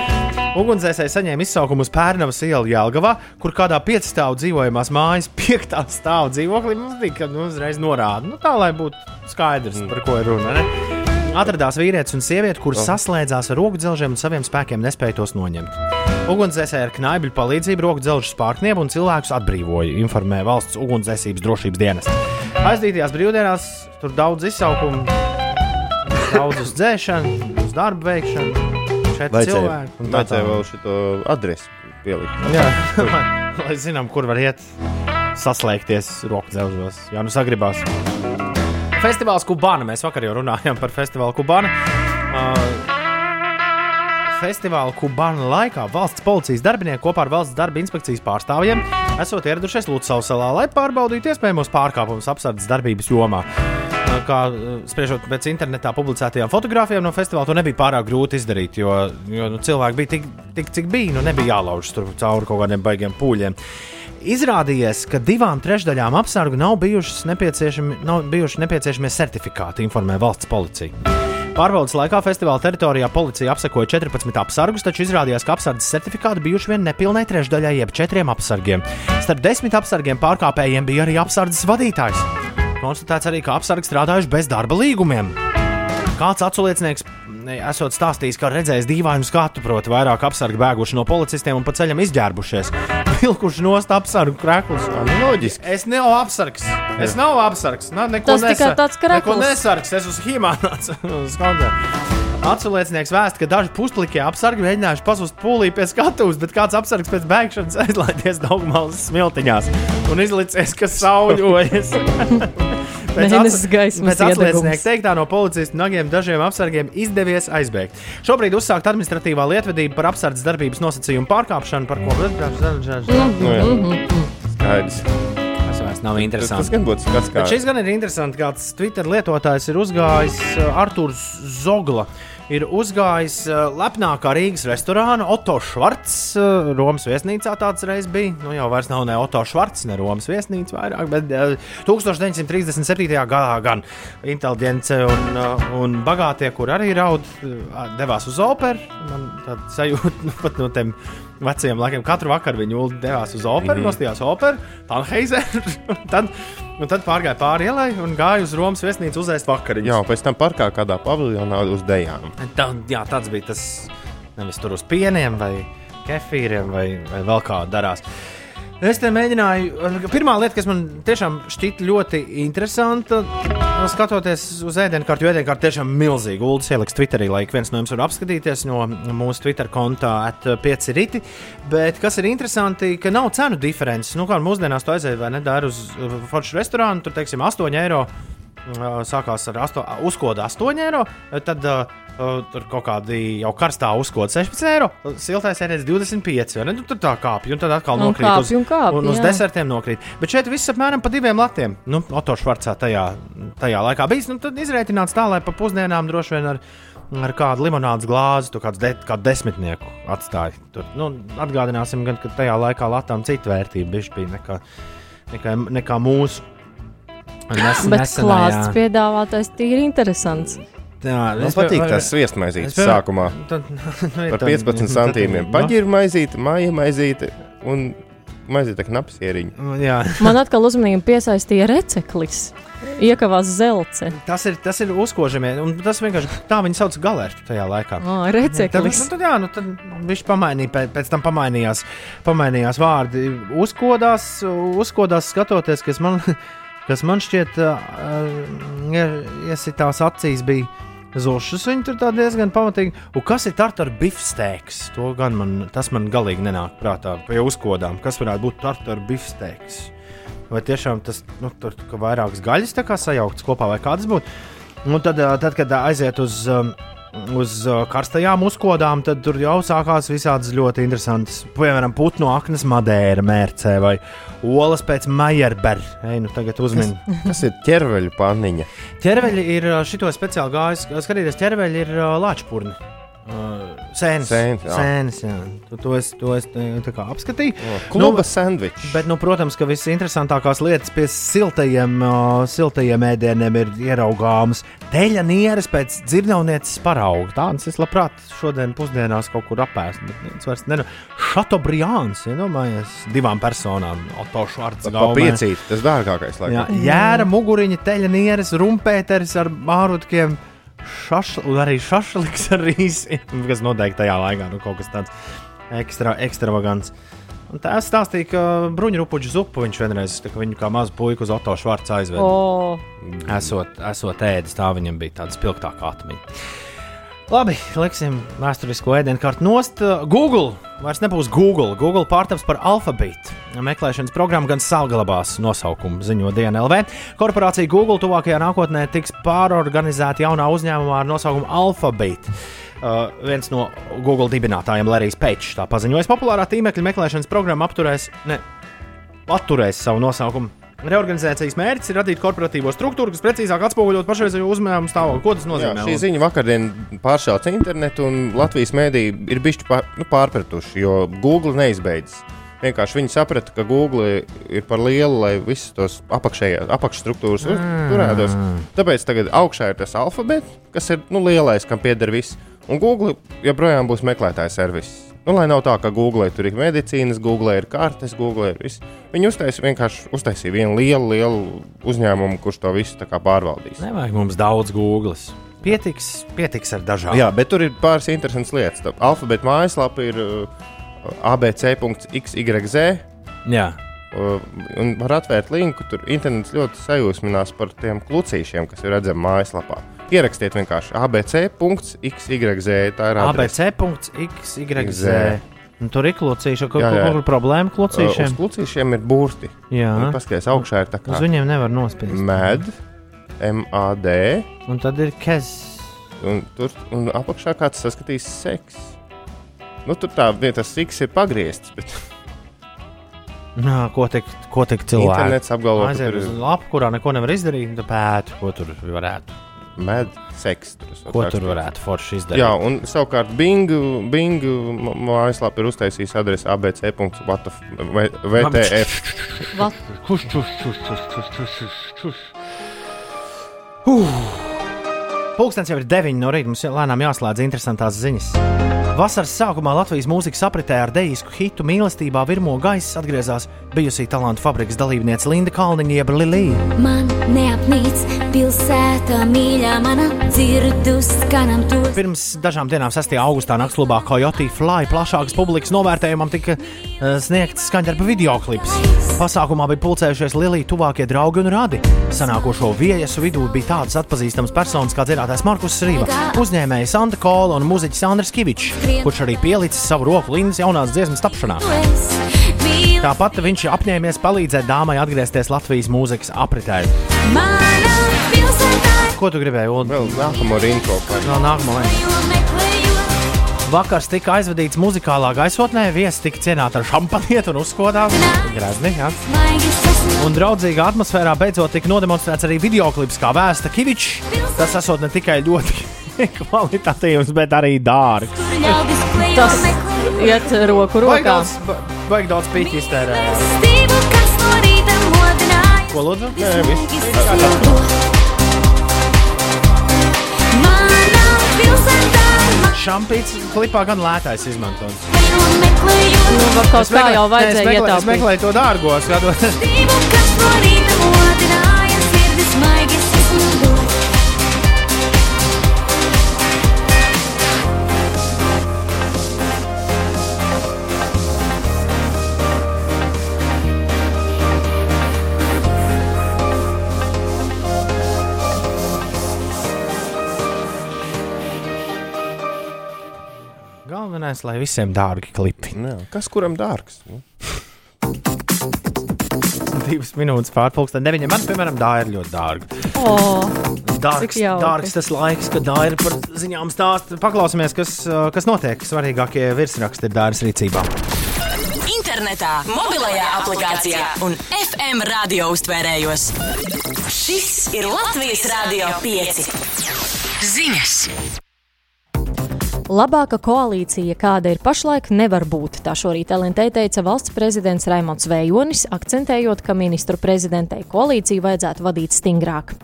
[SPEAKER 1] *laughs* Ugunsdzēsēji saņēma izsaukumu uz Pērnavas ielu Jālgavā, kur kādā piecstāvu dzīvojamās mājas piektā stāva dzīvoklī mums kad, nu, uzreiz norāda. Nu, tā lai būtu skaidrs, par ko ir runa. Ne? Atradās vīrietis un sieviete, kurš saslēdzās ar rokudzelžiem un saviem spēkiem nespēja tos noņemt. Ugunsdzēsēji ar knaibļu palīdzību rokudzelžu spārknieku un cilvēkus atbrīvoja, informē valsts ugunsdzēsības drošības dienas. Aizdītajās brīvdienās tur daudz izsaukumu, daudz uz dzēšanu, uz darbu veikšanu. Četri
[SPEAKER 3] Vajadzēja,
[SPEAKER 1] cilvēki. un tā
[SPEAKER 3] vēl šo adresi pielikt.
[SPEAKER 1] Jā, *laughs* lai, zinām, kur var iet saslēgties rokudzelžos. Jā, nu sagribās. Festivāls Kubāna. Mēs vakar jau runājām par festivālu Kubāna. Uh, Festivāla Kubāna laikā valsts policijas darbinieki kopā ar valsts darba inspekcijas pārstāvjiem esot ieradušies Lucavas salā, lai pārbaudītu iespējamos pārkāpumus apsardzes darbības jomā. Kā spriežot pēc internetā publicētajām fotografijām no festivāla, to nebija pārāk grūti izdarīt, jo, jo nu, cilvēki bija tik, tik, cik bija. Nu, nebija jālauž tur cauri kaut kādiem baigiem pūļiem. Izrādījies, ka divām trešdaļām apsargu nav bijušas nepieciešami, nav bijuši nepieciešamie certifikāti, informē valsts policija. Pārbaudas laikā festivāla teritorijā policija apsekoja 14 apsargus, taču izrādījās, ka apsardzes certifikāti bijuši vien nepilnai trešdaļai, jeb četriem apsargiem. Starp desmit apsargiem pārkāpējiem bija arī apsardzes vadītājs. Konstatēts arī, ka apsargi strādājuši bez darba līgumiem. Kāds aculiecinieks ne, esot stāstījis, ka redzējis dīvainu skatu, proti, vairāk apsargi bēguši no policistiem un pa ceļam izģērbušies. *laughs* Vilkuši nost apsargu krēklus.
[SPEAKER 3] Nu, loģiski.
[SPEAKER 1] Es neesmu apsargs. Es nav apsargs. Nā, neko
[SPEAKER 4] Tas tikai
[SPEAKER 1] nesa-
[SPEAKER 4] tāds krekls.
[SPEAKER 1] Neko nesargs. Es uz Himānācu *laughs* uz koncertu. Aculiecinieks vēsta, ka daži pusplikie apsargi mēģinājuši pazust pūlī pie skatuves, bet kāds apsargs pēc bēgšanas *laughs* aizlaidies dogmālas smiltiņās un izlicies, ka sauļojas.
[SPEAKER 4] Mēnesis gaismas
[SPEAKER 1] pēc apliecinieka
[SPEAKER 4] iedegums.
[SPEAKER 1] teiktā no policistu nagiem dažiem apsargiem izdevies aizbēgt. Šobrīd uzsākt administratīvā lietvedība par apsardzes darbības nosacījumu pārkāpšanu, par ko
[SPEAKER 3] Nu. Skaidrs.
[SPEAKER 1] Tas vairs nav interesanti.
[SPEAKER 3] Tas gan būtu skats kā.
[SPEAKER 1] Bet šis gan ir interesants. Kāds Twitter lietotājs ir uzgājis uh, Arthurs Zogla. Ir uzgājis uh, lepnākā Rīgas restorāna Oto Švarts. Uh, Romas viesnīcā tāds reiz bija. Nu, jau vairs nav ne Oto Švarts, ne Romas viesnīca vairāk, bet uh, 1937. gadā gan inteliģence un, un bagātie, kur arī raud, devās uz operu. Man tāda sajūta *laughs* nu, pat no tiem veciem laikiem. Katru vakaru viņi devās uz operu, mm. -hmm. nostājās operu, Tanheizer. *laughs* un tad pārgāja pāri ielai un gāja uz Romas viesnīcu uzēst vakariņu.
[SPEAKER 3] Jā, pēc tam parkā kādā paviljonā uz dejām.
[SPEAKER 1] Tā, jā, tāds bija tas nevis tur uz pieniem vai kefīriem vai, vai vēl kā darās. Es te mēģināju, pirmā lieta, kas man tiešām šķita ļoti interesanta, skatoties uz ēdienkarti, jo ēdienkarti tiešām milzīgi. Uldis ieliks Twitterī, lai ik viens no jums var apskatīties no mūsu Twitter kontā at 5 rīti. Bet kas ir interesanti, ka nav cenu diferences. Nu, kā mūsdienās to aizēja vai nedara uz uh, foršu restorānu, tur teiksim 8 eiro. Uh, Sākās ar asto, uzkodu 8 eiro, tad uh, tur kaut kādi jau karstā uzkoda 16 eiro, siltais ēdiens 25. vai Ne? Nu, tur tā kāpj, un tad atkal
[SPEAKER 4] Un
[SPEAKER 1] nokrīt uz,
[SPEAKER 4] kāpj un kāpj,
[SPEAKER 1] un uz
[SPEAKER 4] jā.
[SPEAKER 1] desertiem nokrīt. Bet šeit viss apmēram pa diviem latiem. Nu, Oto Švarcā tajā, tajā laikā bijis. Nu, tad izreikināts tā, lai pa pusdienām droši vien ar, ar kādu limonādes glāzi, tu kāds de, kādu desmitnieku atstāja. Tur, nu, atgādināsim, gan, ka tajā laikā latām cita vērtība bija nekā, nekā, nekā mūsu. *gasps* Nes,
[SPEAKER 4] Bet
[SPEAKER 1] nesenajā-
[SPEAKER 4] klāsts piedāvātais ir interesants.
[SPEAKER 1] Jā,
[SPEAKER 3] Man
[SPEAKER 1] es
[SPEAKER 3] patīk
[SPEAKER 1] var-
[SPEAKER 3] tas sviestmaizītes
[SPEAKER 1] es var-
[SPEAKER 3] sākumā. *laughs* *laughs*
[SPEAKER 1] Tad, nu, ir
[SPEAKER 3] Par
[SPEAKER 1] tad-
[SPEAKER 3] 15
[SPEAKER 1] tad-
[SPEAKER 3] centīmiem.
[SPEAKER 1] nu,
[SPEAKER 3] Paģiru maizīte, māja maizīte un maizīte knapsieriņa.
[SPEAKER 1] Jā. *laughs*
[SPEAKER 4] Man atkal uzmanību piesaistīja receklis. Iekavās zelce.
[SPEAKER 1] Tas ir, tas ir uzkožamie, un tas vienkārši tā viņi sauc galērtu tajā laikā.
[SPEAKER 4] Ā, receklis.
[SPEAKER 1] Tad, viņš- nu, tad, jā, nu, tad viņš pamainīja, pēc, pēc tam pamainījās, pamainījās vārdi. Uzkodās, uzkodās skatoties, kas man, kas man šķiet, uh, iesitās acīs bija. Zušas viņi tur diezgan pamatīgi. Un kas ir tartar bifsteiks? To gan man, tas man galīgi nenāk prātā pie uzkodām. Kas varētu būt tartar bifsteiks? Vai tiešām tas nu, tur ka vairākas gaļas sajauktas kopā, vai kādas būtu? Nu, tad, tad, kad aiziet uz, um, uz ā, karstajām uzkodām, tad tur jau sākās visādas ļoti interesantas. Piemēram, putnu aknas madēra mērcē vai olas pēc majerberga. Ej, nu tagad uzmini.
[SPEAKER 3] Tas ir ķerveļu panniņa.
[SPEAKER 1] Ķerveļi ir ā, šito speciāli gājis. Skatīties, ķerveļi ir ā, lāčpurni. Uh, Sēnes.
[SPEAKER 3] Sēnes, jā.
[SPEAKER 1] Sēnes, jā. Tu to es, to es tā kā apskatīju.
[SPEAKER 3] Kluba sandvičs.
[SPEAKER 1] Bet, nu, protams, ka visinteresantākās lietas pie siltajiem, uh, siltajiem ēdieniem ir ieraugāmas. Teļa nieres pēc dzirdaunieces parauga. Tādas es labprāt šodien pusdienās kaut kur apēstu. Šatobriāns, iedomājies, divām personām. Oto Švarts.
[SPEAKER 3] Pa piecīt, tas dārgākais.
[SPEAKER 1] Jā,
[SPEAKER 3] laikam.
[SPEAKER 1] jēra, muguriņa, teļa nieres, rumpēteris ar mārutkiem. Šaš, arī šašliks ar rīsi, *laughs* kas noteikti tajā laikā nu, kaut kas tāds ekstra, ekstravagants. Un tā es stāstīju, ka bruņurupuģu zupu viņš vienreiz, kā viņu kā mazu puiku uz Oto Švarcu aizveda.
[SPEAKER 4] O,
[SPEAKER 1] Esot, esot ēdis, tā viņam bija tāda spilgtāka atmiņa. Labi, liksim vēsturisko ēdienu kārtu nost. Google vairs nebūs Google. Google pārtaps par alfabētu. Meklēšanas programma gan saglabās nosaukumu, ziņo DNLV. Korporācija Google tuvākajā nākotnē tiks pārorganizēta jaunā uzņēmumā ar nosaukumu Alphabet. Uh, viens no Google dibinātājiem, Larijs Pečs, tā paziņoja, populārā tīmekļa meklēšanas programma apturēs, ne, atturēs savu nosaukumu. Reorganizācijas mērķis ir radīt korporatīvo struktūru, kas precīzāk atspoguļot pašreizējo uzņēmumu stāvokli. Ko tas
[SPEAKER 3] Jā,
[SPEAKER 1] nozīmē?
[SPEAKER 3] šī ziņa vakardien pāršāca internetu, un Latvijas mēdīji ir bijuši pār, nu, pārpratuši, jo Google neizbeidzas. Vienkārši viņi saprata, ka Google ir par lielu, lai visas tos apakšstruktūras
[SPEAKER 1] Mm.
[SPEAKER 3] turētos. Tāpēc tagad augšā ir tas alfabets, kas ir nu, lielais, kam pieder viss. Un Google joprojām būs meklētāja servis. Nu, lai nav tā, ka Google tur ir medicīnas, Google ir kartes, Google ir viss. Viņi uztaisīja vienkārši uztaisīja vienu lielu, lielu uzņēmumu, kurš to visu pārvaldīs.
[SPEAKER 1] Nevajag mums daudz Google. Pietiks, pietiks ar dažādiem.
[SPEAKER 3] Jā, bet tur ir pāris interesantas lietas. Alfabēta mājaslapa ir uh, abc.xyz.
[SPEAKER 1] Jā.
[SPEAKER 3] Uh, un var atvērt linku. Tur internets ļoti sajūsminās par tiem klucīšiem, kas ir redzami mājaslapā. Ierakstiet vienkārši abc.xyz. Tā ir
[SPEAKER 1] abc.xyz. Un Tur ir
[SPEAKER 3] jā.
[SPEAKER 1] kur ir problēma klucīšiem.
[SPEAKER 3] Uz klucīšiem ir burti.
[SPEAKER 1] Jā.
[SPEAKER 3] Paskaties, augšā ir tā kā
[SPEAKER 1] Uz viņiem nevar nospiest.
[SPEAKER 3] med, MAD.
[SPEAKER 1] Un tad ir kes.
[SPEAKER 3] Un tur un apakšā kāds saskatīs seks. Nu, tur tā vieta, tas siks ir pagriezts. Bet... *laughs*
[SPEAKER 1] Nā, ko tik, ko tik cilvēki?
[SPEAKER 3] Internets apgalvo, ka
[SPEAKER 1] Aiziet
[SPEAKER 3] tur
[SPEAKER 1] uz
[SPEAKER 3] ir-
[SPEAKER 1] lapu, kurā neko nevar izdarīt. Tad pēt, ko tur varētu.
[SPEAKER 3] Med, seks. Tur esot
[SPEAKER 1] Ko tur
[SPEAKER 3] rakstīts.
[SPEAKER 1] varētu forši izdarīt?
[SPEAKER 3] Jā, un savukārt Bing, Bing mājaslapā ir uztaisījis adresi abc.vtf.
[SPEAKER 1] Pūkstens jau ir 9 no rīta. Mums lēnām jāslēdz interesantās ziņas. Vasaras sākumā Latvijas mūzikas apritē ar deju hitu mīlestībā virmo gaisa atgriezās bijusī talantu fabrikas dalībniece Linda Kalniņa jeb Lilija.
[SPEAKER 15] Man neapnīc pilsēta, mīļā mana dzirdu skanam to.
[SPEAKER 1] Pirms dažām dienām, 6. augustā, Naktsklubā Coyote Fly plašākas publikas novērtējumam tika uh, sniegts skaņdarba videoklips. Pasākumā bija pulcējušies Lilija tuvākie draugi un radi. Sanākošo viesu vidū bija tādas atpazīstamas personas kā dzirdētājs Markus Rīva, uzņēmējs Santa Kola un mūziķis Andris Kavičs, kurš arī pielicis savu roku Lindas jaunās dziesmas tapšanā. Tāpat viņš apņēmies palīdzēt dāmai atgriezties Latvijas mūzikas apritē. Ko tu gribēji? Ulu?
[SPEAKER 3] Vēl nākamo rinko.
[SPEAKER 1] Vēl nākamo rinko. Vakars tika aizvadīts muzikālā gaisotnē, viesis tika cienāts ar šampanietu un uzkodām. Grazni, jā. Un draudzīgā atmosfērā beidzot tika nodemonstrēts arī videoklips, kā vēsta Kavičs. Tas esot ne tikai ļoti *laughs* kvalitatīvs, bet arī dārgs.
[SPEAKER 4] Tas iet roku rokā.
[SPEAKER 1] daudz, ba- vajag daudz pīķi iztērēt. Ko lūdzu?
[SPEAKER 3] Nē, viss.
[SPEAKER 1] Šampīts klipā gan lētais izmantots.
[SPEAKER 4] Nu, kaut kā jau
[SPEAKER 1] nē, es
[SPEAKER 4] vajadzēja
[SPEAKER 1] meklēju- Es
[SPEAKER 4] ietaupīt.
[SPEAKER 1] meklēju to dārgo, skatoties. *laughs* *laughs* Galvenais, lai visiem dārgi klipi.
[SPEAKER 3] Jā, kas kuram dārgs? Nu?
[SPEAKER 1] Divas minūtes pārpusdienas, deviņiem. Man, piemēram, tā ir ļoti dārga.
[SPEAKER 4] O,
[SPEAKER 1] Dārgs, dārgs tas laiks, kad tā ir par ziņām stāst. Paklausīsimies, kas, uh, kas notiek. Svarīgākie virsraksti ir dārgas rīcībā.
[SPEAKER 2] Internetā, mobilajā aplikācijā un FM radio uztvērējos. Šis ir Latvijas Rādio 5. Ziņas!
[SPEAKER 4] Labāka koalīcija, kāda ir pašlaik, nevar būt. Tā šorīt LNT teica valsts prezidents Raimons Vējonis, akcentējot, ka ministru prezidentei koalīciju vajadzētu vadīt stingrāk.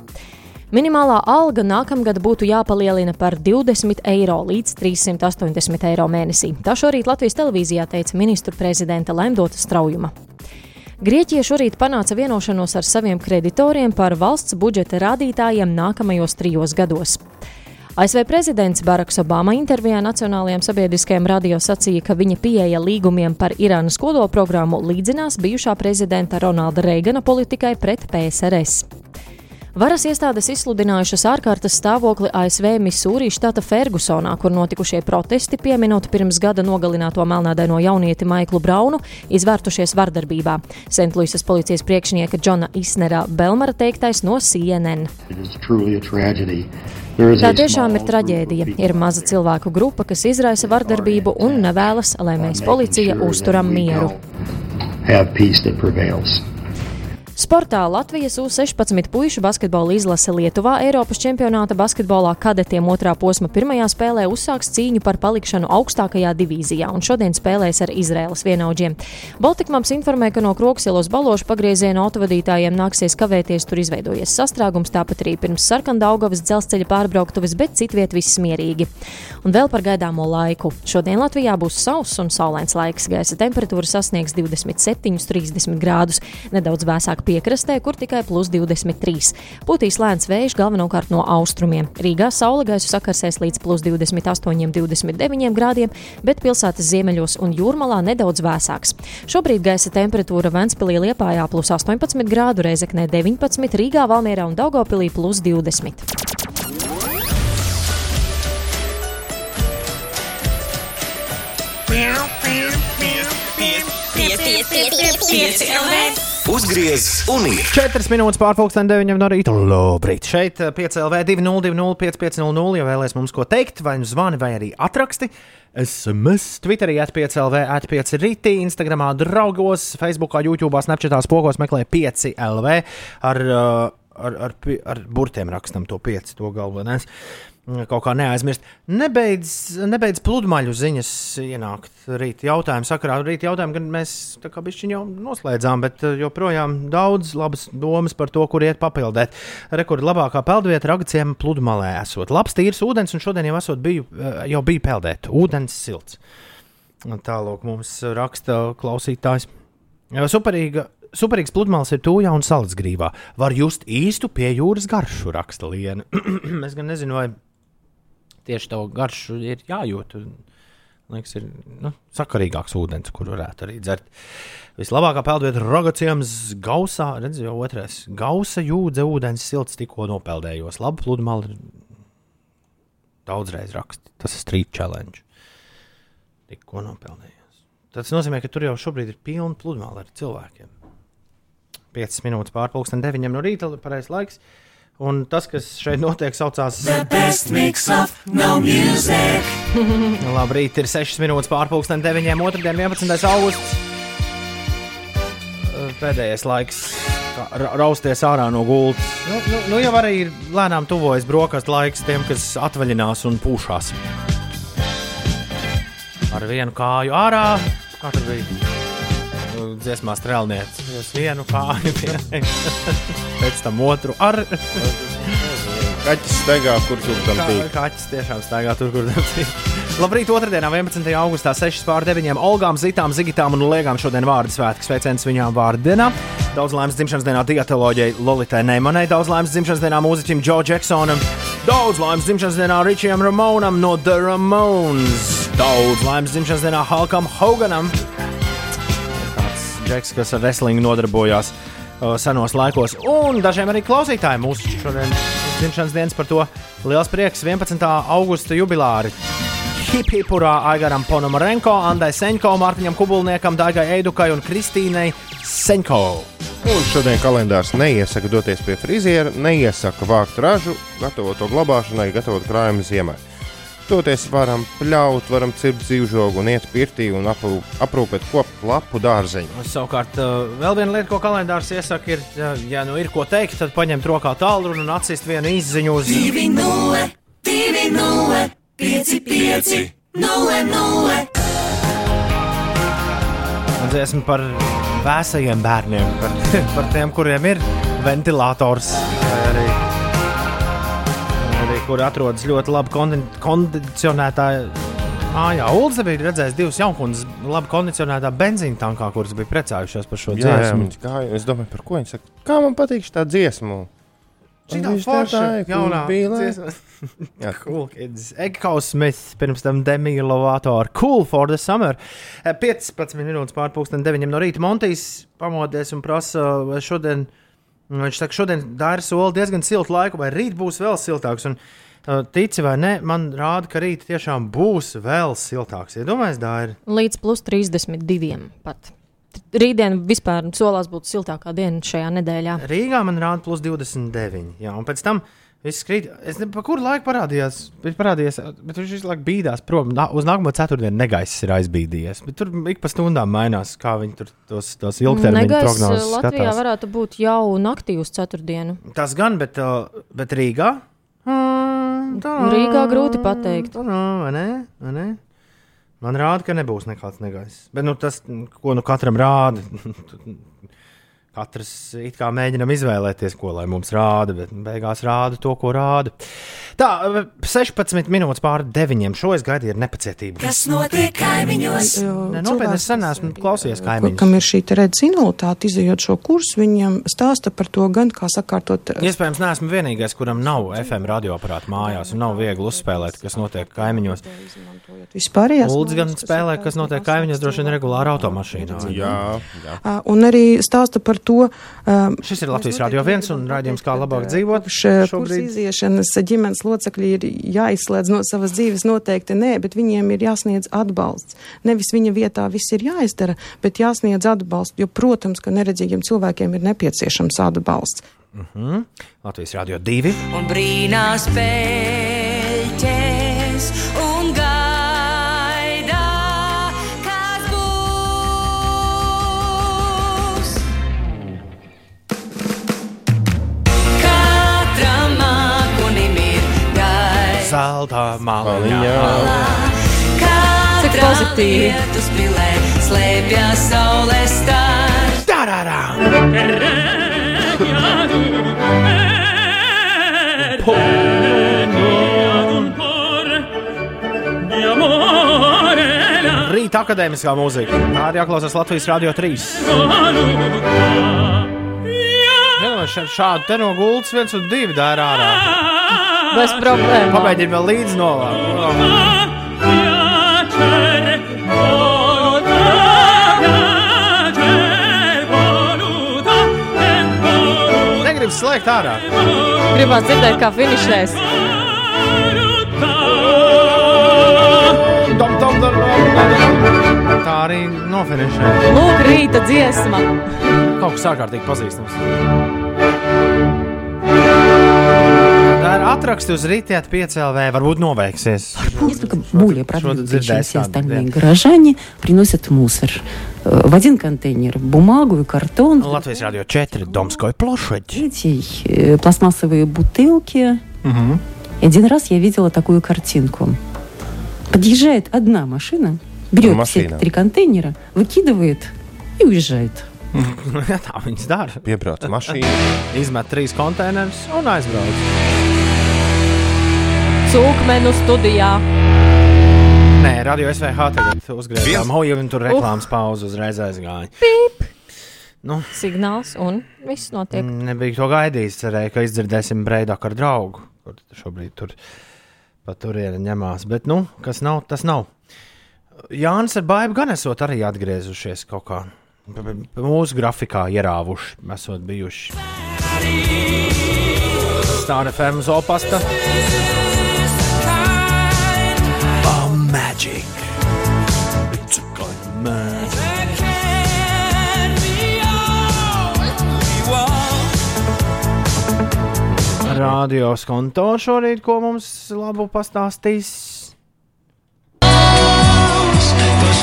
[SPEAKER 4] Minimālā alga nākamgad būtu jāpalielina par 20 eiro līdz 380 eiro mēnesī. Tā šorīt Latvijas televīzijā teica ministru prezidenta Lemdota Straujuma. Grieķija šorīt panāca vienošanos ar saviem kreditoriem par valsts budžeta rādītājiem nākamajos trijos gados. ASV prezidents Baraks Obama intervijā Nacionālajiem sabiedriskajiem radio sacīja, ka viņa pieeja līgumiem par Irānas kodolprogrammu līdzinās bijušā prezidenta Ronalda Reigana politikai pret PSRS. Varas iestādes izsludinājušas ārkārtas stāvokli ASV Misūrī štata Fergusonā, kur notikušie protesti, pieminot pirms gada nogalināto melnādaino jaunieti Maiklu Braunu, izvērtušies vardarbībā. Sentluisas policijas priekšnieka Džona Isnera Belmara teiktais no CNN. Tā tiešām ir traģēdija. Ir maza cilvēku grupa, kas izraisa vardarbību un nevēlas, lai mēs policija uzturam mieru.
[SPEAKER 16] have peace that prevails.
[SPEAKER 4] Sportā Latvijas U-16 puišu basketbola izlase Lietuvā Eiropas čempionāta basketbolā kadetiem otrā posma pirmajā spēlē uzsāks cīņu par palikšanu augstākajā divīzijā un šodien spēlēs ar Izraēlas vienaudžiem. Baltikmaps informē, ka no Kroksielos balošu pagrieziena autovadītājiem nāksies kavēties, tur izveidojies sastrēgums, tāpat arī pirms Sarkandaugavas dzelzceļa pārbrauktuves, bet citviet viss mierīgi. Un vēl par gaidāmo laiku. Šodien Latvijā būs sauss un saulains laiks, gaisa temperatūra sasniegs 27,30 grādus, nedaudz vēsāk piekrastē, kur tikai plus 23. Putīs lēns vējš galvenokārt no austrumiem. Rīgā saule gaisu sakarsēs līdz plus 28,29 grādiem, bet pilsētas ziemeļos un jūrmalā nedaudz vēsāks. Šobrīd gaisa temperatūra Ventspīlī Liepājā plus 18 grādu, Reizeknē 19, Rīgā, Valmierā un Daugopilī plus 20.
[SPEAKER 1] Uzgriez un ir 4 minūtes pārpusdienas 9 no rīta. Labrīt! Šeit 5LV 202, 550, ja vēlaties mums ko teikt, vai nu zvani, vai arī atraksti. SMS, Twitterī, atpieclv, atpieci rītī, Instagramā, draugos, Facebookā, YouTube, Snapchatā, spogos meklē 5LV ar, uh, ar, ar, pi- ar burtiem rakstam to 5, to galvenais. Kaut kā neaizmirst. Nebeidz, nebeidz pludmaļu ziņas ienākt rīta jautājumu sakarā. Rīta jautājumu gan mēs tā kā bišķiņ jau noslēdzām, bet uh, joprojām daudz labas domas par to, kur iet papildēt. Rekords labākā peldvieta Ragaciem pludmalē esot. Labs tīrs ūdens, un šodien jau esot biju, uh, jau bija peldēt. Ūdens silts. Tālāk mums raksta klausītājs. Jā, Superīga, superīgs pludmales ir tūjā un salas grīvā. Var just īstu pie jūras garšu, raksta Liena. *clears throat* es gan nezinu, vai tieši to garšu ir jājūt. un, Liekas, ir nu, sakarīgāks ūdens, kur varētu arī dzert. Vislabākā peldvieta ir Rogacijams, Gausā. Redziet, jau otrais. Gausa jūdze ūdens silts tikko nopeldējos. Labi, pludmale daudzreiz raksta. Tas ir street challenge. Tikko nopeldējos. Tas nozīmē, ka tur jau šobrīd ir pilna pludmale ar cilvēkiem. 5 minūtes pārpusdienas, 9 no rīta, pareizais laiks. Un tas, kas šeit notiek, saucās. *laughs* Labrīt, ir 6 minūtes pārpusdienas, 9, 2, 11. augusts. Pēdējais laiks ra- rausties ārā no gultas. Nu, nu, nu jau arī ir lēnām tuvojas brokastu laiks tiem, kas atvaļinās un pūšās. Ar vienu kāju ārā, kā tur bija. Nu, Dziesmā strēlnieks. Uz vienu kāju, *laughs* pēc tam otru ar.
[SPEAKER 3] Kaķis staigā, kur tur tam
[SPEAKER 1] Kā-
[SPEAKER 3] tīk.
[SPEAKER 1] Kaķis tiešām staigā tur, kur tam tīk. Labrīt, otrdienā, 11. augustā, 6 pār 9. Olgām, Zitām, Zigitām un Liegām šodien vārdu svētki. Sveiciens viņām vārdu dienā. Daudz laimes dzimšanas dienā dietoloģijai Lolitai Neimanai, daudz laimes dzimšanas dienā mūziķim Joe Jacksonam, daudz laimes dzimšanas dienā Richijam Ramonam no The Ramones, daudz laimes dzimšanas dienā Halkam Hoganam. Džeks, kas ar wrestlingu nodarbojās uh, senos laikos, un dažiem arī klausītājiem mūsu šodien dzimšanas dienas par to liels prieks 11. augusta jubilāri. Hipipurā Aigaram Ponomarenko, Andai Senko, Mārtiņam Kubulniekam, Daigai Eidukai un Kristīnai Senko.
[SPEAKER 3] Un šodien kalendārs neiesaka doties pie friziera, neiesaka vākt ražu, gatavot to glabāšanai, gatavot krājumu ziemai. Toties varam pļaut, varam cirpt dzīvžogu un iet pirtī un aprū, aprūpēt kopu lapu dārzeņu.
[SPEAKER 1] Savukārt, uh, vēl viena lieta, ko kalendārs iesaka, ir, ja, nu ir ko teikt, tad paņemt rokā tālruni un atsist vienu izziņu uz
[SPEAKER 10] 2-0, 2-0, 5, 5, 0, 0.
[SPEAKER 1] Un dziesma par vēsajiem bērniem, par, *laughs* par tiem, kuriem ir ventilators. vai arī kur atrodas ļoti labi kondi, kondicionētā mājā. Ulds bija redzējis divas jaunkunas labi kondicionētā benzīna tankā, kuras bija priecājušās par šo
[SPEAKER 3] Jā, jā,
[SPEAKER 1] dziesmu.
[SPEAKER 3] viņš gāja. Es domāju, par ko viņš saka. Kā man patīk šī dziesma?
[SPEAKER 1] Forša,
[SPEAKER 3] tā ir,
[SPEAKER 1] jaunā dziesma. *laughs* cool kids. Eghaus Smith, pirms tam Demi Lovato ar Cool for the Summer. Eh, 15 minūtes pār pusdien 9 no rīta. Montijs pamodies un prasa, šodien, viņš saka, šodien dara soli diezgan siltu laiku, vai rīt būs vēl siltāks. Un, eh, Tici vai nē, man rāda, ka rīt tiešām būs vēl siltāks. Iedomājieties, ja Dāri.
[SPEAKER 4] Līdz plus 32 pat. Rītdien vispār solās būt siltākā diena šajā nedēļā.
[SPEAKER 1] Rīgā man rāda plus 29. Jā, un pēc tam viss krīt. Es nezinu, pa kuru laiku parādījās. Viņš parādījās, bet viņš visu laiku bīdās prom. Na, uz nākamo ceturtdienu negaiss ir aizbīdījies. Bet tur ik pa stundām mainās, kā viņi tur tos, tos ilgtermiņa
[SPEAKER 4] Negaiss
[SPEAKER 1] prognozes
[SPEAKER 4] Latvijā
[SPEAKER 1] skatās.
[SPEAKER 4] varētu būt jau naktī uz ceturtdienu.
[SPEAKER 1] Tas gan, bet, uh, bet Rīgā. Tā,
[SPEAKER 4] Rīgā grūti pateikt.
[SPEAKER 1] Tā, vai ne? Vai ne? Man rāda, ka nebūs nekāds negaiss. Bet nu, tas, ko nu katram rāda, *laughs* katrs it kā mēģinam izvēlēties, ko lai mums rāda, bet beigās rāda to, ko rāda. Tā, 16 minūtes pāri 9. Šo es gaidīju ar nepacietību.
[SPEAKER 10] Kas notiek kaimiņos?
[SPEAKER 1] Nopietni, es sen esmu klausījies kaimiņus.
[SPEAKER 17] Kam ir šī redzes invaliditāte, izējot šo kursu, viņam stāsta par to gan kā sakārtot.
[SPEAKER 1] Iespējams, neesmu vienīgais, kuram nav FM radioaparāta mājās un nav viegli uzspēlēt, kas notiek kaimiņos.
[SPEAKER 17] Vispārējās
[SPEAKER 1] Lūdzu, gan spēlē, kas notiek kaimiņos, droši vien regulāri automašīnā.
[SPEAKER 3] Jā, jā.
[SPEAKER 17] Un arī stāsta par to. Um,
[SPEAKER 1] Šis ir Latvijas Rādio 1 un raidījums, kā labāk dzīvot. Šobrīd
[SPEAKER 17] iziešanas ģimenes locekļi ir jāizslēdz no savas dzīves, noteikti nē, bet viņiem ir jāsniedz atbalsts. Nevis viņa vietā viss ir jāizdara, bet jāsniedz atbalsts, jo, protams, ka neredzīgiem cilvēkiem ir nepieciešams atbalsts.
[SPEAKER 1] uh -huh. Latvijas Rādio 2.
[SPEAKER 10] Un brīnās pēļķēs
[SPEAKER 1] Zelta māliņā.
[SPEAKER 4] Cik pozitīvi.
[SPEAKER 10] Slēpjas saules stāsts.
[SPEAKER 1] Rīta akadēmiskā mūzika. Tā ir jāklausās Latvijas Rādio 3. Jā, šā- šādi te no gultas viens un divi dara ārā.
[SPEAKER 4] Bez problēmām.
[SPEAKER 1] Pamēģini vēl līdzi novākt. Negribu slēgt ārā.
[SPEAKER 4] Gribētu dzirdēt, kā
[SPEAKER 1] dom. Tā arī nofinišē.
[SPEAKER 4] Lūk, rīta dziesma.
[SPEAKER 1] Kaut kas ārkārtīgi pazīstams. Tā ir atraksti uz rītdienu piecēlē, varbūt noveiksies.
[SPEAKER 18] Несколько более
[SPEAKER 1] Что-то
[SPEAKER 18] продвинутые, чем
[SPEAKER 1] дзирдай
[SPEAKER 18] все
[SPEAKER 1] стан,
[SPEAKER 18] остальные
[SPEAKER 1] да.
[SPEAKER 18] горожане, приносят мусор. Э, В один контейнер бумагу и картон,
[SPEAKER 1] Latvijas Rādio 4. Domskoja plašaģi.
[SPEAKER 18] эти э, пластмассовые бутылки. И один раз я видела такую картинку. Подъезжает одна машина, берет все
[SPEAKER 3] Машина.
[SPEAKER 18] три контейнера, выкидывает и уезжает.
[SPEAKER 1] Tā viņas dara.
[SPEAKER 3] Piebrauc mašīna.
[SPEAKER 1] Izmet trīs konteinerus un aizbrauc.
[SPEAKER 4] Cūkmenu studijā.
[SPEAKER 1] Nē, radio SVH tagad uzgriezām hoju, un tur reklāmas pauze uzreiz aizgāja.
[SPEAKER 4] Pīp.
[SPEAKER 1] Nu.
[SPEAKER 4] Signāls un viss notiek.
[SPEAKER 1] Nebija to gaidījis. Cerēju, ka izdzirdēsim Breidaku ar draugu, kur šobrīd tur pa turieni ņemās. Bet, nu, kas nav, tas nav. Jānis ar Baibu gan esot arī atgriezušies kaut kā. Mūsu grafikā ierāvuši, esot bijuši. Stāra FM uz opasta. Magic! It's a kind of magic. Radio skonto šorīt, ko mums labu pastāstīs.
[SPEAKER 10] Tas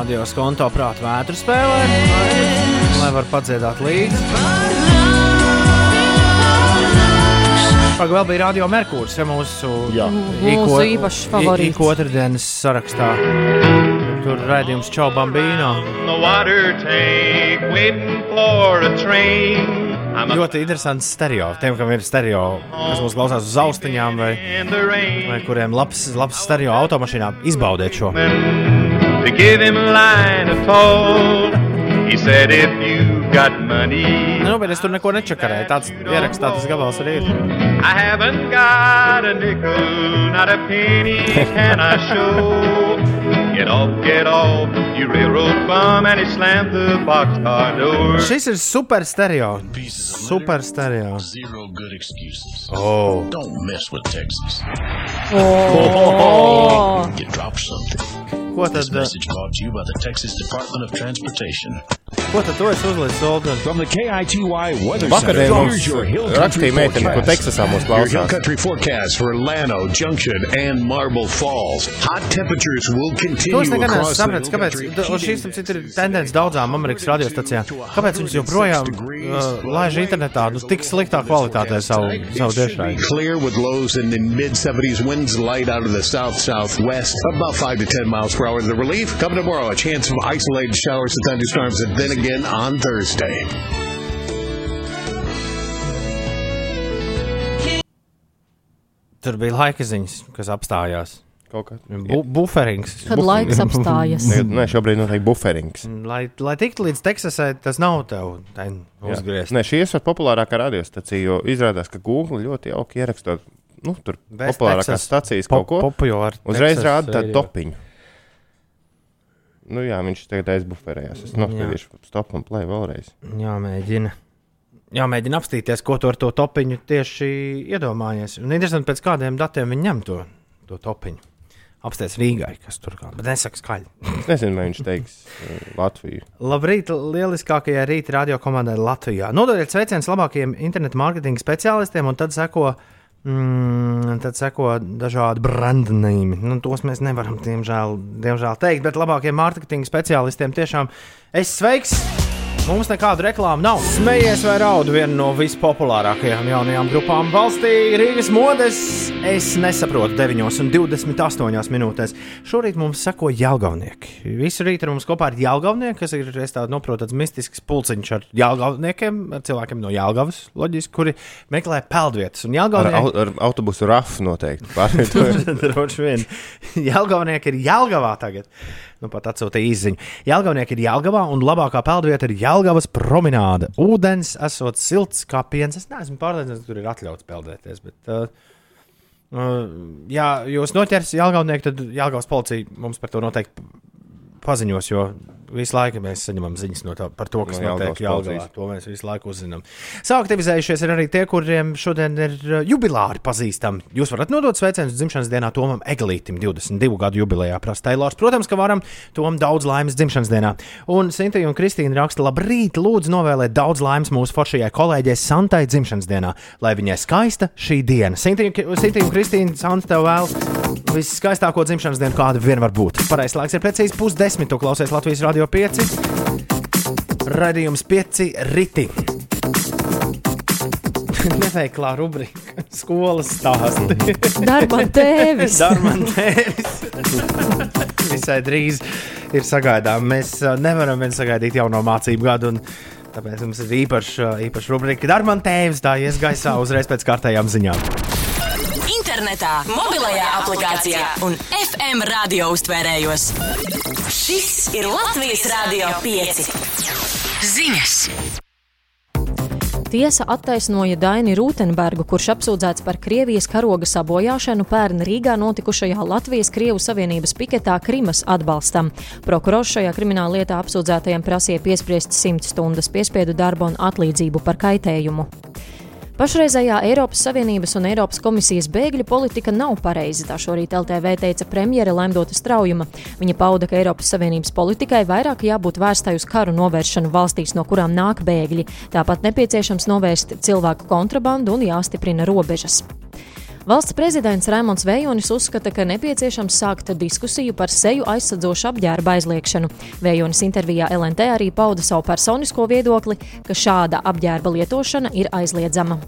[SPEAKER 1] Radio Latvijas konto prāta vētru spēlē, lai, var padziedāt līdzi. Pagaidām vēl bija Radio Merkūrs, ja mūsu,
[SPEAKER 4] Mūsu īpašs favorīts.
[SPEAKER 1] Ik otrdienas sarakstā. Tur raidījums Čau
[SPEAKER 6] a
[SPEAKER 1] Ļoti interesants stereo. Tiem, kam ir stereo, kas mūs klausās uz austiņām vai, vai kuriem labs, labs stereo automašīnā, izbaudiet šo.
[SPEAKER 6] To give him a line of toll. He said, if you got money,
[SPEAKER 1] Nu, bet es tur neko nečakarēju. Tāds ieraksts, tāds gabals arī ir.
[SPEAKER 6] I haven't got a nickel, not a penny *laughs* can I show. Get off, get off, you railroad bum, and he slammed the boxcar door.
[SPEAKER 1] Šis ir super stereo. Super stereo.
[SPEAKER 19] Zero good excuses.
[SPEAKER 1] Oh.
[SPEAKER 19] Don't mess with Texas.
[SPEAKER 1] Oh.
[SPEAKER 19] You drop something.
[SPEAKER 1] Ko tad,
[SPEAKER 19] This message brought to you by the Texas Department of Transportation.
[SPEAKER 1] ko tad?
[SPEAKER 20] From the KITY Weather
[SPEAKER 3] Vakardien
[SPEAKER 20] Center,
[SPEAKER 3] mums
[SPEAKER 20] here's your Hill
[SPEAKER 3] rakstīja
[SPEAKER 20] Country
[SPEAKER 3] meitene, ko
[SPEAKER 20] forecast.
[SPEAKER 3] Teksasā mūs
[SPEAKER 20] Your Hill
[SPEAKER 3] klausās.
[SPEAKER 20] Country forecast for Llano, Junction, and Marble Falls. Hot temperatures will continue
[SPEAKER 1] To es nekad neesmu sapratis, kāpēc. Šīs tam citu ir tendence daudzām Amerikas radiostacijām. Kāpēc viņas joprojām uh, laiž internetā nu, tik sliktā kvalitātē savu, savu tiešraidi?
[SPEAKER 20] Clear with lows in the mid 70s, winds light out of the south southwest, about 5 to 10 miles per hour. The relief coming tomorrow, a chance of isolated showers and thunderstorms, and then again on Thursday.
[SPEAKER 1] Tur bija laika ziņas, kas apstājās. Bu buferings.
[SPEAKER 4] Kad laiks *laughs* apstājas.
[SPEAKER 3] Nē, šobrīd notiek buferings.
[SPEAKER 1] Lai, lai tiktu līdz Teksasai, tas nav tev uzgriezt.
[SPEAKER 3] Nē, šī ir populārākā radiostacija, jo izrādās, ka Google ļoti jauki ierakstot. Nu, tur
[SPEAKER 1] West
[SPEAKER 3] populārākās
[SPEAKER 1] Texas
[SPEAKER 3] stacijas
[SPEAKER 1] pop-
[SPEAKER 3] kaut ko
[SPEAKER 1] popular
[SPEAKER 3] Uzreiz
[SPEAKER 1] Texas
[SPEAKER 3] rāda tādu topiņu. Nu, jā, viņš tagad aizbuferējās. Es nospiedīšu stop un play vēlreiz.
[SPEAKER 1] Jāmēģina. Jāmēģina apstīties, ko tu ar to topiņu tieši iedomājies. Un interesanti, pēc kādiem datiem viņi ņem to, to topiņu. Apstāties Rīgai, kas tur kā. Bet nesaka skaļi.
[SPEAKER 3] Es nezinu, vai viņš teiks uh, Latviju.
[SPEAKER 1] Labrīt, lieliskākajai rīta radio komandai Latvijā. Nododiet sveicienus labākajiem internetu mārketinga speciālistiem, un tad seko, mm, tad seko dažādi brandnīmi. Nu, tos mēs nevaram, diemžēl, diemžēl teikt, bet labākajiem mārketinga speciālistiem tiešām es sveiks! Mums nekādu reklāmu nav. Smejies vai raud viena no vispopulārākajām jaunajām grupām valstī - Rīgas modes. Es nesaprotu 9,28 minūtēs. Šorīt mums sako Jālgavnieki. Visu rītu ar mums kopā ir Jālgavnieki, kas ir tādu noprotu tāds mistisks pulciņš ar Jālgavniekiem, ar cilvēkiem no Jālgavas, loģiski, kuri meklē peldvietas. Un
[SPEAKER 3] Ar, au- ar autobusu rafu noteikti. *laughs*
[SPEAKER 1] Droši vien. Jālgavnieki ir Jālgavā tagad. Nu, pat atsūtīja izziņu. Jālgavnieki ir Jālgavā, un labākā peldvieta ir Jālgavas promenāde. Ūdens esot silts kā piens. Es neesmu pārliecināts, ka tur ir atļauts peldēties. Bet, uh, uh, ja jūs noķers Jālgavnieku, tad Jālgavas policija mums par to noteikti paziņos, jo visu laiku mēs saņemam ziņas no tā, par to, kas
[SPEAKER 3] No
[SPEAKER 1] notiek Jālgavā. To mēs visu laiku uzzinām. Sāktivizējušies ir arī tie, kuriem šodien ir uh, jubilāri pazīstami. Jūs varat nodot sveicienus dzimšanas dienā Tomam Eglītam, 22 gadu jubilejā. Prasa Tailors. Protams, ka varam Tom daudz laimes dzimšanas dienā. Un Sintīna un Kristīna raksta, labrīt, lūdzu novēlēt daudz laimes mūsu foršajai kolēģei Santai dzimšanas dienā, lai viņai skaista šī diena. Sintīna un Kristīna, Santa tev vēl viskaistāko dzimšanas dienu, kāda vien var būt. Pareizais laiks ir precīzi pusdesmit, tu klausies Latvijas Radio 5. Radījums 5 riti. *laughs* Neveiklā rubrika. Skolas stāsti. *laughs*
[SPEAKER 4] Darman tēvis.
[SPEAKER 1] Darman tēvis. *laughs* Visai drīz ir sagaidām. Mēs ā, nevaram vien sagaidīt jauno mācību gadu. un Tāpēc mums ir īpaša, īpaša rubrika. Darman tēvis tā ies gaisā uzreiz pēc kārtējām ziņām.
[SPEAKER 2] Internetā, mobilajā aplikācijā un FM radio uztvērējos. Šis ir Latvijas Rādio 5. Ziņas!
[SPEAKER 4] Tiesa attaisnoja Daini Rūtenbergu, kurš apsūdzēts par Krievijas karoga sabojāšanu pērn Rīgā notikušajā Latvijas-Krievu Savienības piketā Krimas atbalstam. Prokurors šajā krimināla lietā apsūdzētajiem prasīja piespriest 100 stundas piespiedu darbu un atlīdzību par kaitējumu. Pašreizējā Eiropas Savienības un Eiropas komisijas bēgļu politika nav pareiza, tā šorīt LTV teica premjere Lemdota Straujuma. Viņa pauda, ka Eiropas Savienības politikai vairāk jābūt vērstai uz karu novēršanu valstīs, no kurām nāk bēgļi. Tāpat nepieciešams novērst cilvēku kontrabandu un jāstiprina robežas. Valsts prezidents Raimons Vējonis uzskata, ka nepieciešams sākt diskusiju par seju aizsadzošu apģērba aizliekšanu. Vējonis intervijā LNT arī pauda savu personisko viedokli, ka šāda apģērba lietošana ir aizliedzama.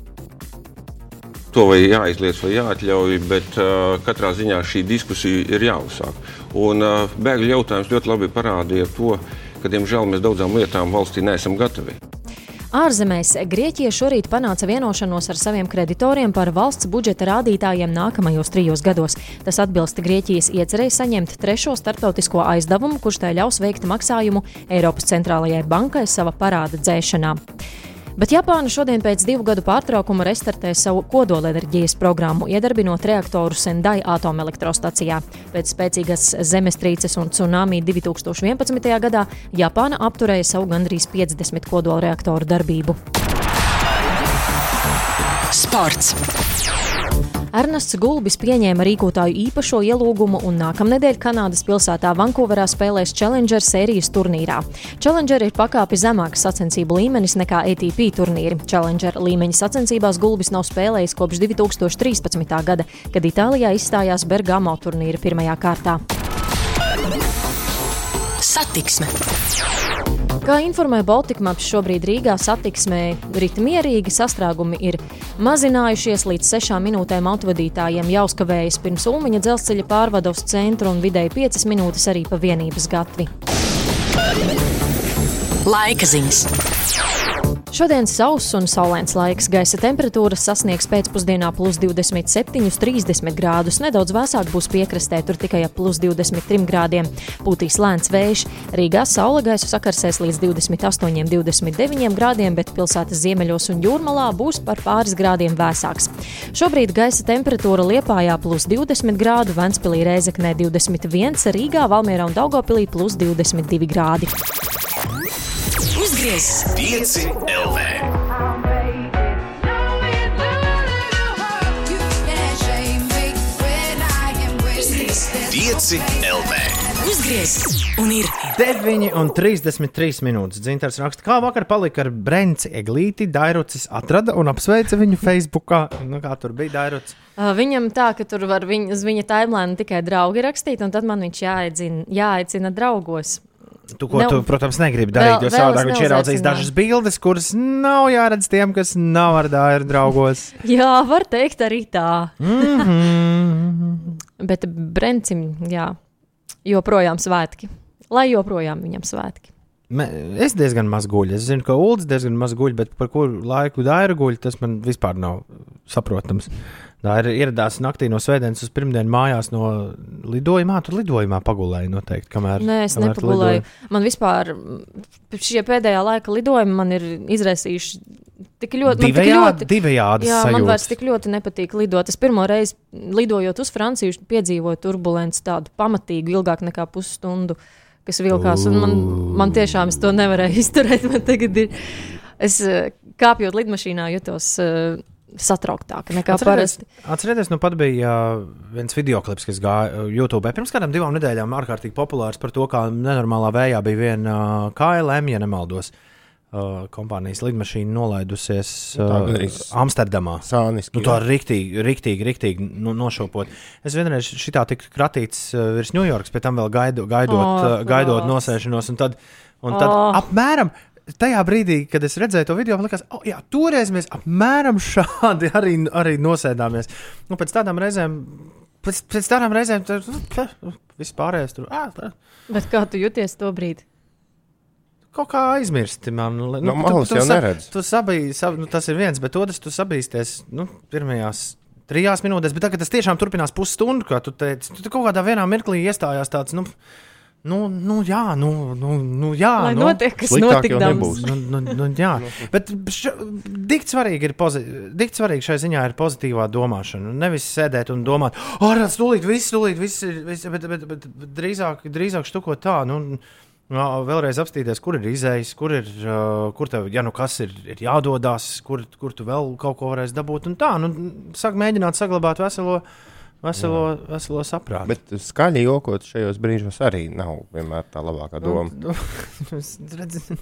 [SPEAKER 21] To vai jāizliedz, vai jāatļauj, bet uh, katrā ziņā šī diskusija ir jāuzsāk. Un uh, bēgļu jautājums ļoti labi parādīja to, ka, diemžēl, mēs daudzām lietām valstī neesam gatavi.
[SPEAKER 4] Ārzemēs Grieķija šorīt panāca vienošanos ar saviem kreditoriem par valsts budžeta rādītājiem nākamajos trijos gados. Tas atbilst Grieķijas iecerēji saņemt trešo starptautisko aizdevumu, kurš tai ļaus veikt maksājumu Eiropas centrālajai bankai sava parāda dzēšanā. Bet Japāna šodien pēc divu gadu pārtraukuma restartē savu kodolenerģijas programmu, iedarbinot reaktoru Sendai atomelektrostacijā. Pēc spēcīgas zemestrīces un tsunami 2011. gadā Japāna apturēja savu gandrīz 50 kodolreaktoru darbību.
[SPEAKER 2] Sports.
[SPEAKER 4] Ernests Gulbis pieņēma rīkotāju īpašo ielūgumu un nākamnedēļ Kanādas pilsētā Vankūverā spēlēs Challenger sērijas turnīrā. Challenger ir pakāpi zemāks sacensību līmenis nekā ATP turnīri. Challenger līmeņa sacensībās Gulbis nav spēlējis kopš 2013. gada, kad Itālijā izstājās Bergamo turnīra pirmajā kārtā.
[SPEAKER 2] Satiksme.
[SPEAKER 4] Kā informē Baltikmaps, šobrīd Rīgā satiksmē rita mierīgi, sastrēgumi ir mazinājušies līdz sešām minūtēm autovadītājiem jāuzkavējas pirms Ulmiņa dzelzceļa pārvada uz centru un vidēji piecas minūtes arī pa vienības gatvi.
[SPEAKER 2] Laika ziņas.
[SPEAKER 4] Šodien sauss un saulains laiks. Gaisa temperatūra sasniegs pēcpusdienā plus 27, 30 grādus. Nedaudz vēsāk būs piekrastē, tur tikai ap plus 23 grādiem. Pūtīs lēns vējš. Rīgā saule gaisu sakarsēs līdz 28, 29 grādiem, bet pilsētas ziemeļos un jūrmalā būs par pāris grādiem vēsāks. Šobrīd gaisa temperatūra Liepājā plus 20 grādu, Ventspilī Reizeknē 21, Rīgā, Valmierā un Daugopilī plus 22 grādi.
[SPEAKER 2] Uzgriez!
[SPEAKER 7] 5 LV. 5 LV.
[SPEAKER 2] Uzgriez! Un ir
[SPEAKER 1] 9 un 33 minūtes. Dzintars raksta, kā vakar palika ar Brenci Eglīti. Dairucis atrada un apsveica viņu Facebookā. Nu, kā tur bija Dairucis?
[SPEAKER 4] Uh, Viņam tā, ka tur var viņ, uz viņa timelīna tikai draugi rakstīt, un tad man viņš jāaicina, jāaicina draugos.
[SPEAKER 1] Tu, ko
[SPEAKER 4] Nav-
[SPEAKER 1] tu, protams, negribi darīt,
[SPEAKER 4] Vēl-
[SPEAKER 1] jo savādāk viņš ieraudzīs dažas bildes, kuras nav jāredz tiem, kas nav ar dāru draugos. *laughs*
[SPEAKER 4] Jā, var teikt arī tā.
[SPEAKER 1] Mhm. *laughs*
[SPEAKER 4] Bet Brencim, jā, joprojām svētki. Lai joprojām viņam svētki.
[SPEAKER 1] Es diezgan maz guļu. Es zinu, ka Ulas diezgan maz guļ, bet par kuru laiku Daira guļ, tas man vispār nav saprotams. Daira ieradās naktī no svētdienas uz pirmdienu mājās no lidojumā. Tur lidojumā pagulēja noteikti, kamēr.
[SPEAKER 4] Nē, es
[SPEAKER 1] kamēr
[SPEAKER 4] nepagulēju.
[SPEAKER 1] lidoji.
[SPEAKER 4] Man vispār šie pēdējā laika lidojumi man ir izraisījuši tik ļoti. man tik ļoti-
[SPEAKER 1] divējādas
[SPEAKER 4] Jā, man
[SPEAKER 1] sajūtas.
[SPEAKER 4] vairs tik ļoti nepatīk lidot. Es pirmo reizi lidojot uz Franciju, piedzīvoju turbulenci tādu pamatīgu, ilgāk nekā pusstundu, kas vilkās. Man, man tiešām es to nevarēju izturēt. Man tagad ir, es eh, kāpjot lidmašīnā jutos eh, satrauktāka nekā parasti.
[SPEAKER 1] Atcerieties, nu pat bija uh, viens video klips, kas gāja uh, YouTube. Pirms kādām divām nedēļām ārkārtīgi populārs par to, kā nenormālā vējā bija viena uh, KLM, ja nemaldos. Uh, kompānijas lidmašīna nolaidusies
[SPEAKER 3] Nu, tā
[SPEAKER 1] uh,
[SPEAKER 3] gandrīz
[SPEAKER 1] Amsterdamā.
[SPEAKER 3] Sāniski,
[SPEAKER 1] Nu, tā
[SPEAKER 3] jā.
[SPEAKER 1] rīktīgi, rīktīgi, rīktīgi nu, nošopot. Es vienreiz šitā tika kratīts uh, virs Ņujorkas, pēc tam vēl gaido, gaidot, oh, gaidot
[SPEAKER 4] klās.
[SPEAKER 1] nosēšanos. Un tad, un tad
[SPEAKER 4] Oh.
[SPEAKER 1] oh. apmēram tajā brīdī, kad es redzēju to video, man liekas, oh, jā, toreiz mēs apmēram šādi *laughs* arī, arī nosēdāmies. Nu, pēc tādām reizēm, pēc, pēc tādām reizēm, tur nu, viss pārējais tur. Ah, tā.
[SPEAKER 4] Bet kā tu jūties to brīdi?
[SPEAKER 1] Kaut kā aizmirsti man. Nu,
[SPEAKER 3] No malas jau
[SPEAKER 1] sa-
[SPEAKER 3] neredz.
[SPEAKER 1] Tu sabiji, sab, nu, tas ir viens, bet otrs tu sabīsties nu, pirmajās trijās minūtēs. Bet tagad tas tiešām turpinās pusstundu, kā tu teici. Tu kaut kādā vienā mirklī iestājās tāds. Nu, Nu, nu, jā, nu, nu, nu, jā.
[SPEAKER 4] Lai
[SPEAKER 1] nu.
[SPEAKER 4] notiek, kas notikdams. nebūs.
[SPEAKER 1] Nu, nu, nu, jā, bet tik svarīgi ir, pozi- tik svarīgi šai ziņā ir pozitīvā domāšana. Nevis sēdēt un domāt, ah, tas tūlīt, viss, tūlīt, viss ir, viss, bet, bet, bet, bet drīzāk, drīzāk štuko tā. Nu, Jā, vēlreiz apstīties, kur ir izējas, kur ir, uh, kur tev, ja nu kas ir, ir jādodas, kur, kur tu vēl kaut ko varēsi dabūt. Un tā, nu, sāk mēģināt saglabāt veselo, veselo, veselo saprātu.
[SPEAKER 3] Bet skaļi jokot šajos brīžos arī nav vienmēr tā labākā doma.
[SPEAKER 1] Nu, *laughs* es redzu,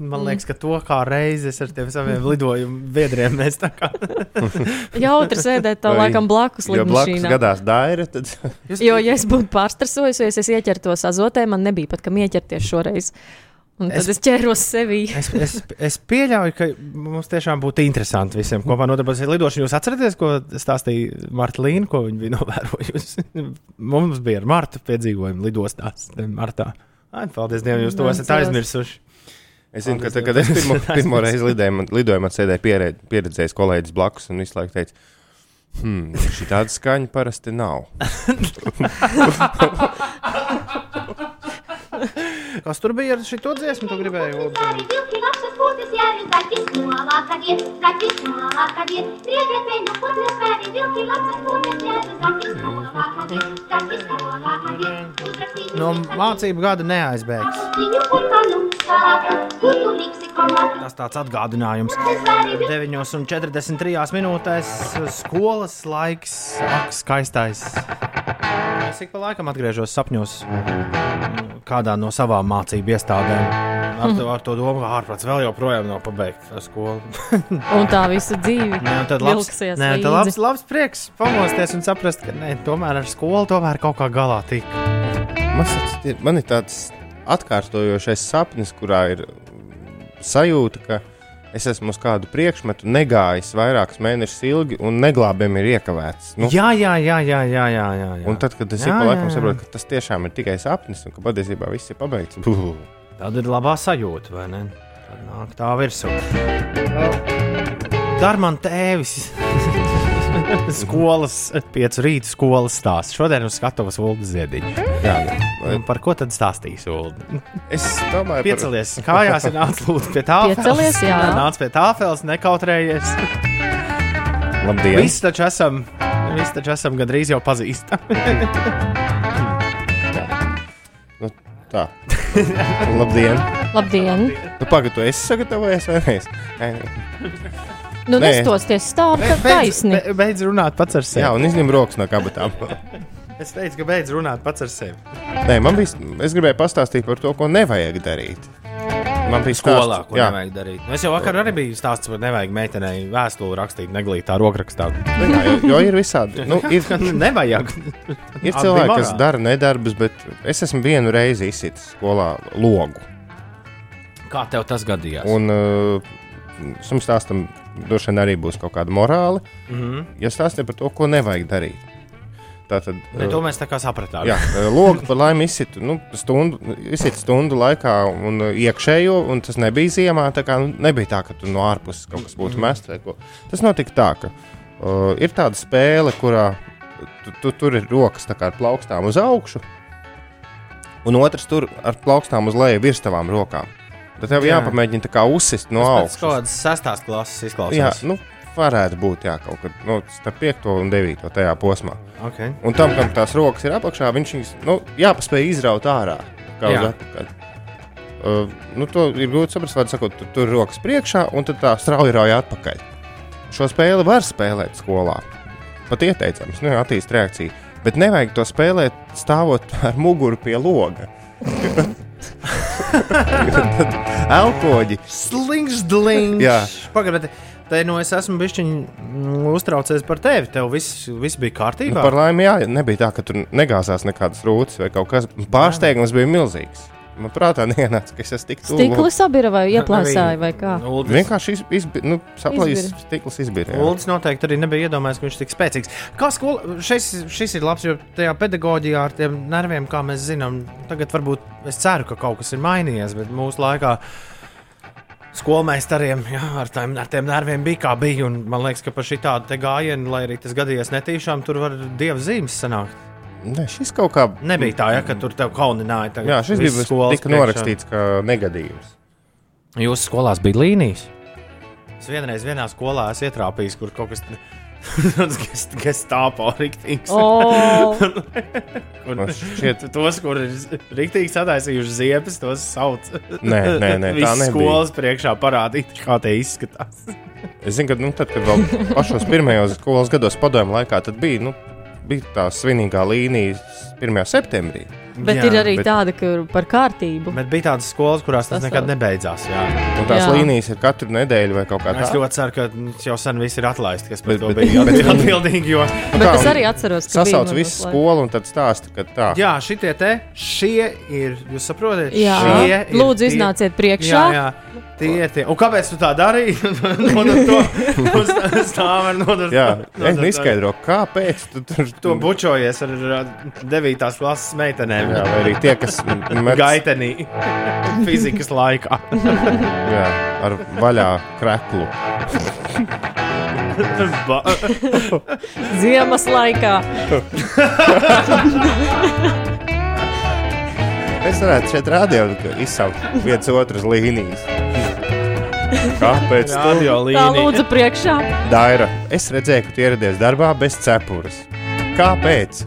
[SPEAKER 1] Man liekas, ka to kā reizes ar tiem saviem *laughs* lidojumu biedriem mēs tā kā. *laughs*
[SPEAKER 4] Jautri sēdēt tā laikam blakus
[SPEAKER 3] Ja blakus
[SPEAKER 4] lidmašīnā.
[SPEAKER 3] gadās daira, tad
[SPEAKER 4] Jo, ja es būtu pārstresojusies, es ieķertos azotē, man nebija pat kam ieķerties šoreiz. Un tad
[SPEAKER 1] Es-
[SPEAKER 4] es, ķēros sevī.
[SPEAKER 1] Es, es, es pieļauju, ka mums tiešām būtu interesanti visiem kopā nodarboties ar lidošanu. Jūs atceraties, ko stāstīja Marta Līna, ko viņa bija novērojusi? *laughs* mums bija ar Martu piedzīvojumi lidostās martā. Ai, paldies Dievam, jūs to esat aizmirsuši.
[SPEAKER 3] Es zinu, ka tad, kad es pirmo, *laughs* pirmo reizi
[SPEAKER 1] aizmirsuši.
[SPEAKER 3] lidoju, man, lidoju, man sēdēja piered, pieredzējis kolēģis blakus un visu laiku teica, hmm, šī tāda skaņa parasti nav. *laughs*
[SPEAKER 1] Kas tur bija ar šo dziesmu? Tu gribēji
[SPEAKER 15] novākad iet. Uzrakstīt
[SPEAKER 1] No mācību gada neaizbēgs. Tas tāds atgādinājums. 9,43 minūtēs skolas laiks, ak, skaistais. Es ik pa laikam atgriežos sapņos kādā no savām mācību iestādēm. Ar to, ar to domu, ka ārprāts vēl joprojām nav pabeigts ar skolu. *laughs*
[SPEAKER 4] Un tā visa dzīve
[SPEAKER 1] Nē, tad labs, nē, tad labs, labs prieks pamosties un saprast, ka nē, tomēr ar skolu tomēr kaut kā galā tik.
[SPEAKER 3] Man, ir- man ir tāds atkārtojošais sapnis, kurā ir mm, sajūta, ka es esmu uz kādu priekšmetu negājis vairākus mēnešus ilgi un neglābēm ir iekavēts. Nu,
[SPEAKER 1] Jā, jā, jā, jā, jā, jā, jā, jā.
[SPEAKER 3] Un tad, kad es pa laikam saprotu, ka tas tiešām ir tikai sapnis un ka patiesībā viss ir pabeigts. Buh.
[SPEAKER 1] Tad ir labā sajūta, vai ne? Tad nāk tā virsū. Dar man tēvis. *laughs* *laughs* skolas, piecu rīta skolas stāsts. Šodien uz skatuves Ulu Ziediņu.
[SPEAKER 3] Jā,
[SPEAKER 1] Un par ko tad stāstīs Ulu?
[SPEAKER 3] Es domāju, par-
[SPEAKER 1] piecelies kājās, ir nācis lūdzu pie tā.
[SPEAKER 4] Piecelies, jā.
[SPEAKER 1] Nāc pie tāfeles, nekautrējies.
[SPEAKER 3] Labdien!
[SPEAKER 1] Visi taču esam, visi taču esam gandrīz jau pazīstami. *laughs*
[SPEAKER 3] Nu, tā. Labdien!
[SPEAKER 4] Labdien!
[SPEAKER 3] Nu, Pagaidu, tu esi sagatavojies vai nē?
[SPEAKER 4] Nu,
[SPEAKER 3] Nē.
[SPEAKER 4] nestosties stāv
[SPEAKER 1] Be-
[SPEAKER 4] tā taisni.
[SPEAKER 1] be- Beidz runāt pats ar sevi.
[SPEAKER 3] Jā, un izņem rokas no kabatām. *laughs*
[SPEAKER 1] Es teicu, ka beidz runāt pats ar sevi.
[SPEAKER 3] Nē, man bija, es gribēju pastāstīt par to, ko nevajag darīt. Man bija
[SPEAKER 1] Skolā,
[SPEAKER 3] stāsts-
[SPEAKER 1] ko
[SPEAKER 3] jā.
[SPEAKER 1] nevajag darīt. Nu, Es jau vakar arī biju stāsts, ka nevajag meitenei vēstuli rakstīt, neglītā rokrakstā.
[SPEAKER 3] Nu Jā, jo, jo ir visādi. Nu, *laughs* ir,
[SPEAKER 1] nevajag.
[SPEAKER 3] ir cilvēki, kas dara nedarbus, bet es esmu vienu reizi izsitis skolā logu.
[SPEAKER 1] Kā tev tas gadījās?
[SPEAKER 3] Un uh, šim stāstam droši vien arī būs kaut kāda morāla.
[SPEAKER 1] Mhm.
[SPEAKER 3] Ja stāstīt par to, ko nevajag darīt. Tātad,
[SPEAKER 1] Ne, to mēs tā kā sapratām.
[SPEAKER 3] Jā, uh, logu par laimi izsitu nu, stundu, izsit stundu laikā un uh, iekšējo, un tas nebija ziemā. Tā kā, nu, nebija tā, ka tur no ārpuses kaut kas būtu mests vai ko. Tas notika tā, ka uh, ir tāda spēle, kurā tu, tu, tur ir rokas kā ar plaukstām uz augšu, un otrs tur ar plaukstām uz leju virs tavām rokām. Tad tev
[SPEAKER 1] Jā.
[SPEAKER 3] jāpamēģina tā kā uzsist no
[SPEAKER 1] Tas
[SPEAKER 3] augšas.
[SPEAKER 1] kaut kādas sestās klases izklausās.
[SPEAKER 3] Jā, nu, varētu būt jā, kaut kad nu, starp 5 un 9 tajā posmā.
[SPEAKER 1] Okay.
[SPEAKER 3] Un tam, kam tās rokas ir apakšā, viņš viņas nu, jāpaspēj izraut ārā. Uh, nu, to ir grūti saprast, vai sakot, tu tur ir rokas priekšā un tad tā strauji rauj atpakaļ. Šo spēli var spēlēt skolā. Pat ieteicams, nu, attīstīt reakciju. Bet nevajag to spēlēt stāvot ar muguru pie loga. *laughs* *laughs* Elkoģi.
[SPEAKER 1] Slings, dlings.
[SPEAKER 3] Jā.
[SPEAKER 1] Pagaidiet, te nu es esmu bijis uztraucies par tevi. Tev viss, viss bija
[SPEAKER 3] Nu,
[SPEAKER 1] kārtībā.
[SPEAKER 3] par laimi, jā, nebija tā, ka tur negāzās nekādas rūtas vai kaut kas. Pārsteigums bija milzīgs. Man prātā *laughs* neienāca, ka es esmu tik tuvu.
[SPEAKER 4] Stikli sabira vai ieplāsāja vai kā?
[SPEAKER 3] Vienkārši iz- izbi- nu, saplīs
[SPEAKER 4] Izbira.
[SPEAKER 3] stikls izbīra. jā.
[SPEAKER 1] Uldis noteikti arī nebija iedomājies, ka viņš ir tik spēcīgs. Kā skola, šis, šis ir labs, jo tajā pedagoģijā ar tiem nerviem, kā mēs zinām, tagad varbūt es ceru, ka kaut kas ir mainījies, bet mūsu laikā skolmeistariem jā, ar, tiem, ar tiem nerviem bija kā bija. un Man liekas, ka par šī tādu gājienu, lai arī tas gadījies netīšām, tur var dieva zīmes sanākt.
[SPEAKER 3] Ne, šis kaut kā
[SPEAKER 1] Nebija tā, ja, ka tur tev kaunināja. tagad
[SPEAKER 3] Jā, šis bija
[SPEAKER 1] skolas
[SPEAKER 3] norakstīts kā negadījums.
[SPEAKER 1] Jūsu skolās bija līnijas. Es vienreiz vienā skolā esmu ietrāpījis, kur kaut kas tāds *laughs* - gestāpo rīktīgs.
[SPEAKER 4] O! *laughs*
[SPEAKER 1] Kur-
[SPEAKER 3] Man šķiet- *laughs*
[SPEAKER 1] tos, kur ir rīktīgi sataisījuši ziepes, tos sauc.
[SPEAKER 3] Nē, nē, nē, tā nebija.
[SPEAKER 1] skolas priekšā parādīt, kā tie izskatās.
[SPEAKER 3] Es zinu, ka nu, tad, kad vēl pašos pirmajos skolas gados padomju laikā, tad bija nu, bija tā svinīgā līnija 1. septembrī.
[SPEAKER 4] Bet
[SPEAKER 1] Jā,
[SPEAKER 4] ir arī
[SPEAKER 3] bet-
[SPEAKER 4] tāda, kur par kārtību.
[SPEAKER 1] Bet bija tādas skolas, kurās tas
[SPEAKER 4] Tas
[SPEAKER 1] nekad nebeidzās. Jā.
[SPEAKER 3] Un tās
[SPEAKER 4] Jā.
[SPEAKER 3] līnijas ir katru nedēļu vai kaut kā
[SPEAKER 1] Es
[SPEAKER 3] tāda.
[SPEAKER 1] ļoti ceru, ka jau sen viss ir atlaists, kas par
[SPEAKER 3] Bet-
[SPEAKER 1] to
[SPEAKER 3] bet-
[SPEAKER 1] bija
[SPEAKER 3] bet-
[SPEAKER 1] atbildīgi. Jo...
[SPEAKER 4] Bet es arī atceros, ka
[SPEAKER 3] Sasauc visu skolu un tad stāsta, ka tā.
[SPEAKER 1] Jā, šitie te šie ir. Jūs saprotat?
[SPEAKER 4] Jā.
[SPEAKER 1] Šie ir
[SPEAKER 4] Lūdzu,
[SPEAKER 1] tie-
[SPEAKER 4] iznāciet priekšā.
[SPEAKER 1] Jā, jā. Tie ir tie. Un kāpēc tu tā darīji? *laughs* Nodod to uz stāvu ar nodot.
[SPEAKER 3] Jā,
[SPEAKER 1] nodot-
[SPEAKER 3] es neskaidroju, kāpēc tu tur
[SPEAKER 1] To bučojies ar ar 9. klases meitenēm.
[SPEAKER 3] Jā, vai arī tie, kas met-
[SPEAKER 1] gaitenī *laughs* fizikas laikā.
[SPEAKER 3] Jā, ar vaļā kreklu.
[SPEAKER 1] Ba- *laughs*
[SPEAKER 4] Ziemas laikā. *laughs*
[SPEAKER 3] Es varētu šeit rādīt, izsaukt viens otras līnijas. Kāpēc?
[SPEAKER 4] Tā
[SPEAKER 1] līnija.
[SPEAKER 4] lūdzu priekšā.
[SPEAKER 3] Daira, es redzēju, ka tu ieradies darbā bez cepures. Kāpēc?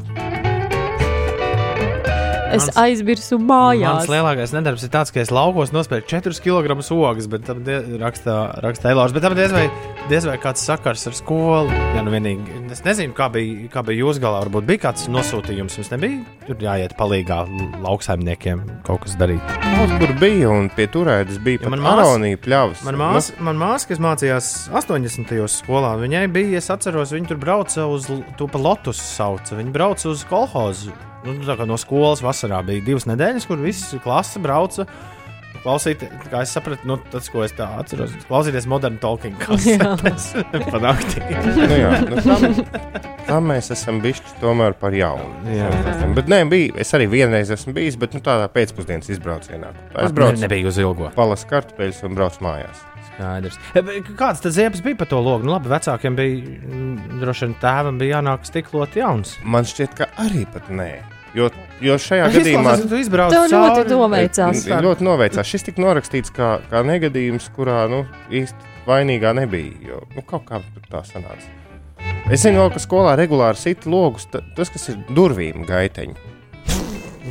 [SPEAKER 4] Es
[SPEAKER 1] Mans-
[SPEAKER 4] aizmirsu
[SPEAKER 1] Mans
[SPEAKER 4] mājās.
[SPEAKER 1] lielākais nedarbs ir tāds, ka es laukos nospēju 4 kg ogas, bet tam rakstā, rakstā Eilārs. Bet tam diez vai, diez vai kāds sakars ar skolu. Jā, nu vienīgi. Es nezinu, kā bija, kā bija jūsu galā. Varbūt bija kāds nosūtījums. Jums nebija tur jāiet palīgā lauksaimniekiem kaut kas darīt.
[SPEAKER 3] Kaut kur bija, un pie turēdas bija
[SPEAKER 1] Ja
[SPEAKER 3] pat
[SPEAKER 1] man mās-
[SPEAKER 3] aronija pļavas.
[SPEAKER 1] Man māsa, man māsa, kas mācījās 80. skolā, viņai bija, es atceros, viņa tur brauca uz to pa Lotus sauca. Viņa brauca uz kolhozu. Nu, no skolas vasarā bija divas nedēļas, kur visa klase brauca. Klausīt, kā es sapratu, nu, tas, ko es tā atceros, klausīties modernu talking kasetes *laughs* pa naktī.
[SPEAKER 3] Nu, jā, nu, tam, tam mēs esam bijuši tomēr par jaunu.
[SPEAKER 1] Jā.
[SPEAKER 3] Bet nē, bija, es arī vienreiz esmu bijis, bet nu, tādā pēcpusdienas izbraucienā. Es
[SPEAKER 1] Ne-
[SPEAKER 3] braucu,
[SPEAKER 1] nebija uz ilgo.
[SPEAKER 3] Palasu kartupeļus un braucu mājās.
[SPEAKER 1] Skaidrs. Kāds tas ziepes bija par to logu? Nu, labi, vecākiem bija, mm, droši vien tēvam bija jānāk stiklot jauns.
[SPEAKER 3] Man šķiet, ka arī pat nē. Jo, jo šajā
[SPEAKER 1] Es
[SPEAKER 3] gadījumā
[SPEAKER 1] izklausās, ka tu izbrauc
[SPEAKER 4] Tev ļoti noveicās.
[SPEAKER 3] ļoti noveicās. Šis tika norakstīts kā, kā negadījums, kurā nu, īsti vainīgā nebija. Jo, nu, kaut kā tur tā sanāca. Es zinu, ka skolā regulāri sit logus, ta- tas, kas ir durvīm gaiteņi.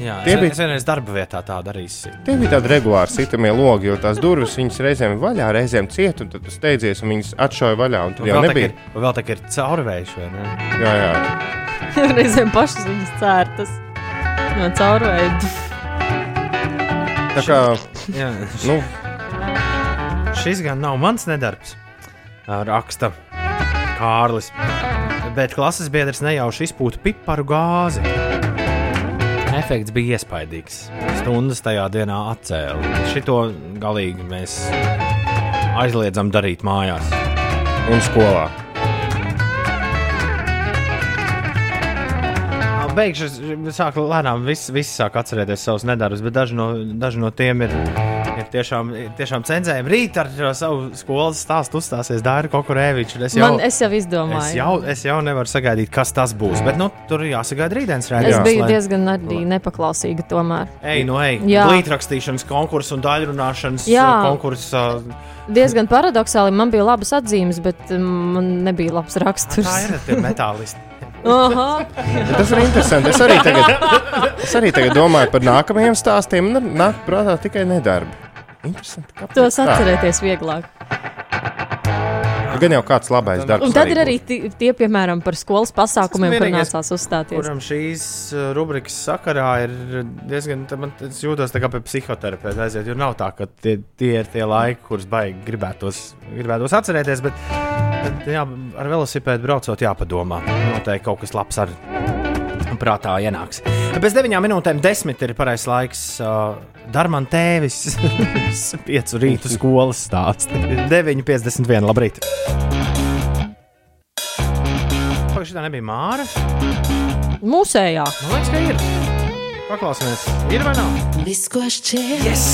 [SPEAKER 1] Jā,
[SPEAKER 3] Tie
[SPEAKER 1] es,
[SPEAKER 3] bija-
[SPEAKER 1] vienreiz darba vietā tā darīju.
[SPEAKER 3] Tie bija tādi regulāri sitamie logi, jo tās durvis viņas reizēm vaļā, reizēm ciet, un tad tu steidzies un viņas atšauja vaļā. un Tur jau nebija.
[SPEAKER 1] ir, vēl tā ir caurvējuši, vai ne?
[SPEAKER 3] Jā, jā. *laughs*
[SPEAKER 4] Reizēm pašas viņas cērtas. No caurveida.
[SPEAKER 3] Tā kā,
[SPEAKER 1] Jā,
[SPEAKER 3] nu,
[SPEAKER 1] Šis gan nav mans nedarbs, raksta Kārlis. Bet klases biedrs nejauši izpūta piparu gāzi. Efekts bija iespaidīgs. Stundas tajā dienā atcēla. Šito galīgi mēs aizliedzam darīt mājās.
[SPEAKER 3] un skolā.
[SPEAKER 1] Beigšu, es sāku lēnām, visi, visi sāk atcerēties savus nedarbus, bet daži no, daži no tiem ir, ir tiešām, tiešām cenzējami. Rīt ar savu skolas stāstu uzstāsies Dārija Kokurēviča. Es jau,
[SPEAKER 4] Man, es jau izdomāju.
[SPEAKER 1] es, jau, es jau nevaru sagaidīt, kas tas būs. Bet nu, tur jāsagaida rītdienas
[SPEAKER 4] Es
[SPEAKER 1] redzējums.
[SPEAKER 4] biju diezgan arī nepaklausīga tomēr.
[SPEAKER 1] Ej, nu, ej,
[SPEAKER 4] Jā.
[SPEAKER 1] glītrakstīšanas konkurss un daļrunāšanas
[SPEAKER 4] Jā.
[SPEAKER 1] konkurss. ā,
[SPEAKER 4] Diezgan paradoxāli, man bija labas atzīmes, bet um, man nebija labs raksturs.
[SPEAKER 1] Tā ir metālisti.
[SPEAKER 4] Aha. *laughs*
[SPEAKER 3] Tas ir interesanti. Es arī tagad, es arī tagad domāju par nākamajiem stāstiem. un Nāk, prātā, tikai nedarbi. Interesanti.
[SPEAKER 4] Tos atcerēties vieglāk.
[SPEAKER 3] Gan jau kāds labais darbs.
[SPEAKER 4] Un tad ir arī ti- tie, piemēram, par skolas pasākumiem, kur nācās uzstāties.
[SPEAKER 1] Kuram šīs uh, rubrikas sakarā ir diezgan. Man, jūtos tā kā pie psihoterapeita aiziet, jo nav tā, ka tie, tie ir tie laiki, kurus baigi gribētos, gribētos atcerēties. Bet, bet jā, ar velosipēdu braucot, jāpadomā. Noteikti kaut kas labs ar prātā ienāks. Pēc deviņām minūtēm desmit ir pareizais laiks. Uh, Darman tēvis, *laughs* piecu rītu skolas stāsts. 9,51. Labrīt! Pagaidām, šī nebija Māra.
[SPEAKER 4] Mūsējā.
[SPEAKER 1] Man liekas, ka ir. Paklausīsimies, ir vai nav?
[SPEAKER 2] Viss, ko šķiet,
[SPEAKER 1] yes.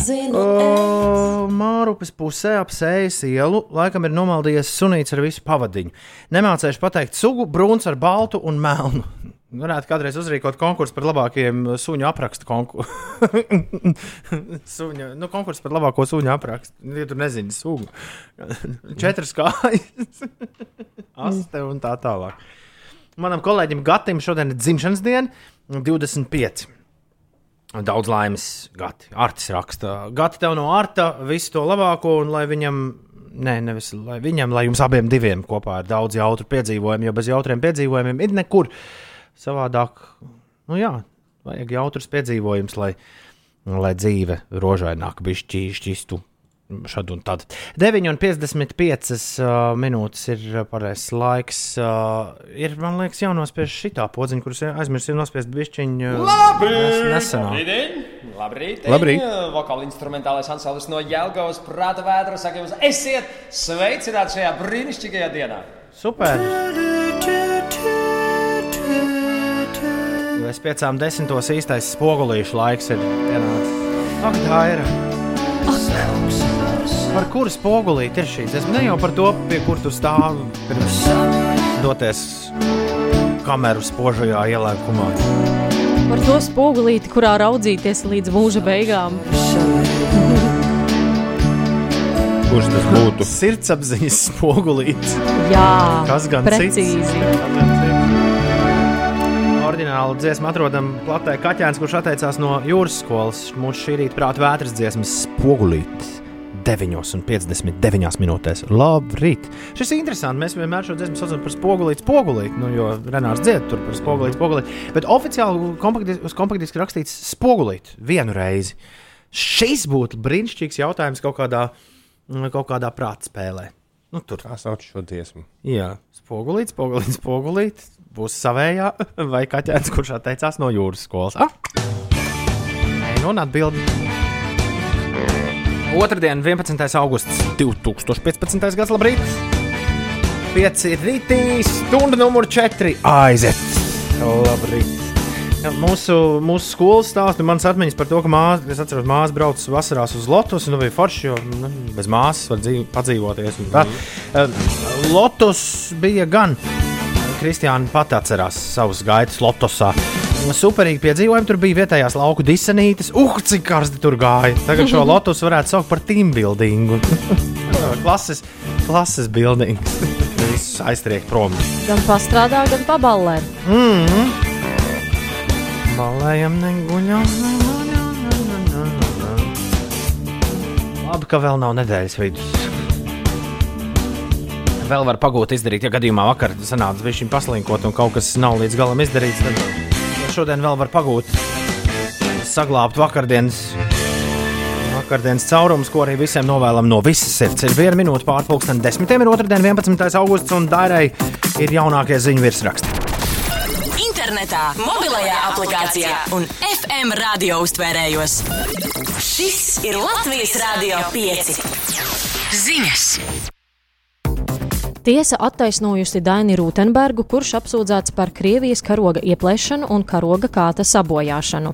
[SPEAKER 2] zinu,
[SPEAKER 1] O, Mārupes pusē ap sējas ielu laikam ir nomaldījies sunīts ar visu pavadiņu. Nemācējuši pateikt sugu, brūns ar baltu un melnu. Varētu kādreiz uzrīkot konkursu par labākajiem suņu aprakstu konkursu. *laughs* Suņa, nu, konkursu par labāko suņu aprakstu. Ja tur nezini, sugu. *laughs* Četras kājas, *laughs* aste un tā tālāk. Manam kolēģim Gatim šodien ir dzimšanas diena, 25. Daudz laimes, Gati. Artis raksta. Gati tev no Arta visu to labāko, un lai viņam Nē, nevis lai viņam, lai jums abiem diviem kopā ir daudz jautru piedzīvojumu, jo bez jautriem piedzīvojumiem ir nekur savādāk. Nu jā, vajag jautrus piedzīvojumus, lai, lai dzīve rožaināk bišķi šķistu. Šad un tad. 9,55 uh, minūtes ir pareizais laiks. Uh, ir, man liekas, jānospiež šitā podziņa, kuras aizmirsu nospiest bišķiņu. Uh,
[SPEAKER 22] Labrīt!
[SPEAKER 1] Nesenā.
[SPEAKER 22] Labrīt! Labrīt! Vokāli instrumentālais ansamblis no Jelgavas prāta vētra saka jums, esiet sveicināti šajā brīnišķīgajā dienā!
[SPEAKER 1] Super! Bez piecām desmitos īstais spogulīšu laiks ir pienācis. Ak, tā ir! Par kuru spogulīti ir šī dziesma? Ne jau par to, pie kur tu stāvi pirms doties kameru spožajā ielēkumā.
[SPEAKER 4] Par to spogulīti, kurā raudzīties līdz mūža beigām.
[SPEAKER 1] Kurš tas būtu? Sirdsapziņas spogulīts.
[SPEAKER 4] Jā,
[SPEAKER 1] Kas gan
[SPEAKER 4] precīzi.
[SPEAKER 1] cits? Orģinālu dziesmu atrodam platē kaķēns, kurš atteicās no jūras skolas. Mūsu šī rīta prāta vētras dziesmas spogulītis. 9,59 minūtēs. Labrīt! Šis ir interesants. Mēs vienmēr šo dziesmu saucam par spogulīti, spogulīti. Nu, jo Renārs dzied tur par spogulīti, spogulīti. Bet oficiāli kompaktis, uz kompaktiski rakstīts spogulīti vienu reizi. Šis būtu brīnišķīgs jautājums kaut kādā, kaut kādā prāta spēlē. Nu, tur
[SPEAKER 3] tā sauc šo dziesmu.
[SPEAKER 1] Jā, spogulīts, spogulīts, spogulīts. Būs savējā vai kaķēns, kurš atteicās no jūras skolas. Ah! Nē, nu, un atbildi. Otradien, 11. augusts 2015. gads, labrīt! 5 rītī, stunda numur 4 aiziet! Labrīt! Mūsu, mūsu skolas stāsta, manas atmiņas par to, ka māsa, es atceros, māsa brauc vasarās uz Lotus, un nu bija forši, jo nu, bez māsas var dzīv, padzīvoties. tā. Eh, Lotus bija gan. Kristiāna pat atcerās savus gaitas Lotosā. Superīgi piedzīvojumi. Tur bija vietējās lauku disenītes. Uh, cik karsti tur gāja. Tagad šo *laughs* lotus varētu saukt par team buildingu. *laughs* klases, klases buildings. *laughs* Viss aiztriek prom.
[SPEAKER 4] Gan pastrādā, gan paballē.
[SPEAKER 1] Mm -hmm. Balējam, neguļam. Labi, ka vēl nav nedēļas vidus. Vēl var pagūt izdarīt, ja gadījumā vakar sanāca viņu paslinkot un kaut kas nav līdz galam izdarīts. Tad šodien vēl var pagūt, saglabāt vakardienas, vakardienas caurumus, ko arī visiem novēlam no visas sirds. Ir viena minūte pārpusdienas desmitiem, ir otrdien, 11. augusts, un Dairai ir jaunākie ziņu virsraksti.
[SPEAKER 23] Internetā, mobilajā aplikācijā un FM radio uztvērējos. Šis ir Latvijas Rādio 5. Ziņas!
[SPEAKER 4] Tiesa attaisnojusi Daini Rūtenbergu, kurš apsūdzēts par Krievijas karoga ieplēšanu un karoga kāta sabojāšanu.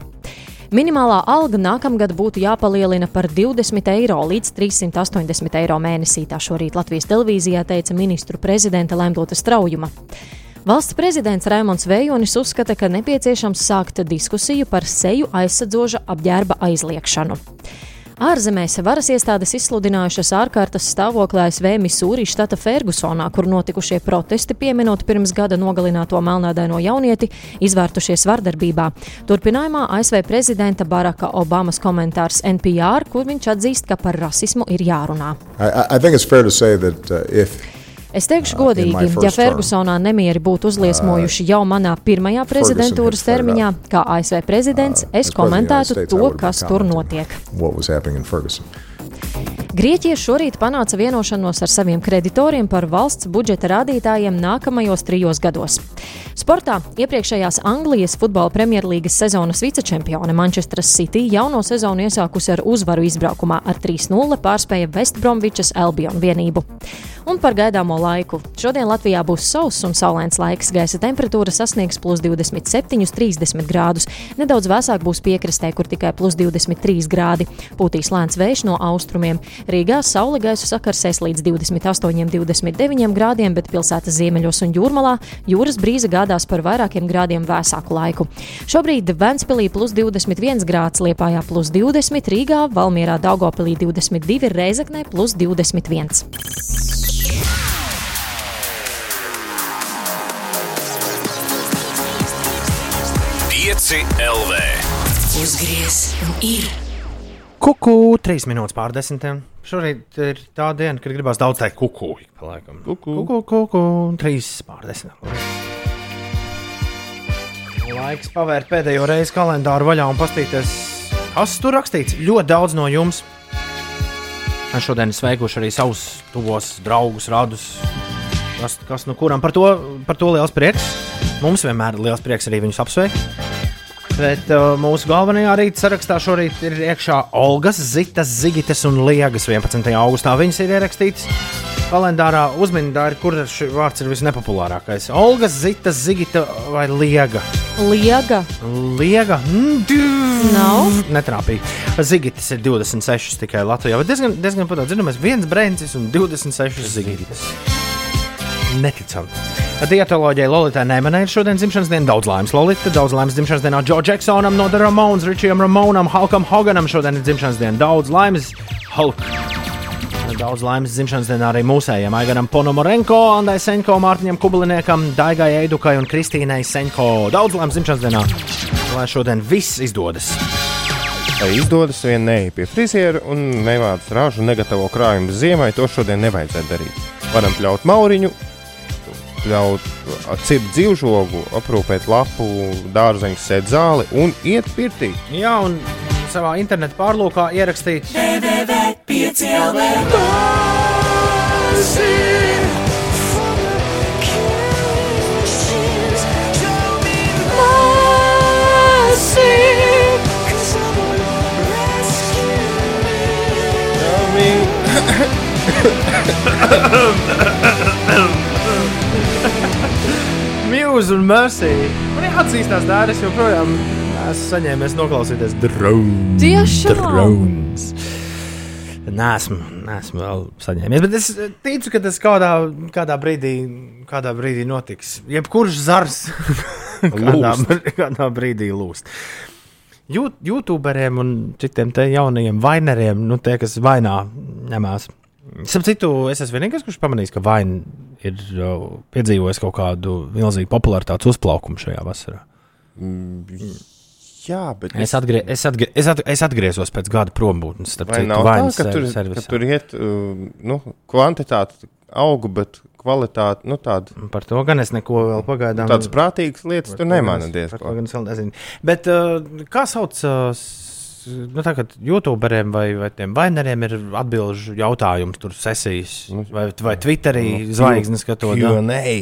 [SPEAKER 4] Minimālā alga nākamgad būtu jāpalielina par 20 eiro līdz 380 eiro mēnesī. Tā šorīt Latvijas televīzijā teica ministru prezidenta Lemdota Straujuma. Valsts prezidents Raimons Vējonis uzskata, ka nepieciešams sākt diskusiju par seju aizsadzoša apģērba aizliekšanu. Ārzemēs varas iestādes izsludinājušas ārkārtas stāvokli ASV Misūri štata Fergusonā, kur notikušie protesti pieminot pirms gada nogalināto melnādaino jaunieti, izvērtušies vardarbībā. Turpinājumā ASV prezidenta Baraka Obamas komentārs NPR, kur viņš atzīst, ka par rasismu ir jārunā.
[SPEAKER 24] I, I uh,
[SPEAKER 4] Es teikšu
[SPEAKER 24] my
[SPEAKER 4] godīgi, ja Fergusonā nemieri būtu uzliesmojuši jau manā pirmajā prezidentūras termiņā, kā ASV prezidents, es komentētu to, kas tur notiek.
[SPEAKER 24] what was happening in Ferguson.
[SPEAKER 4] Grieķija šorīt panāca vienošanos ar saviem kreditoriem par valsts budžeta rādītājiem nākamajos trijos gados. Sportā iepriekšējās Anglijas futbola premjerlīgas sezonas vicečempione Manchester City jauno sezonu iesākusi ar uzvaru izbraukumā ar 3-0 pārspēja Westbromvičas Albion vienību. Un par gaidāmo laiku. Šodien Latvijā būs sauss un saulains laiks. Gaisa temperatūra sasniegs plus 27, 30 grādus. Nedaudz vēsāk būs piekrastē, kur tikai plus 23 grādi. Pūtīs lēns vējš no austrumiem. Rīgā saule gaisu sakarsēs līdz 28, 29 grādiem, bet pilsētas ziemeļos un jūrmalā jūras brīze gādās par vairākiem grādiem vēsāku laiku. Šobrīd Ventspīlī plus 21 grāds, Liepājā plus 20, Rīgā, Valmierā, Daugopilī 22, Reizeknē plus 21.
[SPEAKER 7] Pieci LV.
[SPEAKER 23] Uzgriez un ir!
[SPEAKER 1] Kuku, 3 minūtes pār desmitiem. Šorīt ir tā diena, kad gribās daudz teikt kukuļu. Kuku, kuku, un trīs pār desmit. Laiks pavērt pēdējo reizi kalendāru vaļā un paskatīties, kas tur rakstīts. Ļoti daudz no jums. Mēs šodien sveikuši arī savus tuvos draugus, radus. Kas, kas nu kuram par to, par to liels prieks. Mums vienmēr ir liels prieks arī viņus apsveikt. Bet uh, mūsu galvenajā rīta sarakstā šorīt ir iekšā Olgas, Zitas, Zigitas un Liegas 11. augustā. Viņas ir ierakstītas kalendārā. Uzmanīgi, kur šis vārds ir visnepopulārākais. Olgas, Zitas, Zigita vai Liega?
[SPEAKER 4] Liega.
[SPEAKER 1] Liega. Mm,
[SPEAKER 4] Nav.
[SPEAKER 1] Netrāpīja. Zigitas ir 26 tikai Latvijā. Bet diezgan, diezgan patīk. Zināms, viens brendis un 26 zigitas. Neticami. Dietoloģijai Lolitai Nēmanai ir šodien dzimšanas diena. Daudz laimes Lolita, daudz laimes dzimšanas dienā Džo Džeksonam, no The Ramones, Richijam Ramonam, Halkam Hoganam šodien ir dzimšanas diena. Daudz laimes Hulk. Daudz laimes dzimšanas dienā arī mūsējiem Aigaram Ponomorenko, Andai Senko, Mārtiņam Kubliniekam, Daigai Eidukai un Kristīnai Senko. Daudz laimes dzimšanas dienā, lai šodien viss izdodas.
[SPEAKER 3] Lai izdodas vien neej pie friziera un nevāc ražu negatavo krājumu ziemai, to šodien nevajadzētu darīt. Varam pļaut mauriņu, ļaut cirkt dzīvžogu, aprūpēt lapu, dārzeņu, sēt zāli un iet pirtī.
[SPEAKER 1] Jā, un savā internetā pārlūkā ierakstīt. Muse un Mercy. Man jāatzīstās, tā es joprojām esmu saņēmis noklausīties drones.
[SPEAKER 4] Tiešām?
[SPEAKER 1] Drones. Nesmu, nesmu vēl saņēmis, bet es ticu, ka tas kādā, kādā, brīdī, kādā brīdī notiks. Jebkurš zars *laughs* kādā, kādā brīdī lūst. YouTuberiem un citiem jaunajiem vaineriem, nu, tie, kas vainā ņemās. Starp citu, es esmu vienīgais, kurš pamanīs, ka vaina ir piedzīvojis kaut kādu milzīgu popularitātes uzplaukumu šajā vasarā.
[SPEAKER 3] Jā, bet
[SPEAKER 1] Es, atgrie, es, atgrie, es, at, es atgriezos pēc gada prombūtnes. Starp citu, vainas
[SPEAKER 3] ka tur,
[SPEAKER 1] servisā.
[SPEAKER 3] ka tur iet nu, kvantitāte, auga, bet kvalitāte, nu tāda.
[SPEAKER 1] Par to gan es neko vēl pagaidām.
[SPEAKER 3] Tādas prātīgas lietas
[SPEAKER 1] Par
[SPEAKER 3] tur
[SPEAKER 1] es-
[SPEAKER 3] diezgan.
[SPEAKER 1] Bet uh, kā sauc? Uh, Nu, kā YouTuberiem vai, vai tiem vaineriem ir atbildžu jautājums, tur sesijas, vai, vai Twitterī
[SPEAKER 3] Nu,
[SPEAKER 1] zvaigznes skatot.
[SPEAKER 3] Q&A.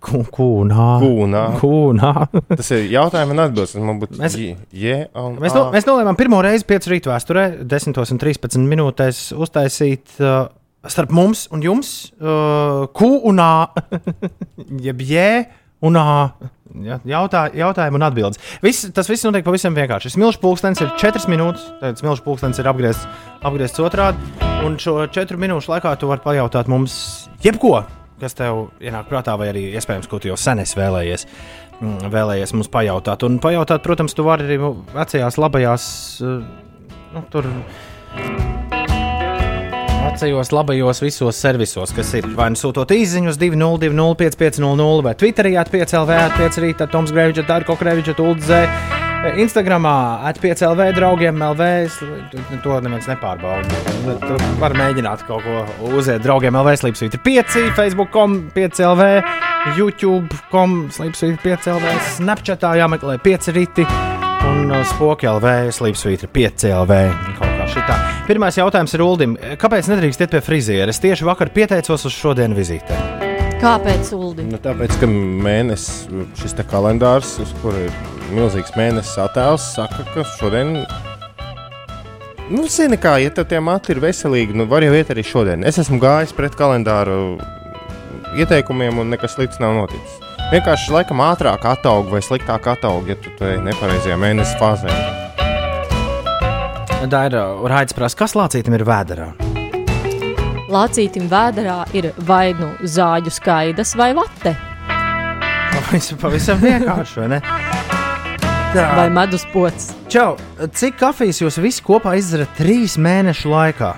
[SPEAKER 1] Kūnā.
[SPEAKER 3] Kūnā.
[SPEAKER 1] Kūnā. *laughs*
[SPEAKER 3] Tas ir jautājums un atbildes.
[SPEAKER 1] Mēs-
[SPEAKER 3] J, un
[SPEAKER 1] Mēs, no, mēs nolēmām pirmo reizi 5 rītu vēsturē, 10 un 13 minūtēs uztaisīt uh, starp mums un jums uh, A, *laughs* jeb J un A. Ja, jautā, jautājumi un atbildes. Viss, tas viss notiek pavisam vienkārši. Milzīgs pulkstenis ir 4 minūtes. Tad milzīgs pulkstenis ir apgriezts, apgriezts otrādi. Un šo 4 minūšu laikā tu vari pajautāt mums jebko, kas tev ienāk prātā, vai arī iespējams, ko tu jau sen esi vēlējies. mm, Vēlējies mums pajautāt. Un pajautāt, protams, tu vari arī vecajās, labajās, uh, nu, tur Vecajos, labajos, visos servisos, kas ir vai nu sūtot īsiņus 202, 550, vai Twitterī atpiecēlv, atpiecrīt, Toms Grēvičs, Dārko Krevičs, Uldzē, Instagramā, atpiecēlv, draugiem, LV, to neviens nepārbauda. Tu vari mēģināt kaut ko uziet draugiem, LV, slīpsvīt ir 5, Facebook.com, 5LV, YouTube.com, slīpsvīt 5LV, Snapchatā jāmeklē 5 rīti. Un uh, spoki LV, slīpsvītra 5 LV. Kaut kā šitā. Pirmais jautājums ir Uldim. Kāpēc nedrīkst iet pie friziera? Es tieši vakar pieteicos uz šodienas vizītē.
[SPEAKER 4] Kāpēc, Uldi?
[SPEAKER 3] Nu, tāpēc, ka mēnesis, šis te kalendārs, uz kura ir milzīgs mēnesis attēls, saka, ka šodien. Nu, zini, kā, ja tev tie mati ir veselīgi, nu, var jau iet arī šodien. Es esmu gājis pret kalendāru ieteikumiem, un nekas slikts nav noticis. Vienkārši laikam ātrāk attaug vai sliktāk attaug, ja tu to nepareizajā mēnesis fāzē.
[SPEAKER 1] Tā ir Raids prasa, kas lācītam ir vēderā.
[SPEAKER 4] Lācītim vēderā ir vai nu zāģu skaidas vai vate,
[SPEAKER 1] Pavisam, pavisam vienkārši, vai ne? Tā.
[SPEAKER 4] vai medus pots.
[SPEAKER 1] Čau, cik kafijas jūs visi kopā izdarat trīs mēnešu laikā?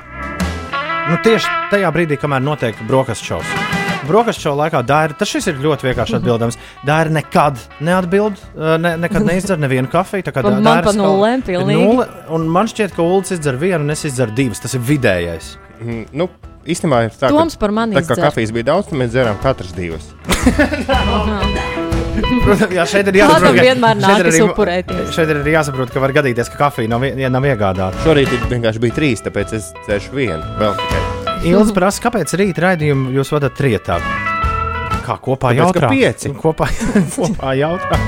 [SPEAKER 1] Nu, tieši tajā brīdī, kamēr notiek brokastu šovs. Brokastu šovā laikā Dāra, tas šis ir ļoti vienkārši atbildams. Dāra nekad neatbild, ne, nekad neizdzer nevienu kafiju. tā kā
[SPEAKER 4] Man-
[SPEAKER 1] Dā-
[SPEAKER 4] man
[SPEAKER 1] Dairas
[SPEAKER 4] pa nulēm pilnīgi.
[SPEAKER 1] Nulle, un man šķiet, ka Ulas izdzer vienu un es izdzeru divas. Tas ir vidējais.
[SPEAKER 3] Mm, Nu, īstenībā ir tā,
[SPEAKER 4] Toms par mani
[SPEAKER 3] tā kā kafijas bija daudz, tad mēs dzērām katrs divas.
[SPEAKER 1] Protams, jā, šeit ir jāsaprot, ka-
[SPEAKER 4] vienmēr
[SPEAKER 1] šeit ir
[SPEAKER 4] nākas
[SPEAKER 1] arī-
[SPEAKER 4] upurēties.
[SPEAKER 1] Šeit ir arī jāsaprot, ka var gadīties, ka kafija nav, ja nav iegādāta.
[SPEAKER 3] Šorīt vienkārši bija trīs, tāpēc es dzēršu vienu. Vēl tikai.
[SPEAKER 1] Ilgs prasa, kāpēc rīt raidījumu jūs vadat trietā? Kā kopā
[SPEAKER 3] ka
[SPEAKER 1] jautā?
[SPEAKER 3] pieci.
[SPEAKER 1] Kopā, *laughs* kopā jautā.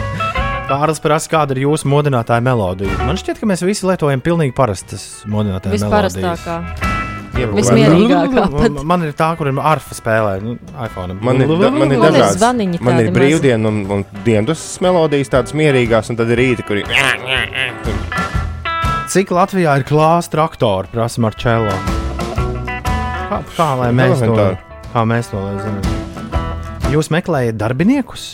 [SPEAKER 1] Kārlis prasa, kāda ir jūsu modinātāja melodija. Man šķiet, ka mēs visi lietojam pilnīgi parastas modinātāja melodijas.
[SPEAKER 4] Visparastākā. Vismierīgākā. *laughs*
[SPEAKER 1] Man, man ir tā, kur ir arfa spēlē, nu, iPhone.
[SPEAKER 3] Man ir, da, man ir
[SPEAKER 4] Man ir
[SPEAKER 3] dažādas.
[SPEAKER 4] zvaniņi
[SPEAKER 3] Man ir
[SPEAKER 4] tādi
[SPEAKER 3] brīvdiena un, un dienas melodijas, tādas mierīgās, un tad ir rīta, kur ir.
[SPEAKER 1] Cik Latvijā ir klāsts traktori, prasa Marčēlo? Kā, kā lai mēs to,
[SPEAKER 3] Elementāri.
[SPEAKER 1] kā mēs to zinām? Jūs meklējat darbiniekus?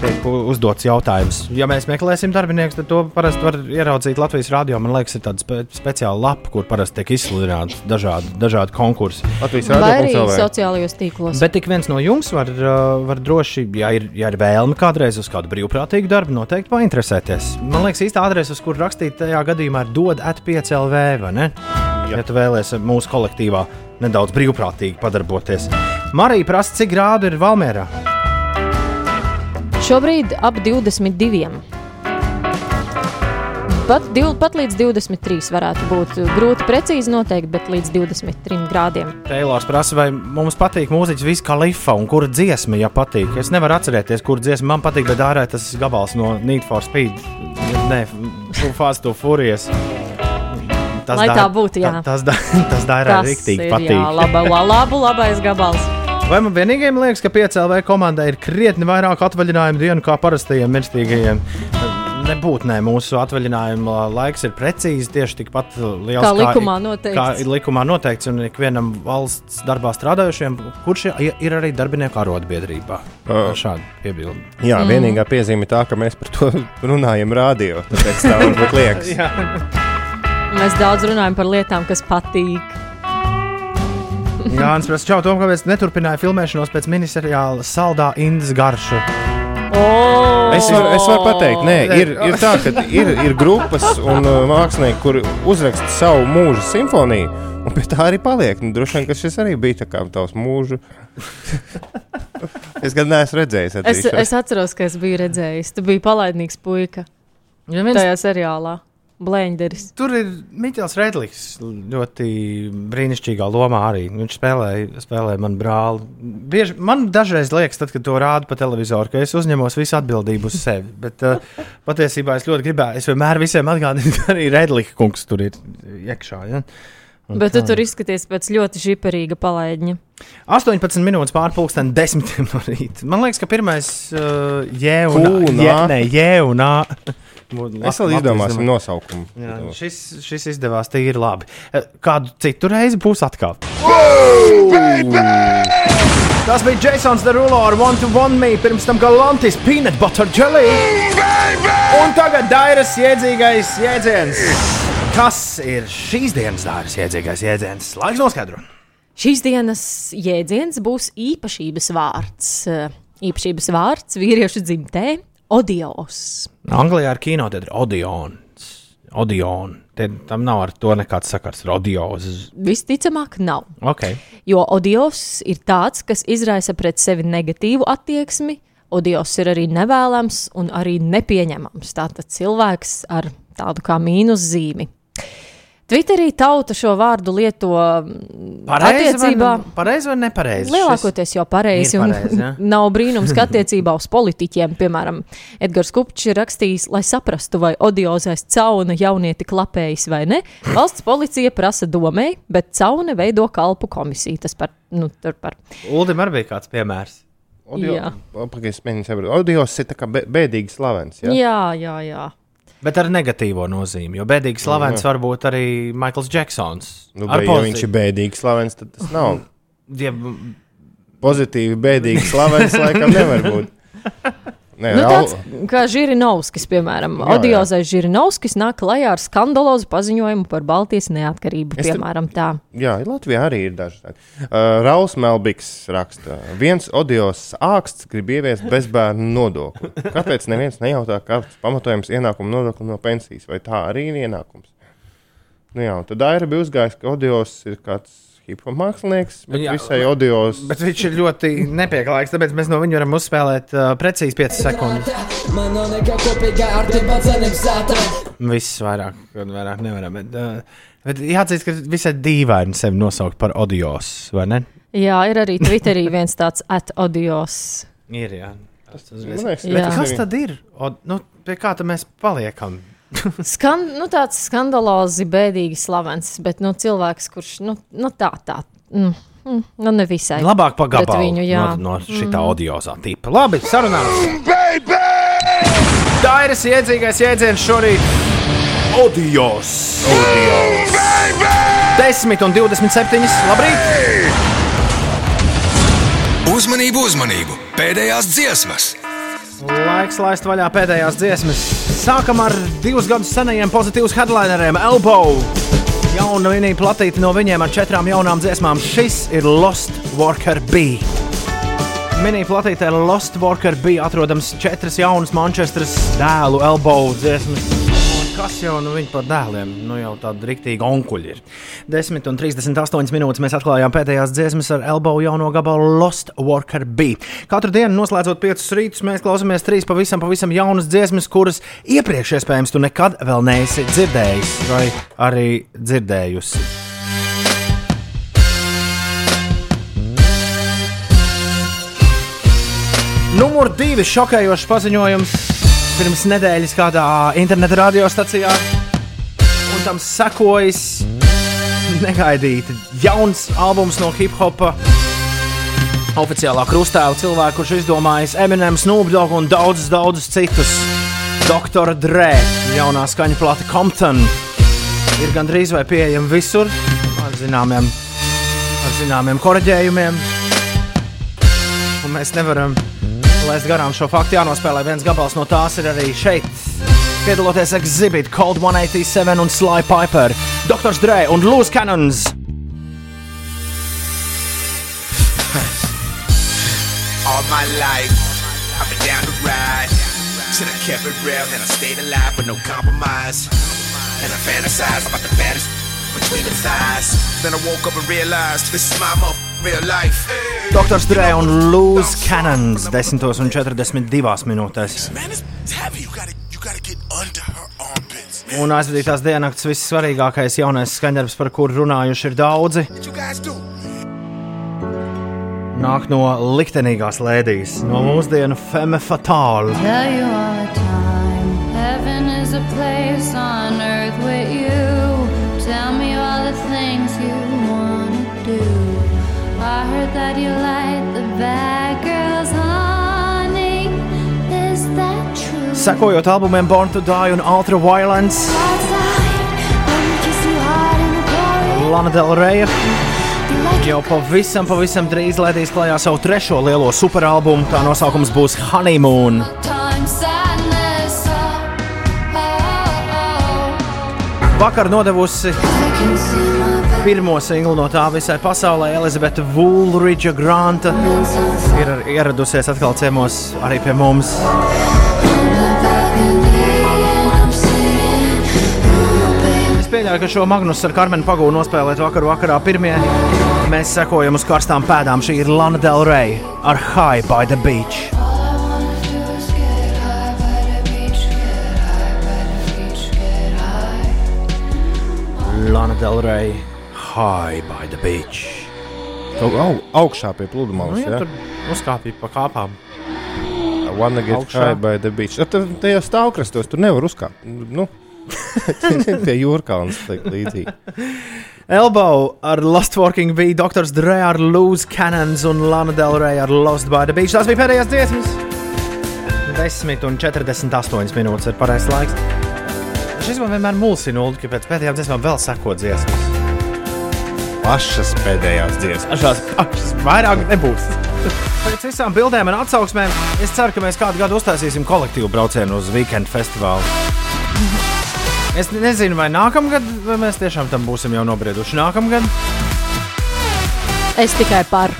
[SPEAKER 1] Tiek uzdots jautājums. Ja mēs meklēsim darbiniekus, tad to parasti var ieraudzīt Latvijas rādio. Man liekas, ir tāda spe speciāla lapa, kur parasti tiek izsludināti dažādi, dažādi konkursi.
[SPEAKER 3] Latvijas
[SPEAKER 4] Vai arī sociālajos tīklos.
[SPEAKER 1] Bet ik viens no jums var, uh, var droši, ja ir, ja ir vēlme kādreiz uz kādu brīvprātīgu darbu, noteikti painteresēties. Man liekas, īsta adrese, uz kur rakstīt, tajā gadījumā ir dod at5LV, vai ne? Ja tu vēlēsies mūsu kolektīvā nedaudz brīvprātīgi padarboties. Marija prasa, cik grādu ir Valmērā?
[SPEAKER 4] Šobrīd ap 22. Pat, div, pat līdz 23 varētu būt grūti precīzi noteikt, bet līdz 23 grādiem.
[SPEAKER 1] Teilors prasa, vai mums patīk mūziķis Viss Kalifa un kura dziesma, ja patīk. Es nevaru atcerēties, kur dziesma man patīk, bet ārā tas gabals no Need for Speed. Nē, Fast to Furious. Tas
[SPEAKER 4] Lai
[SPEAKER 1] dā-
[SPEAKER 4] tā būtu, jā.
[SPEAKER 1] ta- Tas, da- *laughs* tas dara rīktīgi patīk.
[SPEAKER 4] jā, laba, la, labu, labais gabals.
[SPEAKER 1] Vai man vienīgajam liekas, ka PCLV komandai ir krietni vairāk atvaļinājumu dienu kā parastajiem mirstīgajiem? Nebūtu, nē, mūsu atvaļinājuma laiks ir precīzi tieši tikpat liels
[SPEAKER 4] Kā likumā noteikts.
[SPEAKER 1] Kā ir likumā noteikts, un ikvienam valsts darbā strādājušiem, kurš ir, arī darbinieku arotbiedrībā. Ar Šādu piebildi.
[SPEAKER 3] Jā,
[SPEAKER 4] Mm.
[SPEAKER 3] vienīgā piezīme ir tā, ka mēs par to *laughs* runājam radio. Tāpēc tā varbūt liekas. *laughs*
[SPEAKER 4] Mēs daudz runājam par lietām, kas patīk.
[SPEAKER 1] Jā, Nācis prasa, čau, Tom, kāpēc neturpināja filmēšanos pēc miniseriāla Saldā Indas garša?
[SPEAKER 4] Oh!
[SPEAKER 3] Es varu, es varu pateikt, nē, ir, ir tā, ka ir, ir grupas un uh, mākslinieki, kuri uzraksta savu mūža simfoniju, un pie tā arī paliek. Nu, droši vien, ka šis arī bija tā kā tavs mūža. es gan neesmu redzējis.
[SPEAKER 4] Es, es atceros, ka es biju redzējis. Tu biji palaidnīgs puika.
[SPEAKER 1] Ja viens-
[SPEAKER 4] Tajā seriālā. Blenderis.
[SPEAKER 1] Tur ir Mikls Redlis. Ļoti brīnišķīgā lomā arī. Viņš spēlēja, spēlēja man brāli. Bieži, man dažreiz liekas, tad, kad to rāda pa televizoru, ka es uzņemos visu atbildību uz sevi. Bet uh, patiesībā es ļoti gribēju. Es vienmēr visiem atgādinu, ka arī Redlika kungs tur ir iekšā. Ja? Un
[SPEAKER 4] Bet tu
[SPEAKER 1] tā.
[SPEAKER 4] tur izskaties pēc ļoti žiperīga palaidņa.
[SPEAKER 1] 18 minūtes pārpusdienas, 10 no rīta. Man liekas, ka pirmais uh, jē un
[SPEAKER 3] Q un
[SPEAKER 1] jē, nē, jē un ā.
[SPEAKER 3] Es vēl izdomāsim nosaukumu.
[SPEAKER 1] Jā, šis, šis izdevās tīri labi. Eh, Kādu citu reizi būs atkal. Tas bija Jasons Derulo ar One to One Me, pirms tam Galantis Peanut Butter Jelly. Un tagad Dairas jēdzīgais jēdziens. Kas ir šīs dienas Dairas jēdzīgais jēdziens? Laiks noskaidrot.
[SPEAKER 4] Šīs dienas jēdziens būs īpašības vārds. Īpašības vārds vīriešu dzimtē - odios.
[SPEAKER 1] Anglijā ir kinoteātris Odeons. Odeon. Te, tam nav ar to nekāds sakars ar Odeos.
[SPEAKER 4] Visticamāk, nav.
[SPEAKER 1] Okay.
[SPEAKER 4] Jo odios ir tāds, kas izraisa pret sevi negatīvu attieksmi. Odios ir arī nevēlams un arī nepieņemams. Tātad cilvēks ar tādu kā mīnus zīmi. Twitterī tauta šo vārdu lieto mm,
[SPEAKER 1] Pareizi
[SPEAKER 4] attiecībā.
[SPEAKER 1] vai, pareizi vai nepareizi?
[SPEAKER 4] Lielākoties jau pareizi.
[SPEAKER 1] Pareizi, ja? *laughs*
[SPEAKER 4] Nav brīnums, ka attiecībā uz politiķiem, piemēram, Edgars Kupčs ir rakstījis, lai saprastu, vai odiozais cauna jaunieti klapējis vai ne. Valsts policija prasa domē, bet cauna veido kalpu komisiju. Tas par, nu, tur par.
[SPEAKER 1] Uldim arī bija kāds piemērs.
[SPEAKER 4] Jā.
[SPEAKER 3] Pagaidām, mēģinām saprast. Audios ir tā kā bēdīgi slavens. Ja?
[SPEAKER 4] Jā, jā, jā.
[SPEAKER 1] Bet ar negatīvo nozīmi. Jo bēdīgi slavens
[SPEAKER 3] Jā.
[SPEAKER 1] var būt arī Maikls Džeksons.
[SPEAKER 3] Nu, bet, ja viņš ir bēdīgi slavens, tad tas nav.
[SPEAKER 1] Ja,
[SPEAKER 3] Pozitīvi bēdīgi slavens, laikam, nevar būt. *laughs* Nē,
[SPEAKER 4] Nu, tāds kā Žirinovskis, piemēram,
[SPEAKER 3] Jā.
[SPEAKER 4] Odiozais Žirinovskis nāk klajā ar skandalozu paziņojumu par Baltijas neatkarību,
[SPEAKER 3] Es
[SPEAKER 4] piemēram, tā.
[SPEAKER 3] Jā, Latvijā arī ir daži tādi. Uh, Rauls Melbiks raksta, viens odios āksts grib ieviest bezbērnu nodokli. Kāpēc neviens nejautā, kāds pamatojums ienākuma nodokli no pensijas, vai tā arī ir ienākums? Nu jā, tad Aira bija uzgājis, ka odios ir kāds hip-hop mākslinieks, bet
[SPEAKER 1] Jā.
[SPEAKER 3] visai audios.
[SPEAKER 1] Bet viņš ir ļoti nepieklājīgs, tāpēc mēs no viņa varam uzspēlēt uh, precīzi 5 sekundes. Viss vairāk, vairāk nevaram. Bet, uh, bet jāatzīst, ka visai dīvaini sevi nosaukt par audios, vai ne?
[SPEAKER 4] Jā, ir arī Twitterī viens tāds atodios.
[SPEAKER 1] Ir, jā. Tas, tas
[SPEAKER 3] Man liekas,
[SPEAKER 1] bet
[SPEAKER 4] Jā.
[SPEAKER 1] kas tad ir? O, nu, pie kā tad mēs paliekam? *laughs*
[SPEAKER 4] Skan, nu, tāds skandalozi, bēdīgi slavens, bet nu, cilvēks, kurš nu, nu, tā, tā. Mm, mm, nu, nevisai.
[SPEAKER 1] Labāk pa
[SPEAKER 4] pret
[SPEAKER 1] gabalu
[SPEAKER 4] Viņu, jā.
[SPEAKER 1] no, no šitā
[SPEAKER 4] Mhm.
[SPEAKER 1] audiozā tipa. Labi, sarunāsim. Tā ir iedzīgais jēdziens šorīt. Audios. Audios. 10 un 27. Labrīt!
[SPEAKER 7] Uzmanību, uzmanību! Pēdējās dziesmas!
[SPEAKER 1] Laiks laist vaļā pēdējās dziesmas. Sākam ar divus gadus senajiem pozitīviem headlineriem Elbow. Jauna vinīja platīta no viņiem ar četrām jaunām dziesmām. Šis ir Lost Worker B. Minija platītē Lost Worker B atrodams četras jaunas Manchesteras dēlu Elbow dziesmas. Kas jau nu viņi par dēliem? Nu jau tāda rīktīga onkuļi ir. 10 un 38 minūtes mēs atklājām pēdējās dziesmas ar Elbow jauno gabalu Lost Worker B. Katru dienu, noslēdzot 5 rītus, mēs klausāmies trīs pavisam, pavisam jaunas dziesmas, kuras iepriekš iespējams tu nekad vēl neesi dzirdējis vai arī dzirdējusi. Numur divi šokējošs paziņojums pirms nedēļas kādā interneta radiostacijā. Un tam sekojas negaidīti jauns albums no hip hopa. Oficiālā krustāva cilvēku, kurš izdomājis Eminem, Snoop Dogg un daudzus, daudzus citus. Dr. Dre, jaunā skaņa plata Compton, ir gandrīz vai pieejama visur ar zināmiem, ar zināmiem korģējumiem. Un mēs nevaram laist garām šo faktu. Jānospēlē viens gabals no tās ir arī šeit. Piedaloties Exhibit, Cold 187 un Sly Piper, Dr. Dre un Loose Cannons.
[SPEAKER 25] All my life, I've been down the ride. Should have kept it real, and I stayed alive with no compromise. And I fantasize about the baddest between the thighs. Then I woke up and realized this is my mo- real life.
[SPEAKER 1] Dr. Dre un Loose Cannons 10 un 42 minūtēs. Un aizvadītās diennakts vissvarīgākais jaunais skaņdarbs, par kuru runājuši ir daudzi, nāk no liktenīgās lēdijas, no mūsdienu femme fatale.
[SPEAKER 26] Heaven is a place on earth with you. That you like the bad girls, honey. Is that true?
[SPEAKER 1] Sekojot albumiem Born to Die un Ultra Violence. Lana Del Rey jau pavisam, pavisam drīz ledīs klajā savu trešo lielo superalbumu. Tā nosaukums būs Honeymoon.
[SPEAKER 26] Sadness. Oh, oh,
[SPEAKER 1] Vakar nodevusi pirmo singlu no tā visai pasaulē, Elizabete Woolridge Granta ir ieradusies atkal ciemos arī pie mums. Es pieļauju, ka šo Magnus ar Karmenu pagūnu nospēlēt vakar vakarā pirmie. Mēs sekojam uz karstām pēdām. Šī ir Lana Del Rey ar High by the Beach. Lana Del Rey High by the Beach.
[SPEAKER 3] Au, au, augšā pie pludmales.
[SPEAKER 1] Nu, ja,
[SPEAKER 3] ja?
[SPEAKER 1] tur uzkāpīja pa kāpām.
[SPEAKER 3] Wanna get
[SPEAKER 1] Augšā.
[SPEAKER 3] high by the beach. Ja, tur tajā stāvkrastos tur nevar uzkāpt. Nu, *laughs* pie jūrkānas tā līdzīgi.
[SPEAKER 1] Elbow ar Lost Working bija Dr. Dre ar Loose Cannons un Lana Del Rey ar Lost by the Beach. Tas bija pēdējais dziesmas. 10 un 48 minūtes ir pareizais laiks. Šis man vienmēr mulsina, ka pēc pēdējām dziesmām vēl seko dziesmas.
[SPEAKER 3] Pašas pēdējās dziesmas.
[SPEAKER 1] Šās pašas vairāk nebūs. Pēc visām bildēm un atsauksmēm es ceru, ka mēs kādu gadu uztaisīsim kolektīvu braucienu uz weekend festivālu. Es nezinu, vai nākamgad, vai mēs tiešām tam būsim jau nobrieduši. Nākamgad
[SPEAKER 4] Es tikai par.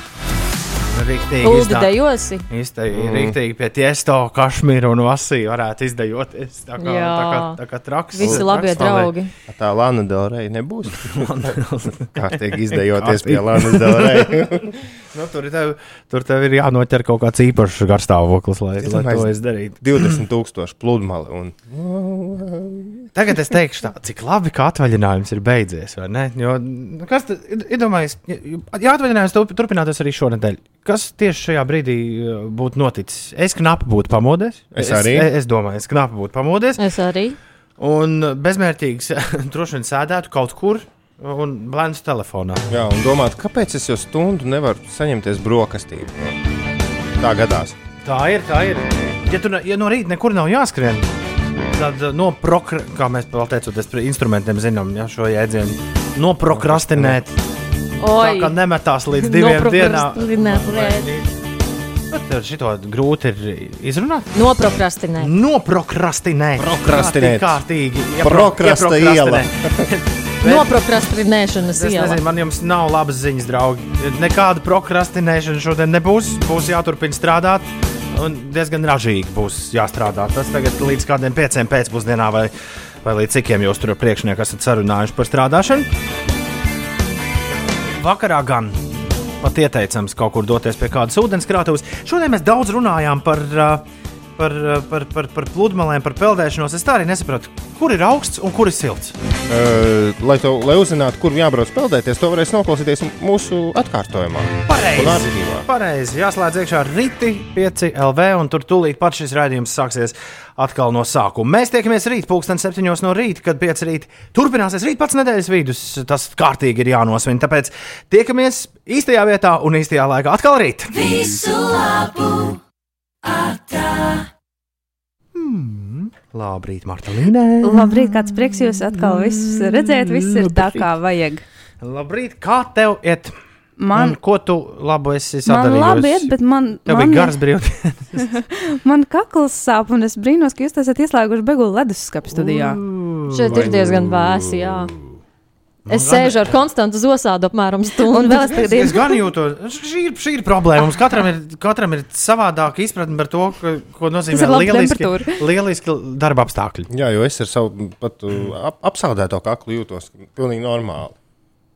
[SPEAKER 1] Riktīgi
[SPEAKER 4] Uldi
[SPEAKER 1] izdā-
[SPEAKER 4] dejosi?
[SPEAKER 1] Izteikti,
[SPEAKER 3] Mm.
[SPEAKER 1] Riktīgi pie tiesto, kašmīra un vasī varētu izdejoties. Tā kā,
[SPEAKER 4] Jā.
[SPEAKER 1] tā kā, tā kā traks.
[SPEAKER 4] Visi labie
[SPEAKER 1] traks,
[SPEAKER 4] draugi.
[SPEAKER 3] Tā Lana Delrey nebūs. *laughs* Kārtīgi izdejoties pie Lana Delrey. *laughs*
[SPEAKER 1] nu, tur, tev, tur tev ir jānoķer kaut kāds īpašs garstāvoklis, lai, lai to izdarītu.
[SPEAKER 3] 20 tūkstoši pludmali. Un... *laughs*
[SPEAKER 1] Tagad es teikšu, tā, cik labi, ka atvaļinājums ir beidzies. Jo, nu, kas tad ir iedomājies? Ja atvaļinājums turp- turpinātos arī šonadēļ, kas tieši šajā brīdī uh, būtu noticis? Es knapi būtu pamodies.
[SPEAKER 3] Es arī.
[SPEAKER 1] Es, es domāju, es knapi būtu pamodies.
[SPEAKER 4] Es arī.
[SPEAKER 1] Un bezmērķīgs *laughs* droši vien sēdētu kaut kur un blēņas telefonā.
[SPEAKER 3] Jā, un domāt, kāpēc es jau stundu nevaru saņemties brokastīm? Tā gadās.
[SPEAKER 1] Tā ir, tā ir. Ja, tu, ja no rīta nekur nav jāskrien, tad uh, no prokra, kā mēs vēl teicoties par instrumentiem zinām, ja, šo jēdzienu, noprokrastinēt. Tā
[SPEAKER 4] Oi.
[SPEAKER 1] kā nemetās līdz diviem dienām. Tev šito grūti ir izrunāt.
[SPEAKER 4] Noprokrastinēt.
[SPEAKER 1] Noprokrastinēt.
[SPEAKER 3] Prokrastinēt.
[SPEAKER 1] Kārtīgi.
[SPEAKER 3] Prokrasta iela. *laughs*
[SPEAKER 4] Noprokrastinēšanas
[SPEAKER 1] Es
[SPEAKER 4] iela.
[SPEAKER 1] nezinu, man jums nav labas ziņas, draugi. Nekāda prokrastinēšana šodien nebūs. Būs jāturpina strādāt. Un diezgan ražīgi būs jāstrādā. Tas tagad līdz kādiem pieciem pēcpusdienā vai, vai līdz cikiem jūs tur priekšnieki esat sarunājuši par strādāšanu. Vakarā gan pat ieteicams kaut kur doties pie kādas ūdenskrātuves. Šodien mēs daudz runājām par, uh, par, par, par, par pludmalēm, par peldēšanos. Es tā arī nesapratu, kur ir augsts un kur ir silts.
[SPEAKER 3] Uh, lai, to, lai uzzinātu, kur jābrauc peldēties, to varēs noklausīties mūsu atkārtojumā. Un
[SPEAKER 1] Pareizi. Pareizi. Jāslēdz iekšā rīti 5 LV, un tur tūlīt pat šis raidījums sāksies atkal no sākuma. Mēs tiekamies rīt, pulksten 7 no rīta, kad 5 rīt turpināsies rīt pats nedēļas vidus. Tas kārtīgi ir jānosvin. Tāpēc tiekamies īstajā vietā un īstajā laikā atkal rīt.
[SPEAKER 2] Visu labu! Atā!
[SPEAKER 1] Labrīt, Marta Līnē.
[SPEAKER 27] Labrīt, kāds prieks jūs atkal visus redzēt, viss ir tā, kā vajag.
[SPEAKER 1] Labrīt, kā tev iet?
[SPEAKER 27] Man-
[SPEAKER 1] Un ko tu labu esi
[SPEAKER 27] Man
[SPEAKER 1] sadarījis?
[SPEAKER 27] labi iet, bet man.
[SPEAKER 1] Tev
[SPEAKER 27] man
[SPEAKER 1] bija gars brīvdienas. *laughs*
[SPEAKER 27] Man kakls sāp, un es brīnos, ka jūs esat ieslēguši begulu leduskapu studijā.
[SPEAKER 4] Šeit ir diezgan vēsi, jā. Es sēžu ar konstantu zosādu apmēram stundu.
[SPEAKER 27] Un vēl es tagad
[SPEAKER 1] Es gan jūtu, šī ir, šī ir problēma. Mums katram ir, katram ir savādāka izpratne par to, ka, ko
[SPEAKER 27] Tas
[SPEAKER 1] nozīmē lieliski, lieliski darba apstākļi.
[SPEAKER 3] Jā, jo es ar savu pat uh, ap, apsaldēto kaklu jūtos pilnīgi normāli.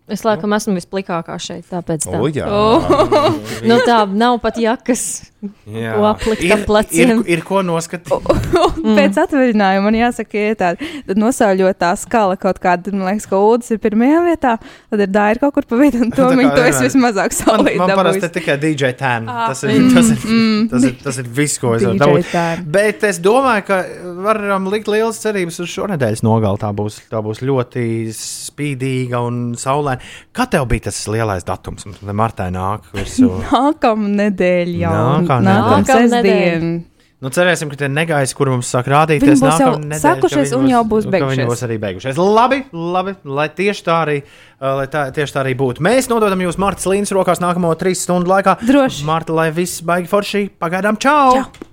[SPEAKER 4] Es laikam esmu visplikākā šeit, tāpēc tā.
[SPEAKER 3] O, jā.
[SPEAKER 4] Oh. *laughs* nu, tā nav pat jakas, ko aplikt
[SPEAKER 1] ir,
[SPEAKER 4] ar pleciem.
[SPEAKER 1] ir, ir ko noskatīt.
[SPEAKER 27] Mm. Pēc atvaļinājuma man jāsaka, ir tāda nosauļotā skala kaut kāda, man liekas, ka ūdens ir pirmajā vietā, tad ir dāra kaut kur pa vidu, un *laughs* to viņi to
[SPEAKER 1] jā,
[SPEAKER 27] es
[SPEAKER 1] jā.
[SPEAKER 27] vismazāk
[SPEAKER 1] Man,
[SPEAKER 27] saulīt
[SPEAKER 1] man parasti tikai DJ tēna.
[SPEAKER 27] Ah,
[SPEAKER 1] Tas, ir-
[SPEAKER 27] mm,
[SPEAKER 1] tas, ir-
[SPEAKER 27] mm.
[SPEAKER 1] tas, ir- tas ir viss, ko es varu dabūt. Bet es domāju, ka varam likt lielas cerības uz šonadēļas nogali. Tā būs, tā būs ļoti spīdīga un saulaina. Kā tev bija tas lielais datums? Martai nāk virsū?
[SPEAKER 27] Nākamā nedēļa jau.
[SPEAKER 1] Nākamā
[SPEAKER 27] Nākamā sestdiena.
[SPEAKER 1] Nu, cerēsim, ka tie negaisi, kur mums sāk rādīties,
[SPEAKER 27] būs jau
[SPEAKER 1] nedēļa,
[SPEAKER 27] sākušies un jau būs
[SPEAKER 1] ka Viņi
[SPEAKER 27] beigušies.
[SPEAKER 1] būs arī beigušies. Labi, labi, lai tieši tā arī, uh, lai tā, tieši tā arī būtu. Mēs nododam jūs Martas Līnas rokās nākamo trīs stundu laikā.
[SPEAKER 27] Droši.
[SPEAKER 1] Marta, lai viss baigi forši. Pagaidām, čau! čau.